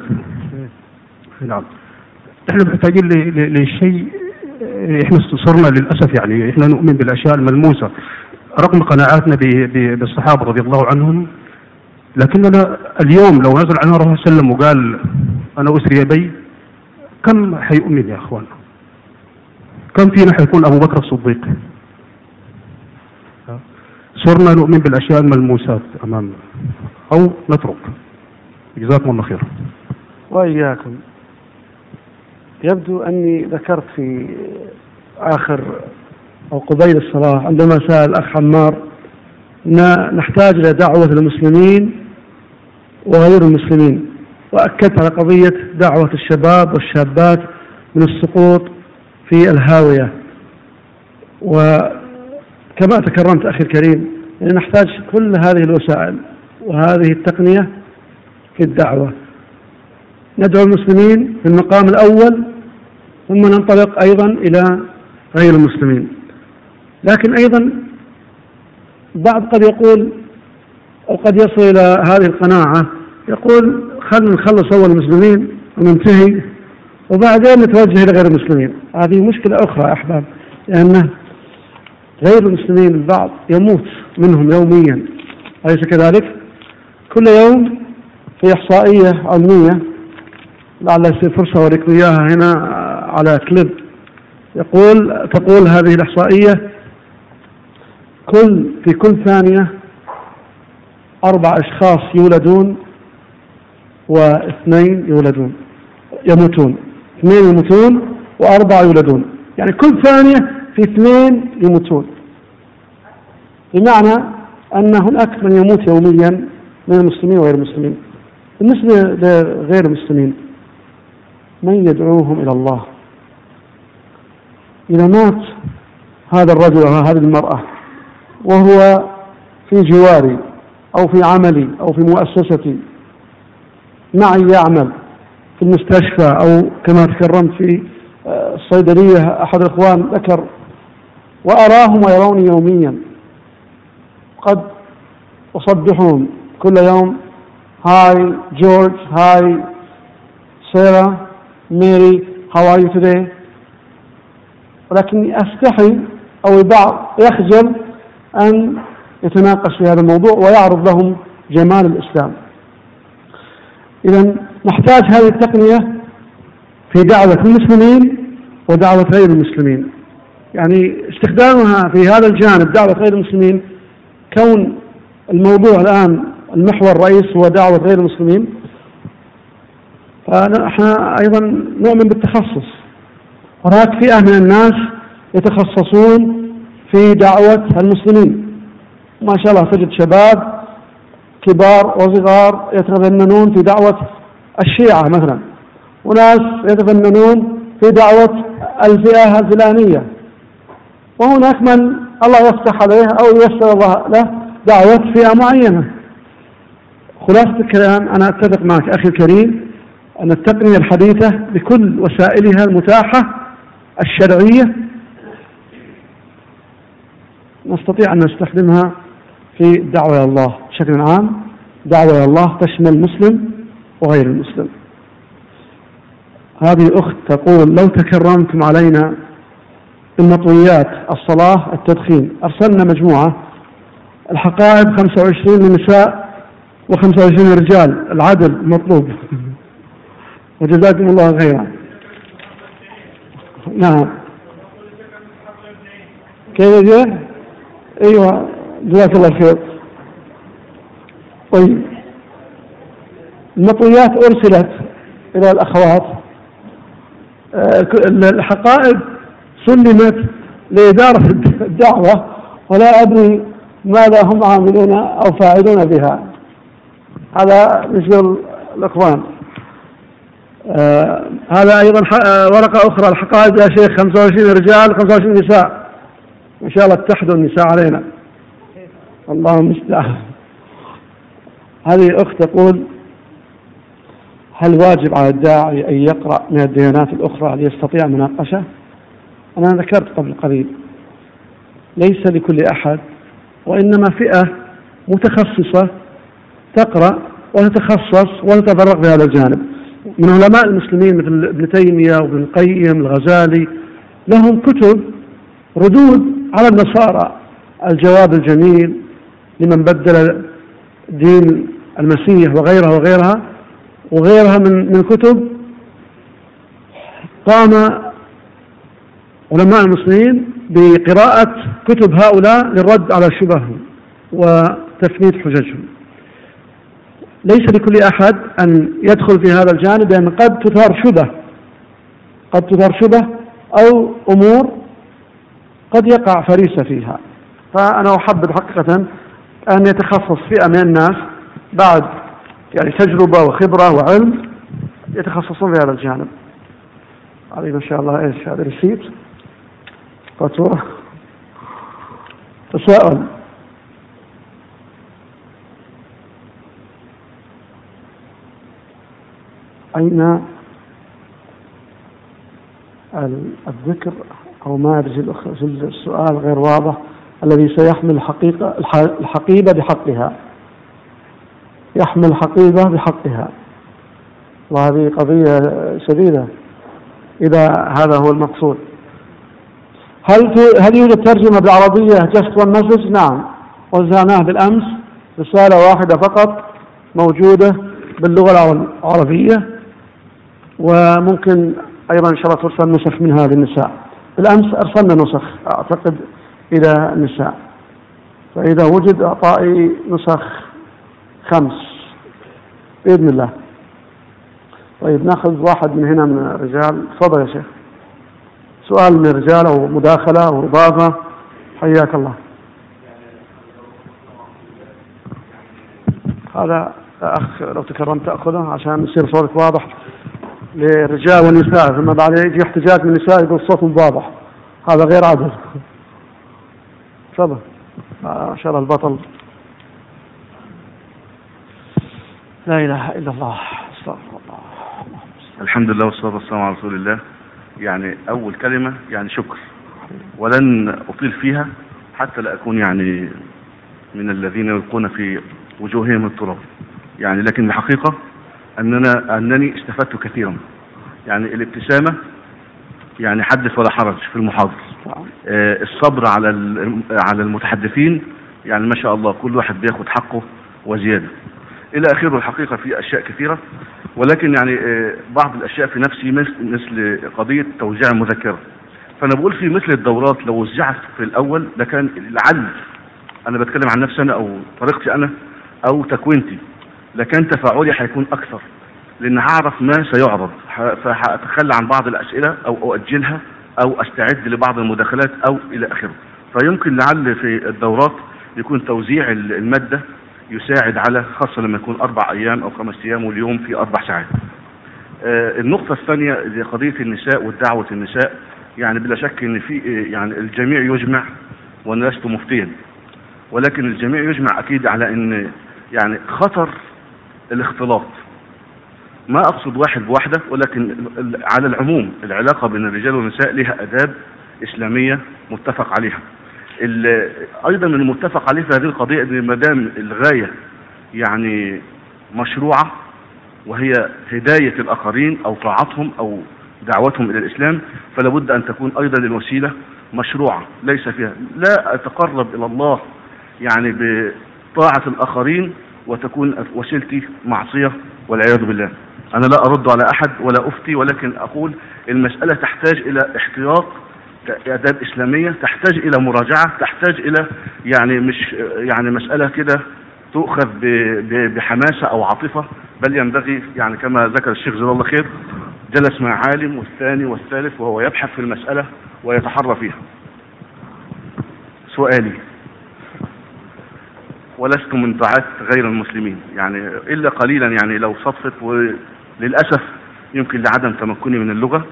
نعم. إحنا محتاجين لشيء إحنا صرنا للأسف يعني إحنا نؤمن بالأشياء الملموسة. رغم قناعاتنا بالصحابة رضي الله عنهم لكننا اليوم لو نزل علينا الرسول صلى الله عليه وسلم وقال أنا أسري بي كم حيؤمن يا إخوان؟ كم فينا حيكون أبو بكر الصديق؟ صرنا نؤمن بالأشياء الملموسات أمامنا. أو نترك. جزاكم الله خير. وإياكم. يبدو أني ذكرت في آخر أو قبيل الصلاة عندما سأل الأخ عمار أن نحتاج إلى دعوة المسلمين وغير المسلمين وأكدت على قضية دعوة الشباب والشابات من السقوط في الهاوية. وكما تكرمت أخي الكريم يعني نحتاج كل هذه الوسائل وهذه التقنية في الدعوة. ندعو المسلمين في المقام الأول ثم ننطلق أيضا إلى غير المسلمين. لكن أيضا بعض قد يقول أو قد يصل إلى هذه القناعة يقول خلنا نخلص أول المسلمين وننتهي. وبعدين نتوجه إلى غير المسلمين. هذه مشكلة أخرى أحباب لأن غير المسلمين البعض يموت منهم يوميا. أليس كذلك؟ كل يوم في إحصائية علمية لعل يصير فرصة أوريكم إياها هنا على كليب. يقول تقول هذه الإحصائية كل في كل ثانية أربع أشخاص يولدون واثنين يولدون يموتون. اثنين يموتون وأربعة يولدون. يعني كل ثانية في اثنين يموتون. بمعنى أن هناك من يموت يوميا من المسلمين وغير المسلمين. بالنسبة لغير المسلمين من يدعوهم إلى الله؟ إذا مات هذا الرجل أو هذه المرأة وهو في جواري أو في عملي أو في مؤسستي معي يعمل؟ في المستشفى أو كما تكرمت في آه، الصيدلية أحد الإخوان ذكر وأراهم ويروني يوميا قد أصبحهم كل يوم هاي جورج هاي سيرا Mary how are you today ولكني أستحي أو البعض يخجل أن يتناقش في هذا الموضوع ويعرض لهم جمال الإسلام. إذا نحتاج هذه التقنية في دعوة المسلمين ودعوة غير المسلمين. يعني استخدامها في هذا الجانب دعوة غير المسلمين كون الموضوع الآن المحور الرئيس هو دعوة غير المسلمين. فنحن أيضا نؤمن بالتخصص. هناك فئة من الناس يتخصصون في دعوة المسلمين. ما شاء الله تجد شباب كبار وصغار يتفننون في دعوة الشيعة مثلا. وناس يتفننون في دعوة الفئة الفلانية. وهناك من الله يفتح عليه أو ييسر الله له دعوة فئة معينة. خلاصة الكلام أنا أتفق معك أخي الكريم أن التقنية الحديثة بكل وسائلها المتاحة الشرعية. نستطيع أن نستخدمها في الدعوة إلى الله بشكل عام. دعوة إلى الله تشمل المسلم وغير المسلم. هذه الأخت تقول لو تكرمتم علينا المطويات الصلاة التدخين أرسلنا مجموعة الحقائب 25 للنساء و25 للرجال العدل مطلوب. (laughs) وجزاكم الله خيرا. نعم. كيف؟ أيوه جزاك الله خير. طيب. المطويات أرسلت إلى الأخوات. آه، الحقائب سلمت لإدارة الدعوة ولا أدري ماذا هم عاملون أو فاعلون بها. هذا مثل الاخوان آه هذا أيضا آه ورقة أخرى الحقائب يا شيخ 25 رجال 25 نساء. إن شاء الله اتحدوا النساء علينا. الله المستعان هذه الأخت تقول هل واجب على الداعي أن يقرأ من الديانات الأخرى ليستطيع المناقشة؟ أنا ذكرت قبل قليل. ليس لكل أحد وإنما فئة متخصصة تقرأ وتتخصص وتتفرغ في هذا الجانب. من علماء المسلمين مثل ابن تيمية وابن القيم الغزالي لهم كتب ردود على النصارى الجواب الجميل لمن بدل دين المسيح وغيرها وغيرها وغيرها من من كتب قام علماء المسلمين بقراءة كتب هؤلاء للرد على شبههم وتثبيت حججهم. ليس لكل أحد أن يدخل في هذا الجانب لأن قد تثار شبه قد تثار شبه أو أمور قد يقع فريسة فيها. فأنا أحبذ حقيقة أن يتخصص فئة من الناس بعد يعني تجربة وخبرة وعلم يتخصصون في هذا الجانب. هذه ما شاء الله إيش هذا ريسيت فاتورة تساؤل أين ال- الذكر أو ما أدري السؤال غير واضح الذي سيحمل الحقيقة الح- الحقيبة بحقها؟ يحمل حقيبة بحقها. وهذه قضية شديدة. إذا هذا هو المقصود. هل هل يوجد ترجمة بالعربية جست والمسج؟ نعم. وزعناه بالأمس رسالة واحدة فقط موجودة باللغة العر- العربية. وممكن أيضا إن شاء الله ترسل نسخ منها للنساء. بالأمس أرسلنا نسخ أعتقد إلى النساء. فإذا وجد أعطائي نسخ خمس. بإذن الله. طيب نأخذ واحد من هنا من الرجال. تفضل يا شيخ. سؤال من الرجال أو مداخلة أو إضافة. حياك الله. هذا أخ لو تكرمت تأخذه عشان يصير صوتك واضح للرجال والنساء. ثم بعد يجي احتجاج من النساء يقول صوتهم واضح. هذا غير عادل. تفضل. ما شاء الله البطل. لا إله إلا الله أستغفر الله. الحمد لله والصلاة والسلام على رسول الله. يعني أول كلمة يعني شكر. ولن أطيل فيها حتى لا أكون يعني من الذين يلقون في وجوههم التراب. يعني لكن الحقيقة أننا أنني استفدت كثيرا. يعني الابتسامة يعني حدث ولا حرج في المحاضر آه، الصبر على على المتحدثين يعني ما شاء الله كل واحد بياخد حقه وزيادة. إلى آخره الحقيقة في أشياء كثيرة ولكن يعني آه، بعض الأشياء في نفسي مثل, قضية توزيع المذكرة فأنا بقول في مثل الدورات لو وزعت في الأول لكان لعل أنا بتكلم عن نفسي أنا أو طريقتي أنا أو تكوينتي. لكان تفاعلي هيكون أكثر لأن هعرف ما سيعرض. فهتخلى عن بعض الأسئلة أو أؤجلها أو أستعد لبعض المداخلات أو إلى آخره. فيمكن لعل في الدورات يكون توزيع ال- المادة يساعد على خاصة لما يكون أربع أيام أو خمس أيام واليوم في أربع ساعات. آه، النقطة الثانية اللي قضية النساء والدعوة النساء يعني بلا شك إن في آه، يعني الجميع يجمع وأنا لست مفتيا ولكن الجميع يجمع أكيد على إن يعني خطر الاختلاط. ما أقصد واحد بواحدة ولكن على العموم العلاقة بين الرجال والنساء لها آداب إسلامية متفق عليها. أيضا المتفق عليه في هذه القضية أن ما دام الغاية يعني مشروعة وهي هداية الآخرين أو طاعتهم أو دعوتهم إلى الإسلام فلا بد أن تكون أيضا الوسيلة مشروعة ليس فيها لا أتقرب إلى الله يعني بطاعة الآخرين وتكون وسيلتي معصية والعياذ بالله. أنا لا أرد على أحد ولا أفتي ولكن أقول المسألة تحتاج إلى احتياط آداب إسلامية تحتاج إلى مراجعة تحتاج إلى يعني مش يعني مسألة كده تؤخذ ب- ب- بحماسة أو عاطفة بل ينبغي يعني كما ذكر الشيخ جزاه الله خير جلس مع عالم والثاني والثالث وهو يبحث في المسألة ويتحرى فيها. سؤالي ولست من دعاة غير المسلمين؟ يعني إلا قليلا يعني لو صدفت وللأسف يمكن لعدم تمكني من اللغة.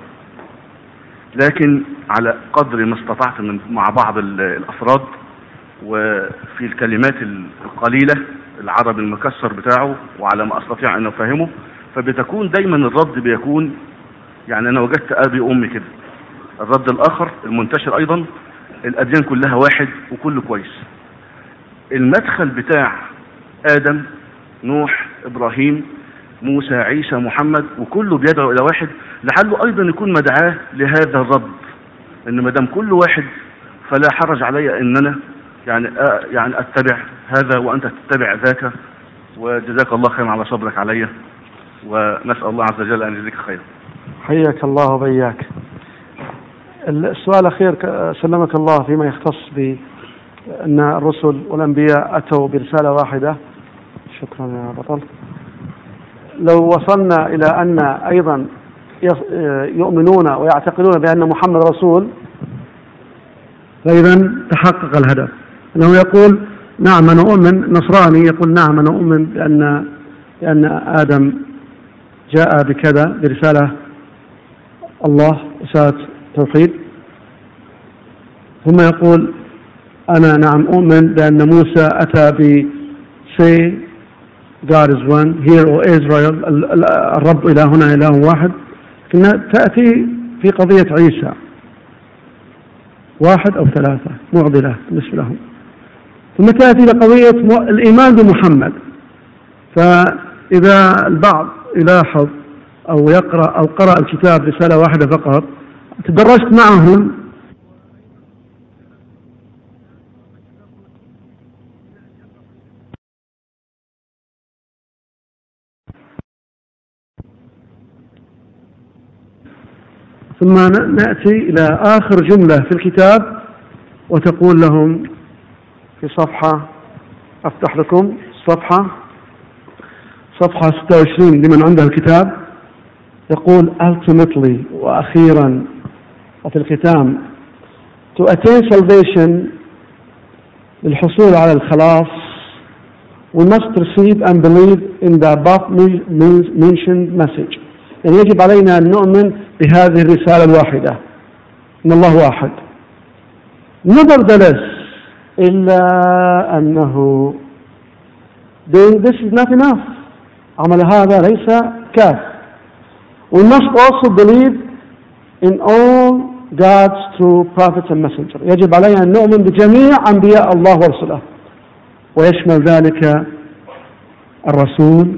لكن على قدر ما استطعت من مع بعض ال- الأفراد وفي الكلمات القليلة العربي المكسر بتاعه وعلى ما أستطيع أن أفهمه فبتكون دايما الرد بيكون يعني أنا وجدت أبي وأمي كده. الرد الآخر المنتشر أيضا الأديان كلها واحد وكله كويس. المدخل بتاع آدم نوح إبراهيم موسى عيسى محمد وكله بيدعو إلى واحد لعله أيضا يكون مدعاة لهذا الرد إن ما دام كل واحد فلا حرج علي إن أنا يعني آه يعني أتبع هذا وأنت تتبع ذاك وجزاك الله خيرا على صبرك علي ونسأل الله عز وجل أن يجزيك خيرا. حياك الله وبياك. السؤال الأخير سلمك الله فيما يختص بأن الرسل والأنبياء أتوا برسالة واحدة. شكرا يا بطل. لو وصلنا إلى أن أيضا يؤمنون ويعتقدون بأن محمد رسول فإذا تحقق الهدف. أنه يقول نعم أنا أؤمن. نصراني يقول نعم أنا أؤمن بأن بأن آدم جاء بكذا برسالة الله رسالة توحيد. ثم يقول أنا نعم أؤمن بأن موسى أتى ب say God is one. Hear O Israel ال- ال- الرب إلهنا إله واحد. تأتي في قضية عيسى. واحد أو ثلاثة معضلة بالنسبة لهم. ثم تأتي لقضية الإيمان بمحمد. فإذا البعض يلاحظ أو يقرأ أو قرأ الكتاب رسالة واحدة فقط تدرجت معهم ثم نأتي إلى آخر جملة في الكتاب وتقول لهم في صفحة أفتح لكم صفحة صفحة 26 لمن عنده الكتاب يقول ultimately وأخيرا وفي الختام to attain salvation للحصول على الخلاص we must receive and believe in the above mentioned message. يعني يجب علينا أن نؤمن بهذه الرسالة الواحدة. إن الله واحد nevertheless إلا أنه this is not enough. عمل هذا ليس كاف. We must also believe in all God's true prophets and messengers. يجب علينا أن نؤمن بجميع أنبياء الله ورسله. ويشمل ذلك الرسول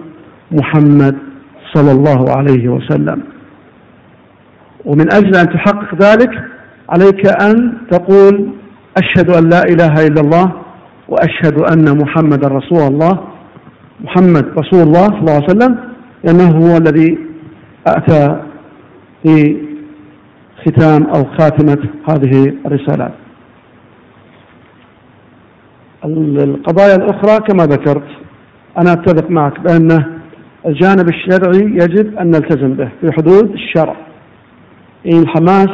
محمد صلى الله عليه وسلم. ومن أجل أن تحقق ذلك عليك أن تقول أشهد أن لا إله إلا الله وأشهد أن محمد رسول الله محمد رسول الله صلى الله عليه وسلم لأنه هو الذي أتى في ختام أو خاتمة هذه الرسالات. القضايا الأخرى كما ذكرت أنا أتفق معك بأن الجانب الشرعي يجب أن نلتزم به في حدود الشرع. الحماس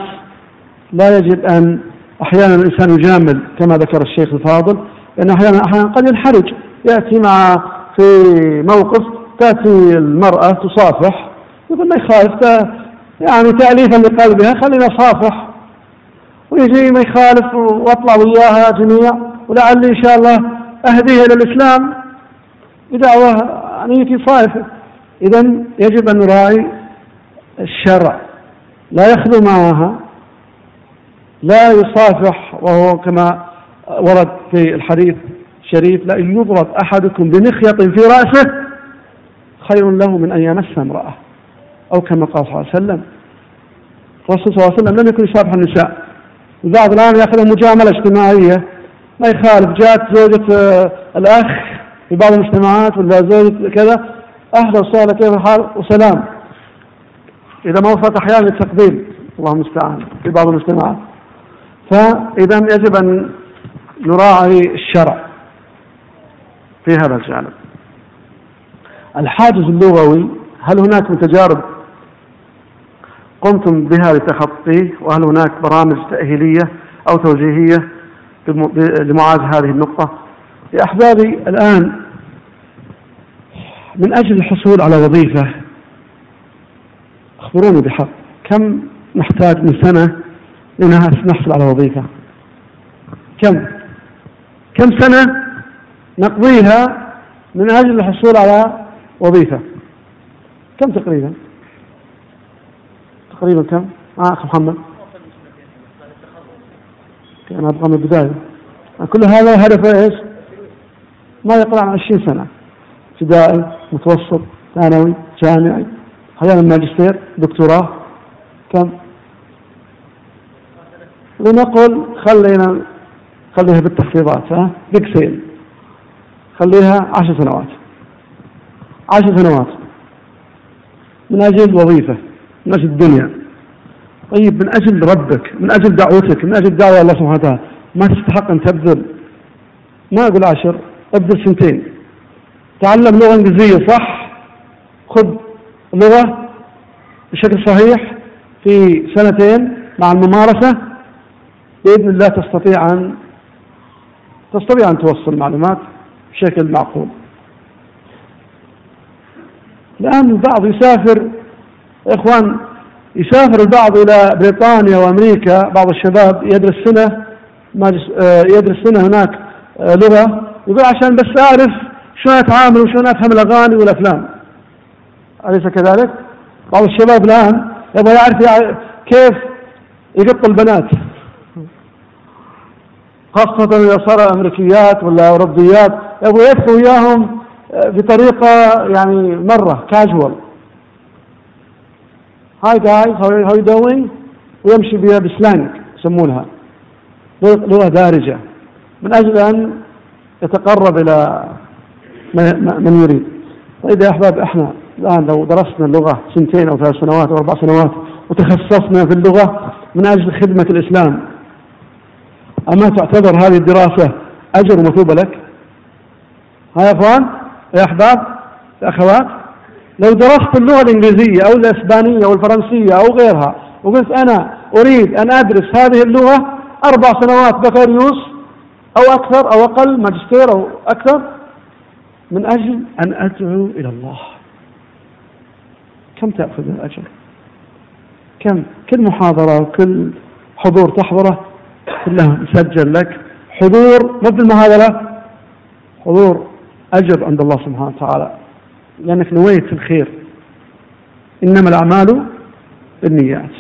لا يجب أن أحيانا الإنسان يجامل كما ذكر الشيخ الفاضل لأن أحيانا أحيانا قد ينحرج. يأتي مع في موقف تأتي المرأة تصافح يقول ما يخالف يعني تأليفا لقلبها خلينا صافح ويجي ما يخالف وأطلع وياها جميع ولعلي إن شاء الله اهديها إلى الإسلام. بدعوة نيتي صائفه اذا يجب أن نراعي الشرع. لا يخلو معها لا يصافح وهو كما ورد في الحديث الشريف لأن يضرب أحدكم بمخيط في رأسه خير له من أن يمس امرأة. أو كما قال صلى الله عليه وسلم الرسول صلى الله عليه وسلم لم يكن يصافح النساء. البعض الآن يأخذ مجاملة اجتماعية. ما يخالف جاءت زوجة آه، الأخ في بعض المجتمعات ولا زوجة كذا أهلا وسهلا كيف الحال؟ وسلام. إذا ما وصلت أحيانا للتقبيل الله المستعان في بعض المجتمعات. فإذا يجب أن نراعي الشرع في هذا الجانب. الحاجز اللغوي هل هناك من تجارب قمتم بها لتخطيه؟ وهل هناك برامج تأهيلية أو توجيهية لمعالجة هذه النقطة؟ يا أحبابي الآن من أجل الحصول على وظيفة أخبروني بحق كم نحتاج من سنة لنحصل على وظيفة؟ كم؟ كم سنة نقضيها من أجل الحصول على وظيفة؟ كم تقريبا؟ تقريبا كم؟ آه أخ محمد. أنا أبغى من البداية. كل هذا هدفه إيش؟ ما يقل عن 20 سنة. ابتدائي متوسط ثانوي جامعي. أحيانا ماجستير دكتوراه. كم؟ لنقل خلينا خليها بالتخفيضات ها؟ بيج سيل خليها عشر سنوات. عشر سنوات. من أجل وظيفة من أجل الدنيا. طيب من أجل ربك من أجل دعوتك من أجل دعوة الله سبحانه وتعالى ما تستحق أن تبذل. ما أقول عشر ابذل سنتين. تعلم لغة إنجليزية صح؟ خذ لغة بشكل صحيح في سنتين مع الممارسة بإذن الله تستطيع أن تستطيع أن توصل معلومات بشكل معقول. الآن البعض يسافر إخوان يسافر البعض إلى بريطانيا وأمريكا بعض الشباب يدرس سنة يدرس سنة هناك لغة يقول عشان بس أعرف شلون أتعامل وشلون أفهم الأغاني والأفلام. أليس كذلك؟ بعض الشباب الآن يبغى يعرف كيف يقط البنات. خاصة إذا صار أمريكيات ولا أوروبيات يبغى يدخل وياهم بطريقة يعني مرة casual hi guys how you doing ويمشي بها ب slang يسمونها. لغة دارجة. من أجل أن يتقرب إلى من يريد. طيب يا أحباب إحنا الآن لو درسنا اللغة سنتين أو ثلاث سنوات أو أربع سنوات وتخصصنا في اللغة من أجل خدمة الإسلام أما تعتبر هذه الدراسة أجر ومثوبة لك؟ ها يا أخوان يا أحباب يا أخوات لو درست اللغة الإنجليزية أو الإسبانية أو الفرنسية أو غيرها وقلت أنا أريد أن أدرس هذه اللغة أربع سنوات بكالوريوس أو أكثر أو أقل ماجستير أو أكثر من أجل أن أدعو إلى الله. كم تأخذ الأجر؟ كم؟ كل محاضرة وكل حضور تحضره كلها مسجل لك حضور مو بالمحاضرة حضور أجر عند الله سبحانه وتعالى. لأنك نويت الخير. إنما الأعمال بالنيات.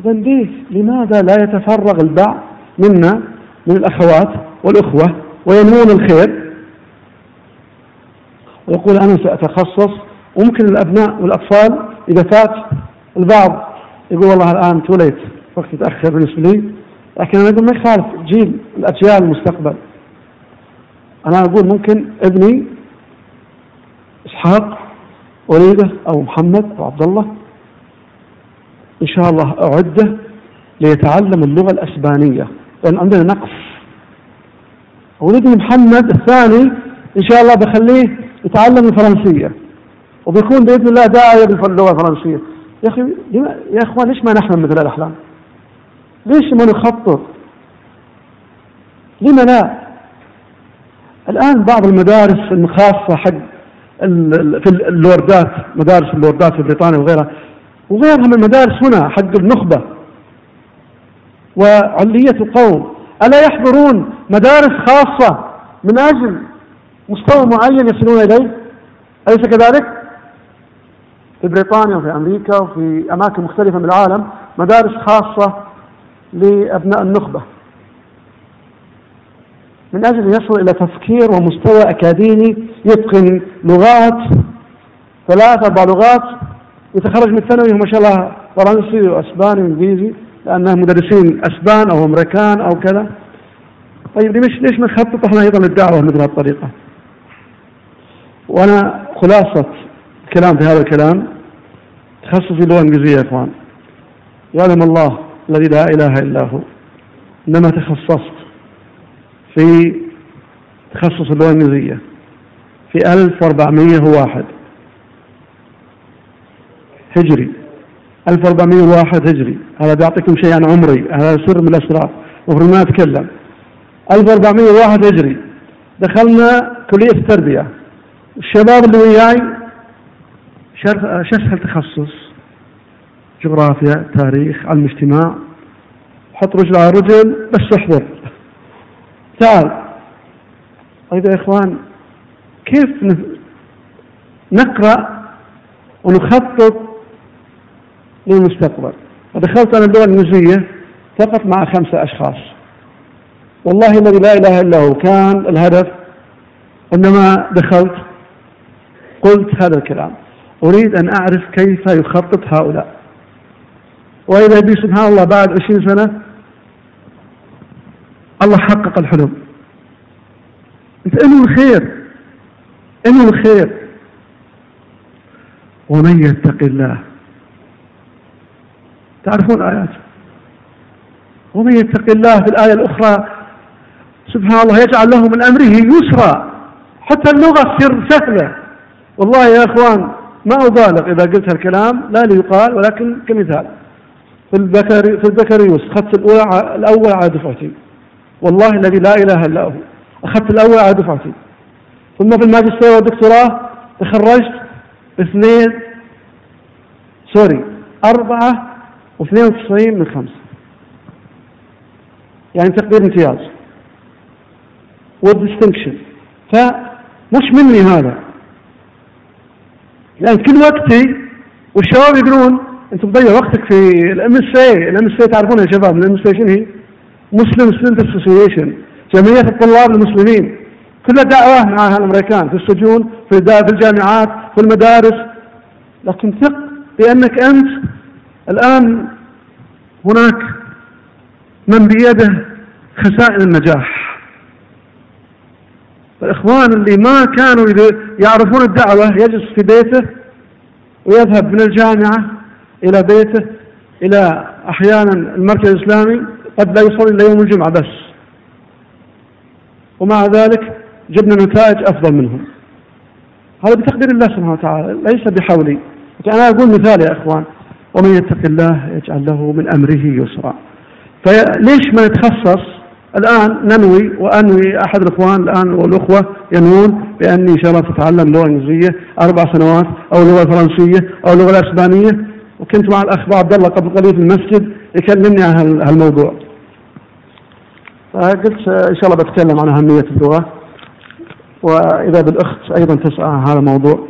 إذا ليش؟ لماذا لا يتفرغ البعض منا من الأخوات والأخوة وينمون الخير؟ ويقول أنا سأتخصص وممكن الأبناء والأطفال إذا فات البعض يقول والله الآن توليت وقت متأخر بالنسبة لي. لكن أنا أقول ما يخالف جيل الأجيال المستقبل. أنا أقول ممكن ابني إسحاق أريده أو محمد أو عبد الله إن شاء الله أعده ليتعلم اللغة الأسبانية. لأن عندنا نقص. ولدي محمد الثاني إن شاء الله بخليه يتعلم الفرنسية. وبيكون بإذن الله داعية باللغة الفرنسية. يا أخي يا إخوان ليش ما نحلم مثل الأحلام؟ ليش ما نخطط؟ لما لا؟ الآن بعض المدارس الخاصة حق في اللوردات مدارس اللوردات في بريطانيا وغيرها وغيرها من المدارس هنا حق النخبة وعلية قوم ألا يحضرون مدارس خاصة من أجل مستوى معين يصلون إليه؟ أليس كذلك؟ في بريطانيا وفي أمريكا وفي أماكن مختلفة من العالم مدارس خاصة لأبناء النخبة. من أجل يصل إلى تفكير ومستوى أكاديمي يتقن لغات ثلاث أربع لغات يتخرج من الثانوي ما شاء الله فرنسي وأسباني وإنجليزي لأنهم مدرسين أسبان أو أمريكان أو كذا. طيب ليش ليش ما نخطط إحنا أيضا للدعوة مثل هالطريقة؟ وأنا خلاصة الكلام في هذا الكلام. تخصصي اللغة الإنجليزية يا إخوان. يعلم الله الذي لا إله إلا هو. إنما تخصصت في تخصص اللغة الإنجليزية. في 1401 هجري. 1401 هجري. هذا بيعطيكم شيء عن عمري. هذا سر من الأسرار. المفروض ما أتكلم. 1401 هجري. دخلنا كلية التربية. الشباب اللي وياي شو اسهل تخصص جغرافيا تاريخ علم اجتماع. حط رجل على رجل بس احضر. تعال. طيب يا إخوان كيف نقرأ ونخطط للمستقبل؟ فدخلت أنا اللغة الانجليزيه فقط مع خمسة أشخاص. والله الذي لا إله إلا هو. كان الهدف عندما دخلت قلت هذا الكلام. أريد أن أعرف كيف يخطط هؤلاء. وإذا بي سبحان الله بعد عشرين سنة الله حقق الحلم. أنت انو الخير انو الخير. ومن يتق الله. تعرفون آيات. ومن يتق الله في الآية الأخرى سبحان الله يجعل له من أمره يسرا. حتى اللغة تصير سهلة. والله يا أخوان ما أبالغ إذا قلت هالكلام؟ لا ليقال ولكن كمثال. في البكري في البكالوريوس أخذت الأولى الأول على دفعتي. والله الذي لا إله إلا هو. أخذت الأول على دفعتي. ثم في الماجستير والدكتوراه تخرجت اثنين sorry أربعة واثنين وتسعين من خمسة. يعني تقدير امتياز. وال distinction فمش مني هذا. لأن كل وقتي والشباب يقولون انت مضيع وقتك في ال MSA ال MSA تعرفونها يا شباب ال MSA شنو هي؟ Muslim Student Association جمعية الطلاب المسلمين. كلها دعوة مع الأمريكان في السجون في في الجامعات في المدارس. لكن ثق بأنك أنت الآن هناك من بيده خسائر النجاح. الإخوان اللي ما كانوا يعرفون الدعوة يجلس في بيته ويذهب من الجامعة إلى بيته إلى أحيانا المركز الإسلامي قد لا يصلي إلا يوم الجمعة بس. ومع ذلك جبنا نتائج أفضل منهم. هذا بتقدير الله سبحانه وتعالى ليس بحولي. أنا أقول مثال يا إخوان ومن يتق الله يجعل له من أمره يسرا. فليش ما نتخصص الآن ننوي وأنوي أحد الإخوان الآن والأخوة ينوون بأني إن شاء الله تتعلم لغة إنجليزية أربع سنوات أو اللغة الفرنسية أو اللغة الإسبانية. وكنت مع الأخ عبد الله قبل قليل في المسجد يكلمني عن هال- هالموضوع فقلت إن شاء الله بتكلم عن أهمية اللغة. وإذا بالأخت أيضا تسأل عن هذا الموضوع.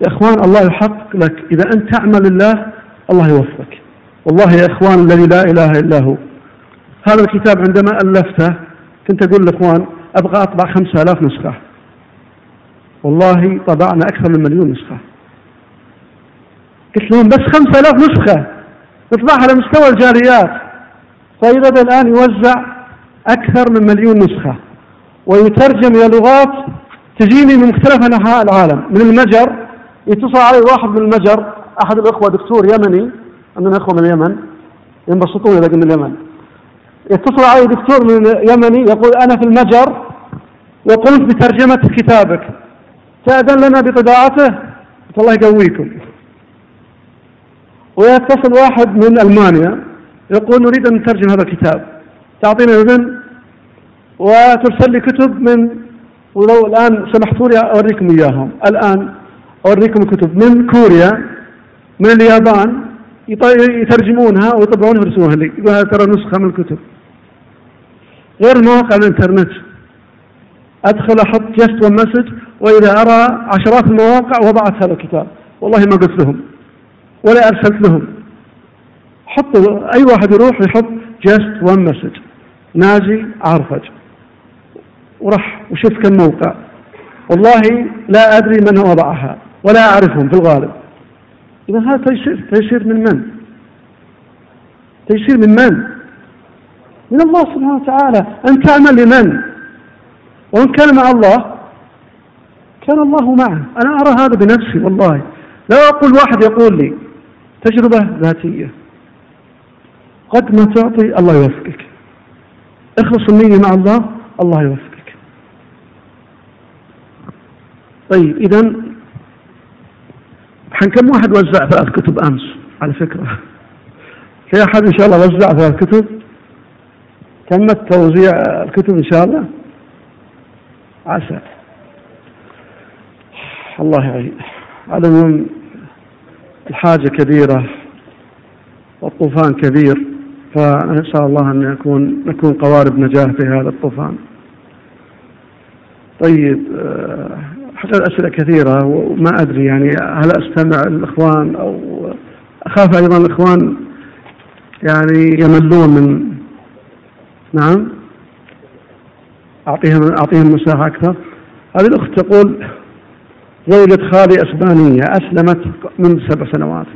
يا إخوان الله يحقق لك. إذا أنت تعمل الله الله يوفقك. والله يا إخوان الذي لا إله إلا هو. هذا الكتاب عندما ألفته كنت أقول للإخوان أبغى أطبع خمسة آلاف نسخة. والله طبعنا أكثر من مليون نسخة. قلت لهم بس خمسة آلاف نسخة. نطبعها على مستوى الجاليات. فإذا الآن يوزع أكثر من مليون نسخة. ويترجم إلى لغات تجيني من مختلف أنحاء العالم. من المجر يتصل علي واحد من المجر أحد الأخوة دكتور يمني عندنا أخوة من اليمن ينبسطون إذا قلنا اليمن. يتصل علي دكتور من يمني يقول أنا في المجر وقمت بترجمة كتابك. تأذن لنا بطباعته. الله يقويكم. ويتصل واحد من ألمانيا يقول نريد أن نترجم هذا الكتاب. تعطينا إذن. وترسل لي كتب من ولو الآن سمحتوا لي أوريكم إياهم. الآن أوريكم الكتب. من كوريا من اليابان يترجمونها ويطبعونها ويرسلونها لي. يقول هذا ترى نسخة من الكتب. غير مواقع الإنترنت. أدخل أحط Just One Message وإذا أرى عشرات المواقع وضعت هذا الكتاب. والله ما قلت لهم ولا أرسلت لهم. حطوا أي واحد يروح يحط Just One Message ناجي عرفج وراح وشوف كم موقع. والله لا أدري من وضعها ولا أعرفهم في الغالب. إذا هذا تيسير تيسير من من؟ تيسير من من؟ من الله سبحانه وتعالى أن تعمل لمن؟ وإن كان مع الله؟ كان الله معه. أنا أرى هذا بنفسي والله. لا أقول واحد يقول لي تجربة ذاتية قد ما تعطي الله يوفقك. اخلص النية مع الله الله يوفقك. طيب إذا حن كم واحد وزع ثلاث كتب أمس؟ على فكرة. في أحد إن شاء الله وزع ثلاث كتب تمت توزيع الكتب إن شاء الله؟ عسى. الله يعين. على العموم الحاجة كبيرة والطوفان كبير فنسأل الله أن يكون نكون قوارب نجاة في هذا الطوفان. طيب آه، حصل أسئلة كثيرة وما أدري يعني هل أستمع الإخوان أو أخاف أيضا الإخوان يعني يملون من نعم. أعطيهم أعطيهم مساحة أكثر. هذه الأخت تقول زوجة خالي أسبانية أسلمت منذ سبع سنوات.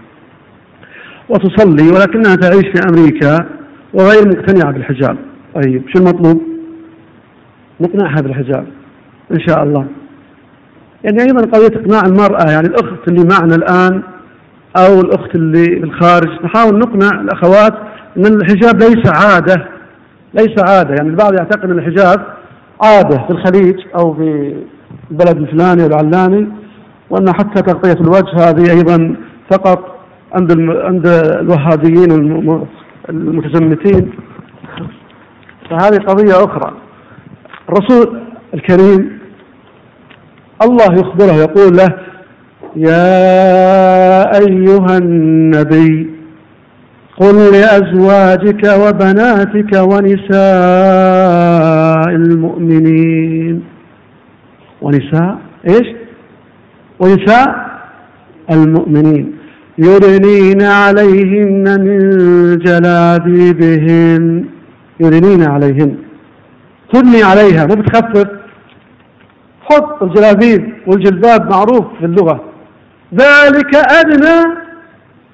وتصلي ولكنها تعيش في أمريكا وغير مقتنعة بالحجاب. طيب شو المطلوب؟ نقنعها بالحجاب إن شاء الله. يعني أيضا قضية إقناع المرأة يعني الأخت اللي معنا الآن أو الأخت اللي في الخارج نحاول نقنع الأخوات أن الحجاب ليس عادة. ليس عادة يعني البعض يعتقد أن الحجاب عادة في الخليج أو في البلد الفلاني والعلاني وأن حتى تغطية الوجه هذه أيضا فقط عند. عند الوهابيين المتزمتين فهذه قضية أخرى الرسول الكريم الله يخبره يقول له يا أيها النبي قل لأزواجك وبناتك ونساء المؤمنين. ونساء إيش؟ ونساء المؤمنين. يدنين عليهن من جلابيبهن. يدنين عليهن. تدني عليها. مو بتخفف حط الجلابيب والجلباب معروف في اللغة. ذلك أدنى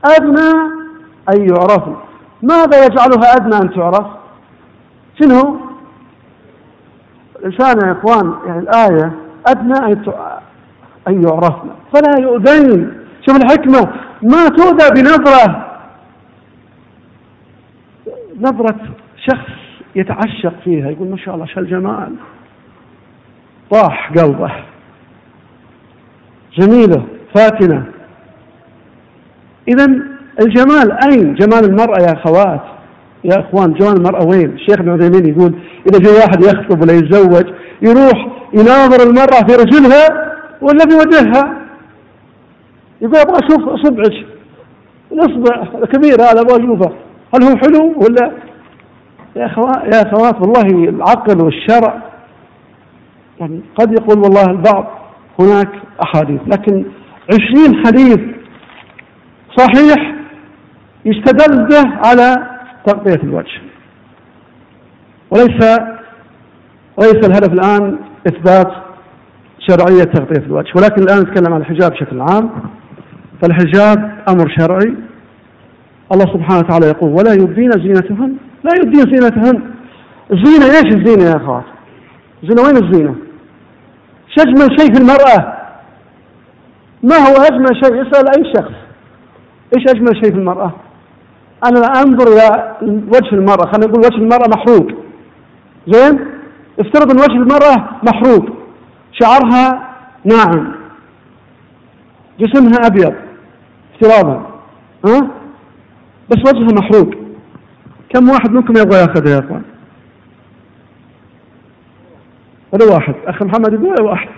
أدنى أن يعرفن ماذا يجعلها أدنى أن تعرف؟ شنو؟ الإنسان يا إخوان يعني الآية أدنى أن يعرفن فلا يؤذين. شوف الحكمة. ما تؤذى بنظرة. نظرة شخص يتعشق فيها. يقول ما شاء الله شو الجمال طاح قلبه. جميلة فاتنة. إذا الجمال أين جمال المرأة يا أخوات؟ يا إخوان جمال المرأة وين؟ الشيخ ابن عثيمين يقول إذا جاء واحد يخطب ولا يتزوج يروح يناظر المرأة في رجلها ولا في وجهها يقول أبغى أشوف أصبعك الإصبع كبير هذا أبغى أشوفه. هل هو حلو ولا؟ يا أخوات يا أخوات والله العقل والشرع. يعني قد يقول والله البعض هناك أحاديث لكن عشرين حديث صحيح يستدل به على تغطية الوجه وليس وليس الهدف الآن إثبات شرعية تغطية الوجه ولكن الآن نتكلم عن الحجاب بشكل عام فالحجاب أمر شرعي الله سبحانه وتعالى يقول ولا يبدين زينتهن لا يبدين زينتهن الزينة إيش الزينة يا أخوات؟ الزينة وين الزينة؟ اجمل شيء في المرأة؟ ما هو أجمل شيء؟ اسأل أي شخص إيش أجمل شيء في المرأة؟ أنا أنظر إلى وجه المرأة خلينا نقول وجه المرأة محروق. زين؟ افترض إن وجه المرأة محروق. شعرها ناعم. جسمها أبيض. افتراضا. ها؟ بس وجهها محروق. كم واحد منكم يبغى يأخذها يا إخوان؟ ولا واحد. اخ محمد يقول ولا واحد.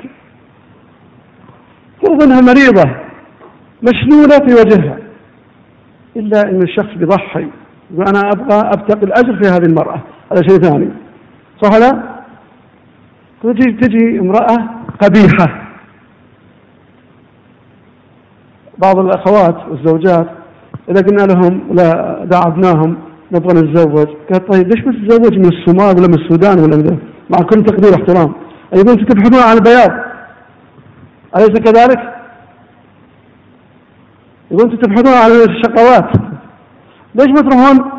فرض انها مريضة. مشلولة في وجهها. إلا إن الشخص بيضحي يقول أنا أبغى أبتغي الأجر في هذه المرأة هذا شيء ثاني. صح لا؟ تجي تجي امرأة قبيحة. بعض الأخوات والزوجات إذا قلنا لهم ولا داعبناهم نبغى نتزوج. قال طيب ليش ما تتزوج من الصومال ولا من السودان ولا من مع كل تقدير واحترام. يقول أنتم تبحثون عن البياض. أليس كذلك؟ يقول أنتم تبحثون عن الشقوات. ليش ما تروحون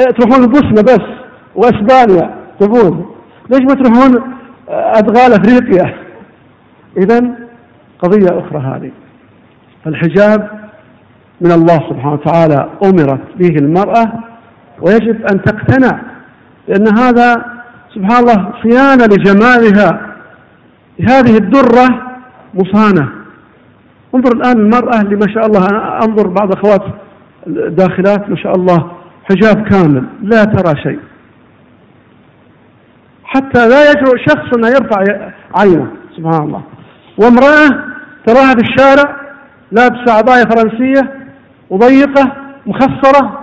آه، تروحون البوسنه بس وأسبانيا تبون؟ ليش ما تروحون آه، أدغال أفريقيا؟ (laughs) اذا قضية أخرى هذه. فالحجاب من الله سبحانه وتعالى أمرت به المرأة ويجب أن تقتنع لأن هذا سبحان الله صيانة لجمالها. هذه الدرة مصانة. انظر الآن المرأة اللي ما شاء الله أنا أنظر بعض أخوات داخلات ما شاء الله حجاب كامل لا ترى شيء. حتى لا يجرؤ شخص أن يرفع عينه سبحان الله. وامرأة تراها في الشارع لابسة عباية فرنسية وضيقة مخصرة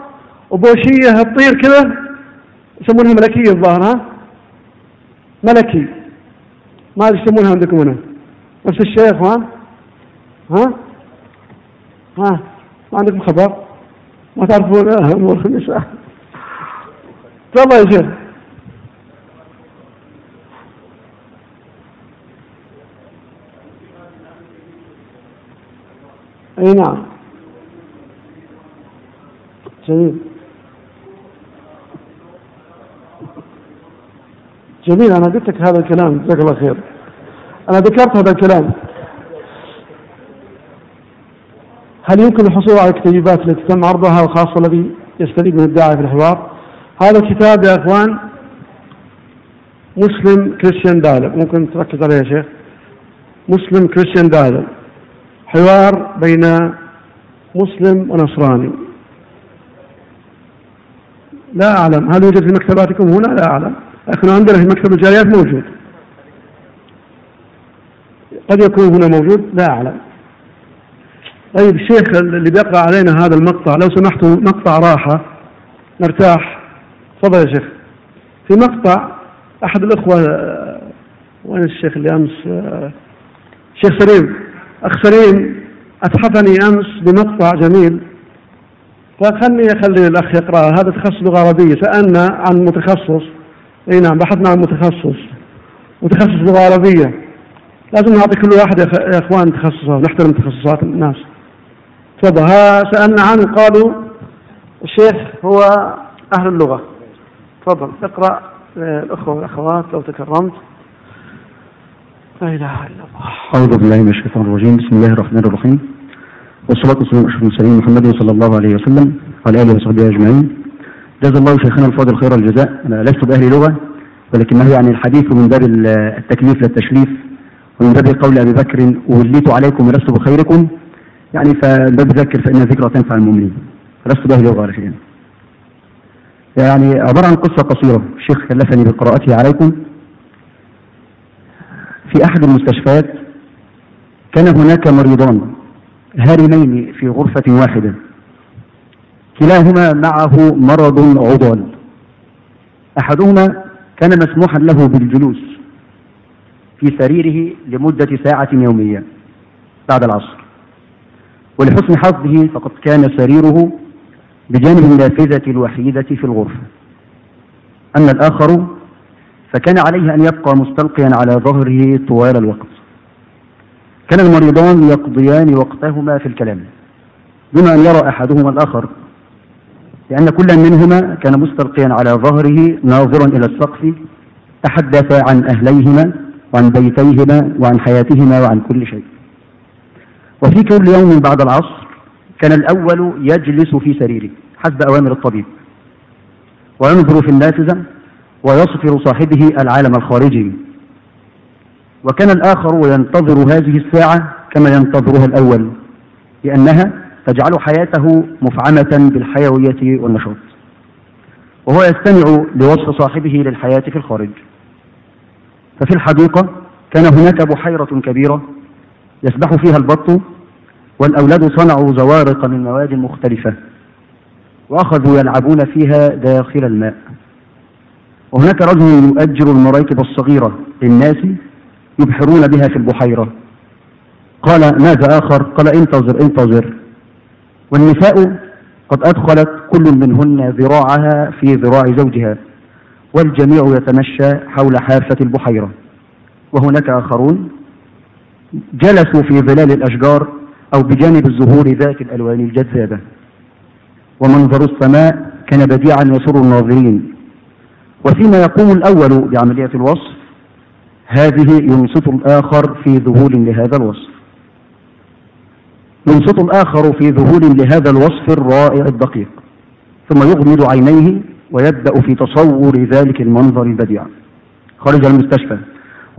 وبوشية تطير كذا يسمونها ملكية الظاهر ها؟ ملكي. ما يسمونها عندكم هنا. نفس الشيء يا اخوان ها؟ ها؟ ما عندكم خبر؟ ما تعرفون امور النساء تفضل يا شيخ. أي نعم. جميل. جميل أنا قلت لك هذا الكلام جزاك الله خير. أنا ذكرت هذا الكلام. هل يمكن الحصول على الكتيبات التي تم عرضها وخاصة الذي يستفيد من الداعي في الحوار هذا الكتاب يا إخوان مسلم كريستيان دايلر ممكن تركز عليه يا شيخ. مسلم كريستيان دايلر حوار بين مسلم ونصراني. لا أعلم. هل يوجد في مكتباتكم هنا؟ لا أعلم. لكن عندنا في مكتب الجاليات موجود. قد يكون هنا موجود؟ لا أعلم. طيب الشيخ اللي بيقرأ علينا هذا المقطع لو سمحتوا مقطع راحة نرتاح. تفضل يا شيخ. في مقطع أحد الأخوة وين الشيخ اللي أمس؟ الشيخ سليم. أخ سليم أتحفني أمس بمقطع جميل. فخلني أخلي الأخ يقرأ. هذا تخصص لغة عربية. سألنا عن متخصص. أي نعم بحثنا عن متخصص. متخصص لغة عربية. لازم نعطي كل واحد يا إخوان تخصصه ونحترم تخصصات الناس. تفضل ها سألنا عنه قالوا الشيخ هو أهل اللغة. تفضل اقرأ آه، الأخوة والأخوات لو تكرمت. لا إله إلا الله. أعوذ بالله من الشيطان الرجيم. بسم الله الرحمن الرحيم. والصلاة والسلام على أشرف المرسلين محمد صلى الله عليه وسلم وعلى آله وصحبه أجمعين. جزا الله شيخنا الفاضل خير الجزاء. أنا لست بأهل لغة ولكنه يعني الحديث من باب التكليف للتشريف ومن باب قول أبي بكر وليت عليكم ولست بخيركم. يعني فباب ذكر فإن الذكرى تنفع المؤمنين. بأهل لغة على شيء يعني عبارة عن قصة قصيرة. الشيخ كلفني بقراءتها عليكم. في أحد المستشفيات كان هناك مريضان هارمين في غرفة واحدة. كلاهما معه مرض عضال. أحدهما كان مسموحا له بالجلوس في سريره لمدة ساعة يومية بعد العصر. ولحسن حظه فقد كان سريره بجانب النافذة الوحيدة في الغرفة. أما الآخر فكان عليه أن يبقى مستلقيا على ظهره طوال الوقت. كان المريضان يقضيان وقتهما في الكلام دون أن يرى أحدهما الآخر لأن كل منهما كان مستلقيا على ظهره ناظرا إلى السقف تحدث عن أهليهما وعن بيتيهما وعن حياتهما وعن كل شيء. وفي كل يوم بعد العصر كان الأول يجلس في سريره حسب أوامر الطبيب. وينظر في النافذة ويصفر صاحبه العالم الخارجي وكان الآخر ينتظر هذه الساعة كما ينتظرها الأول لأنها تجعل حياته مفعمة بالحيوية والنشاط. وهو يستمع لوصف صاحبه للحياة في الخارج. ففي الحديقة كان هناك بحيرة كبيرة يسبح فيها البط والأولاد صنعوا زوارق من مواد مختلفة وأخذوا يلعبون فيها داخل الماء. وهناك رجل يؤجر المراكب الصغيرة للناس يبحرون بها في البحيرة. قال ماذا آخر؟ قال انتظر انتظر. والنساء قد أدخلت كل منهن ذراعها في ذراع زوجها والجميع يتمشى حول حافة البحيرة. وهناك آخرون جلسوا في ظلال الأشجار أو بجانب الزهور ذات الألوان الجذابة. ومنظر السماء كان بديعا يسر الناظرين. وفيما يقوم الأول بعملية الوصف هذه ينصت الآخر في ذهول لهذا الوصف. ينصت الآخر في ذهول لهذا الوصف الرائع الدقيق. ثم يغمض عينيه ويبدأ في تصور ذلك المنظر البديع خرج المستشفى.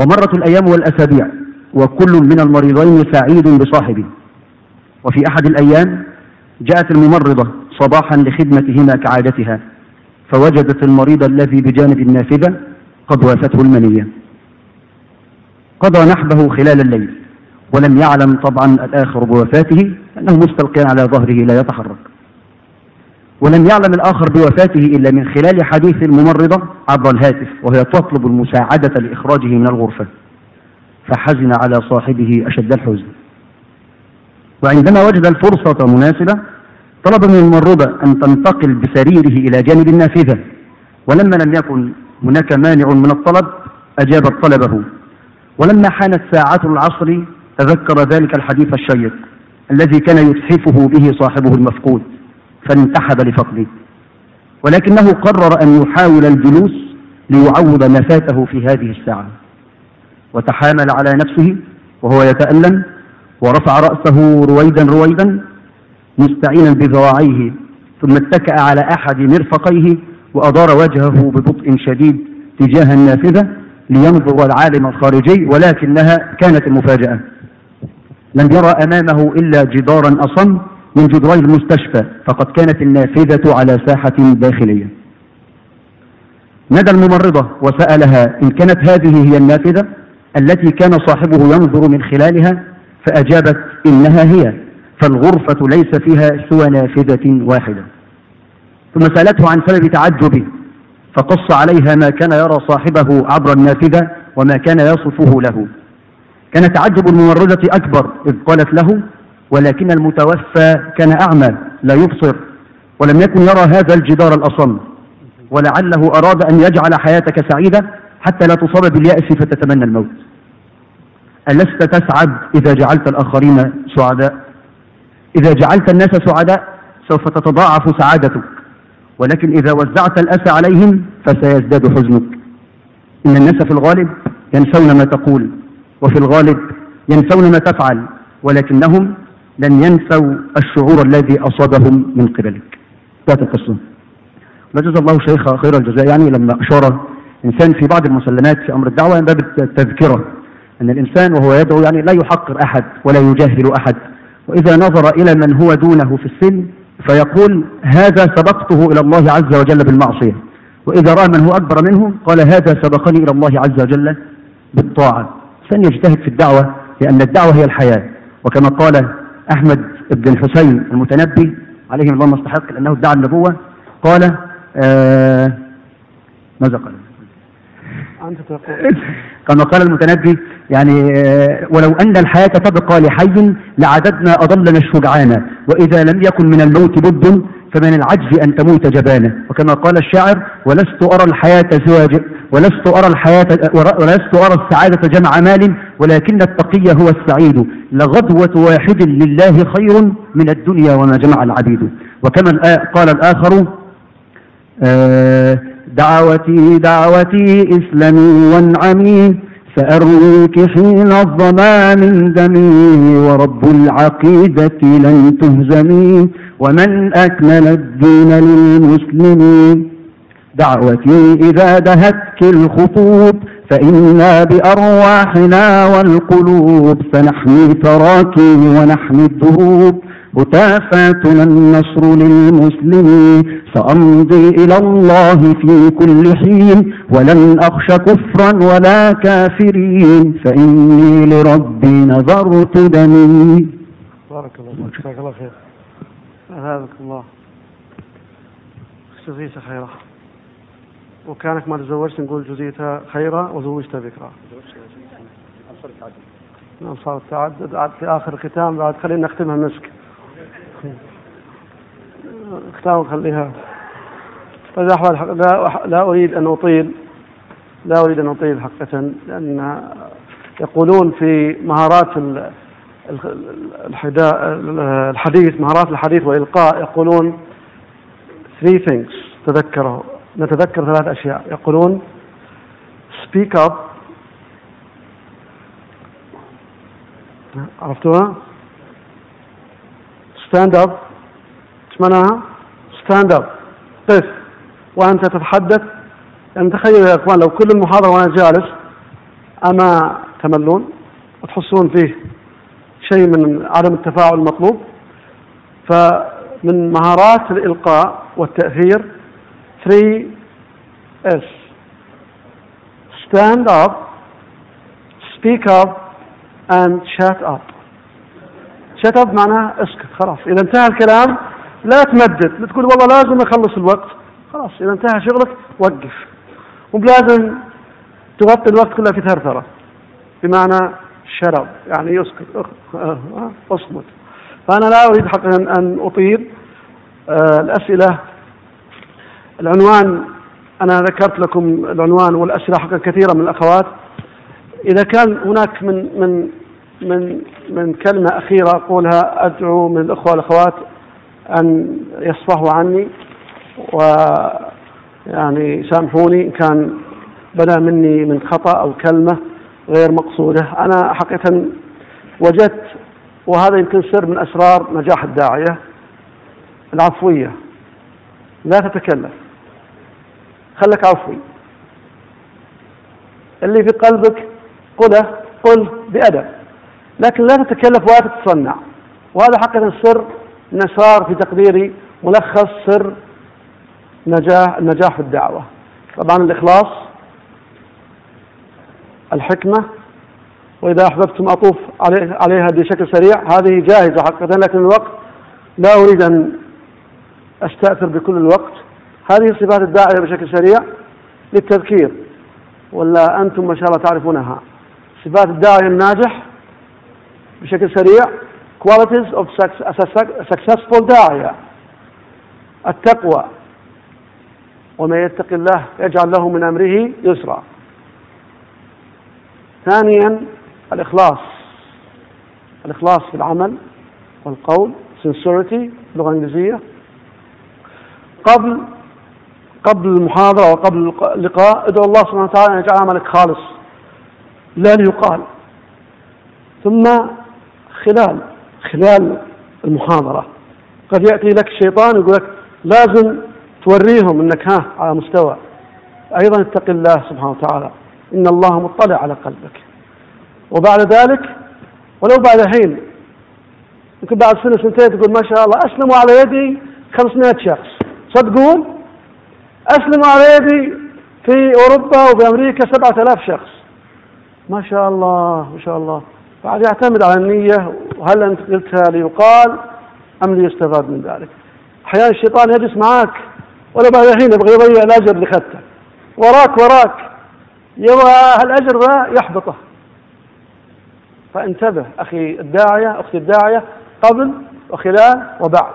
ومرت الأيام والأسابيع. وكل من المريضين سعيد بصاحبه. وفي أحد الأيام جاءت الممرضة صباحا لخدمتهما كعادتها فوجدت المريض الذي بجانب النافذة قد وافته المنية. قضى نحبه خلال الليل ولم يعلم طبعا الآخر بوفاته أنه مستلقي على ظهره لا يتحرك. ولم يعلم الآخر بوفاته إلا من خلال حديث الممرضة عبر الهاتف وهي تطلب المساعدة لإخراجه من الغرفة. فحزن على صاحبه أشد الحزن. وعندما وجد الفرصة مناسبة طلب من الممرضة أن تنتقل بسريره إلى جانب النافذة. ولما لم يكن هناك مانع من الطلب أجابت طلبه. ولما حانت ساعة العصر تذكر ذلك الحديث الشيق الذي كان يتحفه به صاحبه المفقود فانتحب لفقده ولكنه قرر أن يحاول الجلوس ليعوض ما فاته في هذه الساعة. وتحامل على نفسه وهو يتألم ورفع رأسه رويدا رويدا مستعينا بذراعيه ثم اتكأ على أحد مرفقيه وأدار وجهه ببطء شديد تجاه النافذة لينظر العالم الخارجي ولكنها كانت المفاجأة لم يرى أمامه إلا جدارا أصم من جدران المستشفى فقد كانت النافذة على ساحة داخلية. نادى الممرضة وسألها إن كانت هذه هي النافذة التي كان صاحبه ينظر من خلالها فأجابت إنها هي فالغرفة ليس فيها سوى نافذة واحدة. ثم سألته عن سبب تعجبه فقص عليها ما كان يرى صاحبه عبر النافذة وما كان يصفه له. كان تعجب الممرضة أكبر إذ قالت له ولكن المتوفى كان أعمى لا يبصر ولم يكن يرى هذا الجدار الأصم ولعله أراد أن يجعل حياتك سعيدة حتى لا تصاب باليأس فتتمنى الموت. ألست تسعد إذا جعلت الآخرين سعداء؟ إذا جعلت الناس سعداء سوف تتضاعف سعادتك. ولكن إذا وزعت الأسى عليهم فسيزداد حزنك. إن الناس في الغالب ينسون ما تقول وفي الغالب ينسون ما تفعل ولكنهم لن ينسوا الشعور الذي أصابهم من قبلك. ذات القصة وجزا الله شيخ خير الجزاء. يعني لما أشار إنسان في بعض المسلمات في أمر الدعوة من باب التذكرة أن الإنسان وهو يدعو يعني لا يحقر أحد ولا يجاهل أحد. وإذا نظر إلى من هو دونه في السن فيقول هذا سبقته إلى الله عز وجل بالمعصية. وإذا رأى من هو أكبر منه قال هذا سبقني إلى الله عز وجل بالطاعة. سن يجتهد في الدعوة لأن الدعوة هي الحياة. وكما قال أحمد بن الحسين المتنبي عليه الله مستحق لأنه ادعى النبوة قال آه ماذا قال؟ أنت تقول. (laughs) كما قال المتنبي يعني آه، ولو أن الحياة تبقى لحي لعددنا أضلنا الشجعان وإذا لم يكن من الموت بد فمن العجز أن تموت جبانا. وكما قال الشاعر ولست أرى الحياة زواج ولست أرى الحياة ولست أرى السعادة جمع مال ولكن التقي هو السعيد. لغدوة واحد لله خير من الدنيا وما جمع العبيد. وكما قال الآخر آه، دعوتي دعوتي إسلامي وانعمي سأرويك حين الظما من دمي ورب العقيدة لن تهزمي ومن أكمل الدين للمسلمين دعوتي إذا دهتك الخطوب فإنا بأرواحنا والقلوب سنحمي تراكي ونحمي الدروب هتافاتنا النصر للمسلمين. سأمضي إلى الله في كل حين. ولن أخش كفرا ولا كافرين. فإني لربي نذرت دمي بارك الله فيك. جزاك الله خير. أثابك الله. جزيت خيرا. وكانك ما تزوجت نقول جزيت خيرا وزوجت بكرا. نعم صار التعدد عاد في آخر الختام بعد خلينا نختمها مسك. ختام خليها. أحوال الحق- لا, لا أريد أن أطيل لا أريد أن أطيل حقيقة لأن يقولون في مهارات الحديث مهارات الحديث والإلقاء يقولون three things تذكروا نتذكر ثلاث أشياء. يقولون speak up. عرفتوها؟ stand up. إيش معناها stand up. قف وأنت تتحدث. يعني تخيلوا يا إخوان لو كل المحاضرة وأنا جالس أما تملون؟ وتحسون فيه شيء من عدم التفاعل المطلوب. فمن مهارات الإلقاء والتأثير 3 S. Stand up speak up and shut up. Shut up معناها اسكت خلاص. إذا انتهى الكلام لا تمدد. لا تقول والله لازم أخلص الوقت. خلاص إذا انتهى شغلك وقف. مو بلازم تغطي الوقت كله في ثرثرة. بمعنى شرب يعني يسكت اصمت. فأنا لا أريد حقا أن أطيل آه، الأسئلة العنوان أنا ذكرت لكم العنوان والأسئلة حقا كثيرة من الأخوات. إذا كان هناك من من من من كلمة أخيرة أقولها أدعو من الأخوة والأخوات أن يصفحوا عني ويعني سامحوني إن كان بدا مني من خطأ أو كلمة غير مقصودة. أنا حقيقة وجدت وهذا يمكن سر من أسرار نجاح الداعية العفوية. لا تتكلف خلك عفوي. اللي في قلبك قله قل بأدب. لكن لا تتكلف ولا تتصنع. وهذا حقيقة سر أسرار في تقديري ملخص سر نجاح النجاح في الدعوة. طبعا الإخلاص الحكمة وإذا أحببتم أطوف عليه- عليها بشكل سريع هذه جاهزة حقيقة لكن الوقت لا أريد أن أستأثر بكل الوقت. هذه صفات الداعية بشكل سريع للتذكير ولا أنتم ما شاء الله تعرفونها. صفات الداعية الناجح بشكل سريع qualities of successful داعية التقوى. ومن يتق الله يجعل له من أمره يسرا. ثانيا الإخلاص. الإخلاص في العمل والقول sincerity اللغة الإنجليزية قبل قبل المحاضرة وقبل اللقاء ادعو الله سبحانه وتعالى أن يجعل عملك خالص. لا ليقال. ثم خلال خلال المحاضرة قد يأتي لك الشيطان يقول لك لازم توريهم إنك ها على مستوى. أيضا اتق الله سبحانه وتعالى. إن الله مطلع على قلبك. وبعد ذلك ولو بعد حين يمكن بعد سنة سنتين تقول ما شاء الله أسلموا على يدي 500 شخص. صدقون؟ أسلموا على يدي في أوروبا وفي أمريكا 7000 شخص. ما شاء الله ما شاء الله. بعد يعتمد على النية وهل أنت قلتها ليقال أم ليستفاد من ذلك. أحيانا الشيطان يجلس معك ولا بعد حين يبغى يضيع الأجر اللي أخذته وراك وراك. يبغى هالأجر ذا يحبطه. فانتبه أخي الداعية أختي الداعية قبل وخلال وبعد.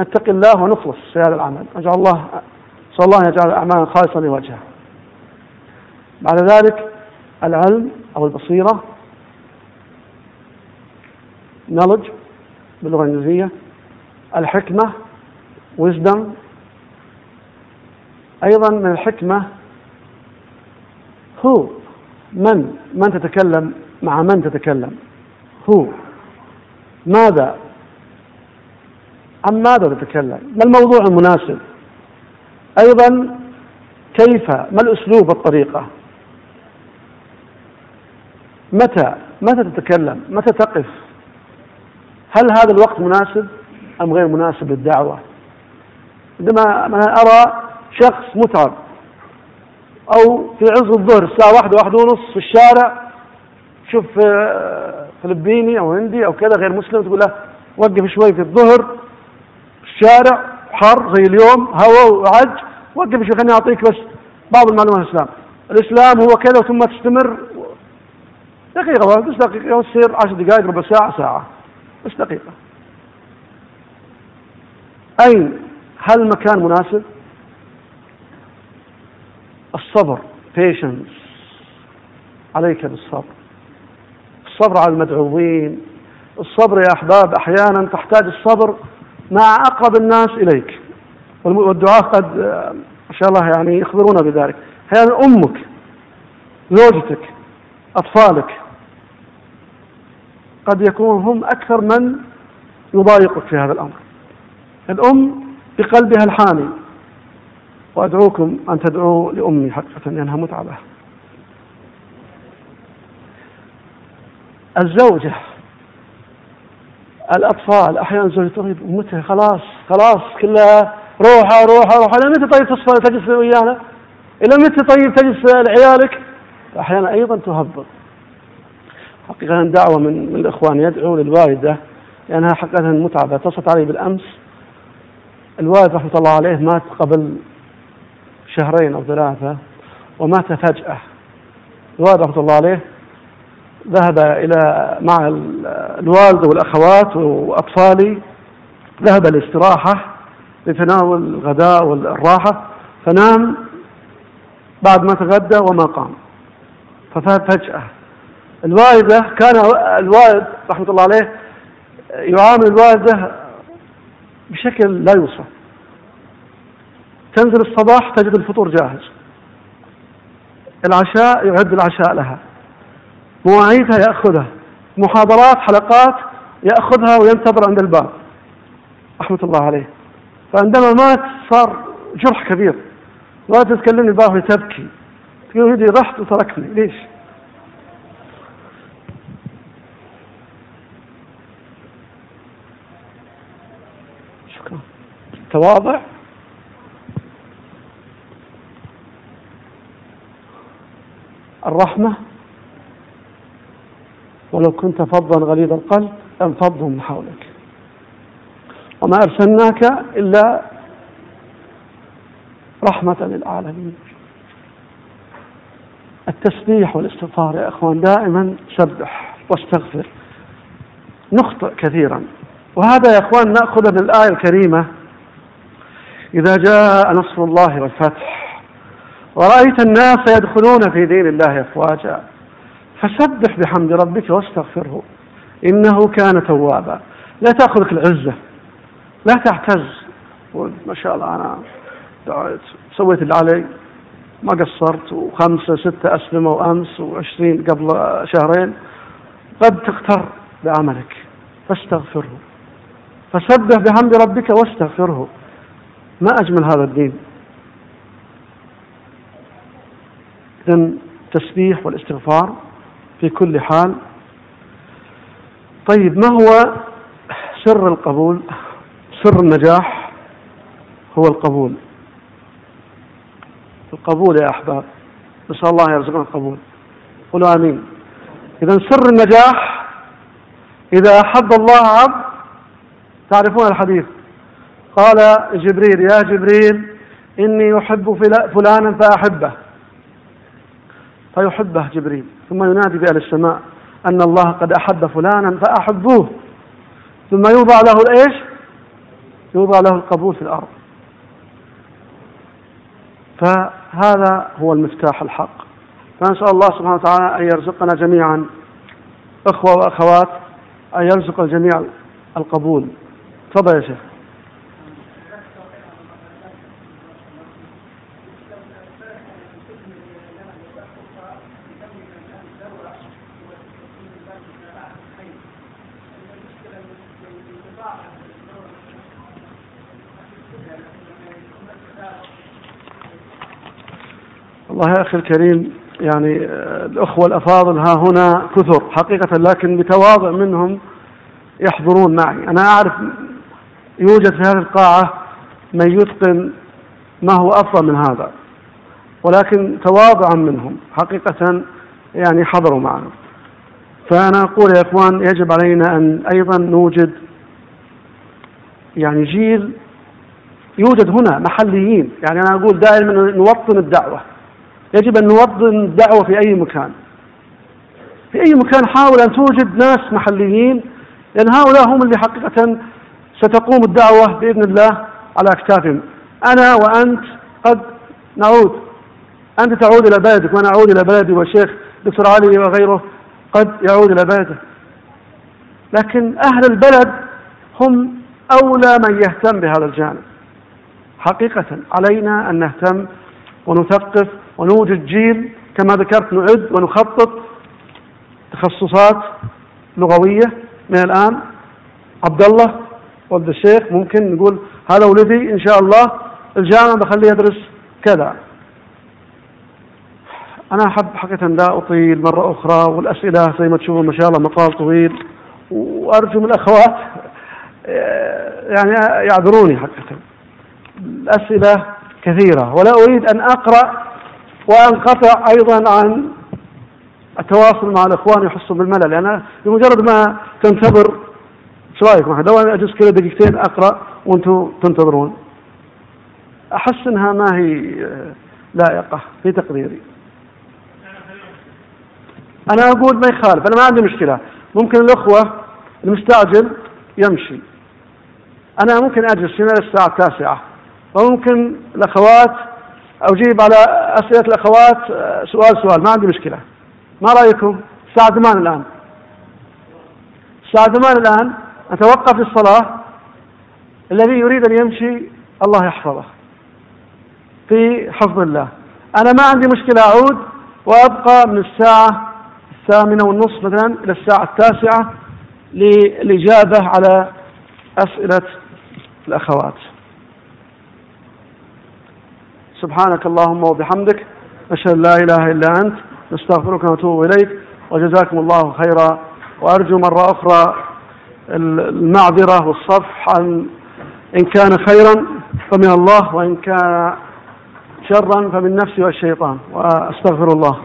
نتقي الله ونخلص في هذا العمل. نجعل الله صلى الله أن يجعل أعمالنا خالصة لوجهه. بعد ذلك العلم أو البصيرة. Knowledge باللغة الإنجليزية الحكمة wisdom. أيضا من الحكمة هو من من تتكلم مع من تتكلم. هو ماذا عن ماذا تتكلم ما الموضوع المناسب؟ أيضا كيف ما الأسلوب الطريقة متى متى تتكلم؟ متى تقف؟ هل هذا الوقت مناسب أم غير مناسب للدعوة؟ عندما أرى شخص متعب أو في عز الظهر الساعة واحدة واحدة ونص في الشارع شوف آه، فلبيني أو هندي أو كذا غير مسلم تقول له وقف شوي في الظهر في الشارع حر زي اليوم هواء وعج. وقف شوي خليني أعطيك بس بعض المعلومات عن الإسلام. الإسلام هو كذا ثم تستمر. دقيقة بس دقيقة وتصير عشر دقائق ربع ساعة ساعة. بس دقيقة. أين؟ هل المكان مناسب؟ الصبر patience. عليك بالصبر. الصبر على المدعوين. الصبر يا أحباب أحيانا تحتاج الصبر مع أقرب الناس إليك. والدعاة قد ما شاء الله يعني يخبرونا بذلك. أحيانا أمك زوجتك أطفالك قد يكون هم أكثر من يضايقك في هذا الأمر. الأم بقلبها الحامي. وأدعوكم أن تدعوا لأمي حقيقة لأنها متعبة. الزوجة. الأطفال أحيانا زوجة تغيب متى؟ خلاص خلاص كلها روحها روحها روحها إلى متى طيب تصفى تجلس ويانا؟ إلى متى طيب تجلس لعيالك؟ أحيانا أيضا تهبط. حقيقة دعوة من من الإخوان يدعو للوالدة لأنها حقيقة متعبة. اتصلت علي بالأمس. الوالد رحمة الله عليه مات قبل شهرين أو ثلاثة ومات فجأة. الوالد رحمة الله عليه ذهب إلى مع الوالدة والأخوات وأطفالي. ذهب الاستراحة لتناول الغداء والراحة. فنام بعد ما تغدى وما قام. ففجأة الوالدة كان الوالد رحمة الله عليه يعامل الوالدة بشكل لا يوصف. تنزل الصباح تجد الفطور جاهز. العشاء يعد العشاء لها. مواعيدها يأخذها. محاضرات حلقات يأخذها وينتظر عند الباب. رحمة الله عليه. فعندما مات صار جرح كبير. ولا تتكلمني الباب تبكي تقول هدي رحت وتركني. ليش؟ شكرا. تواضع. الرحمة. ولو كنت فظا غليظ القلب انفضوا من حولك. وما أرسلناك إلا رحمة للعالمين. التسبيح والاستغفار يا أخوان دائما سبح واستغفر. نخطئ كثيرا. وهذا يا إخوان نأخذ من الآية الكريمة إذا جاء نصر الله والفتح. ورأيت الناس يدخلون في دين الله أفواجا. فسبح بحمد ربك واستغفره. إنه كان توابا. لا تأخذك العزة. لا تعتز. ما شاء الله أنا دعيت. سويت اللي علي. ما قصرت. وخمسة ستة أسلموا أمس وعشرين قبل شهرين. قد تغتر بعملك. فاستغفره. فسبح بحمد ربك واستغفره. ما أجمل هذا الدين. إذا التسبيح والاستغفار في كل حال. طيب ما هو سر القبول؟ سر النجاح هو القبول. القبول يا أحباب نسأل الله يرزقنا القبول. قولوا آمين. إذا سر النجاح إذا أحب الله عبد تعرفون الحديث. قال جبريل يا جبريل إني أحب فلانا فأحبه. فيحبه جبريل. ثم ينادي بأهل السماء أن الله قد أحب فلانا فأحبوه. ثم يوضع له الإيش يوضع له القبول في الأرض. فهذا هو المفتاح الحق. فنسأل الله سبحانه وتعالى أن يرزقنا جميعا إخوة وأخوات أن يرزق الجميع القبول. تفضل يا شيخ. والله يا أخي الكريم يعني آه، الأخوة الأفاضل ها هنا كثر حقيقة لكن بتواضع منهم يحضرون معي. أنا أعرف يوجد في هذه القاعة من يتقن ما هو أفضل من هذا ولكن تواضعا منهم حقيقة يعني حضروا معنا. فأنا أقول يا إخوان يجب علينا أن أيضا نوجد يعني جيل يوجد هنا محليين. يعني أنا أقول دائما نوطن الدعوة. يجب أن نوطن الدعوة في أي مكان. في أي مكان حاول أن توجد ناس محليين لأن هؤلاء هم اللي حقيقة ستقوم الدعوة بإذن الله على أكتافهم أنا وأنت قد نعود. أنت تعود إلى بلدك وأنا أعود إلى بلدي والشيخ دكتور علي وغيره قد يعود إلى بلده. لكن أهل البلد هم أولى من يهتم بهذا الجانب. حقيقة علينا أن نهتم ونثقف ونوجد جيل كما ذكرت نعد ونخطط تخصصات لغوية من الآن. عبد الله ولد الشيخ ممكن نقول هذا ولدي إن شاء الله. الجامعة بخليه يدرس كذا. أنا أحب حقيقة لا أطيل مرة أخرى والأسئلة زي ما تشوفون ما شاء الله مقال طويل. وأرجو من الأخوات يعني يعذروني حقيقة. الأسئلة كثيرة ولا أريد أن أقرأ وانقطع أيضا عن التواصل مع الإخوان يحسوا بالملل. لأن بمجرد ما تنتظر إيش رايكم لو أنا أجلس كذا دقيقتين أقرأ وأنتم تنتظرون. أحس إنها ما هي لائقة في تقديري أنا أقول ما يخالف. أنا ما عندي مشكلة. ممكن الإخوة المستعجل يمشي. أنا ممكن أجلس هنا للساعه التاسعة. وممكن الأخوات أجيب على أسئلة الأخوات آه، سؤال سؤال ما عندي مشكلة. ما رأيكم؟ الساعة 8 الآن. الساعة 8 الآن. أتوقف للصلاة. الذي يريد أن يمشي الله يحفظه. في حفظ الله. أنا ما عندي مشكلة أعود وأبقى من الساعة الثامنة والنصف مثلا إلى الساعة التاسعة للإجابة على أسئلة الأخوات. سبحانك اللهم وبحمدك أشهد لا إله إلا أنت نستغفرك ونتوب إليك وجزاكم الله خيرا. وأرجو مرة أخرى المعذرة والصفح عن إن كان خيرا فمن الله وإن كان شرا فمن نفسي والشيطان. وأستغفر الله.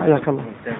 حياك الله.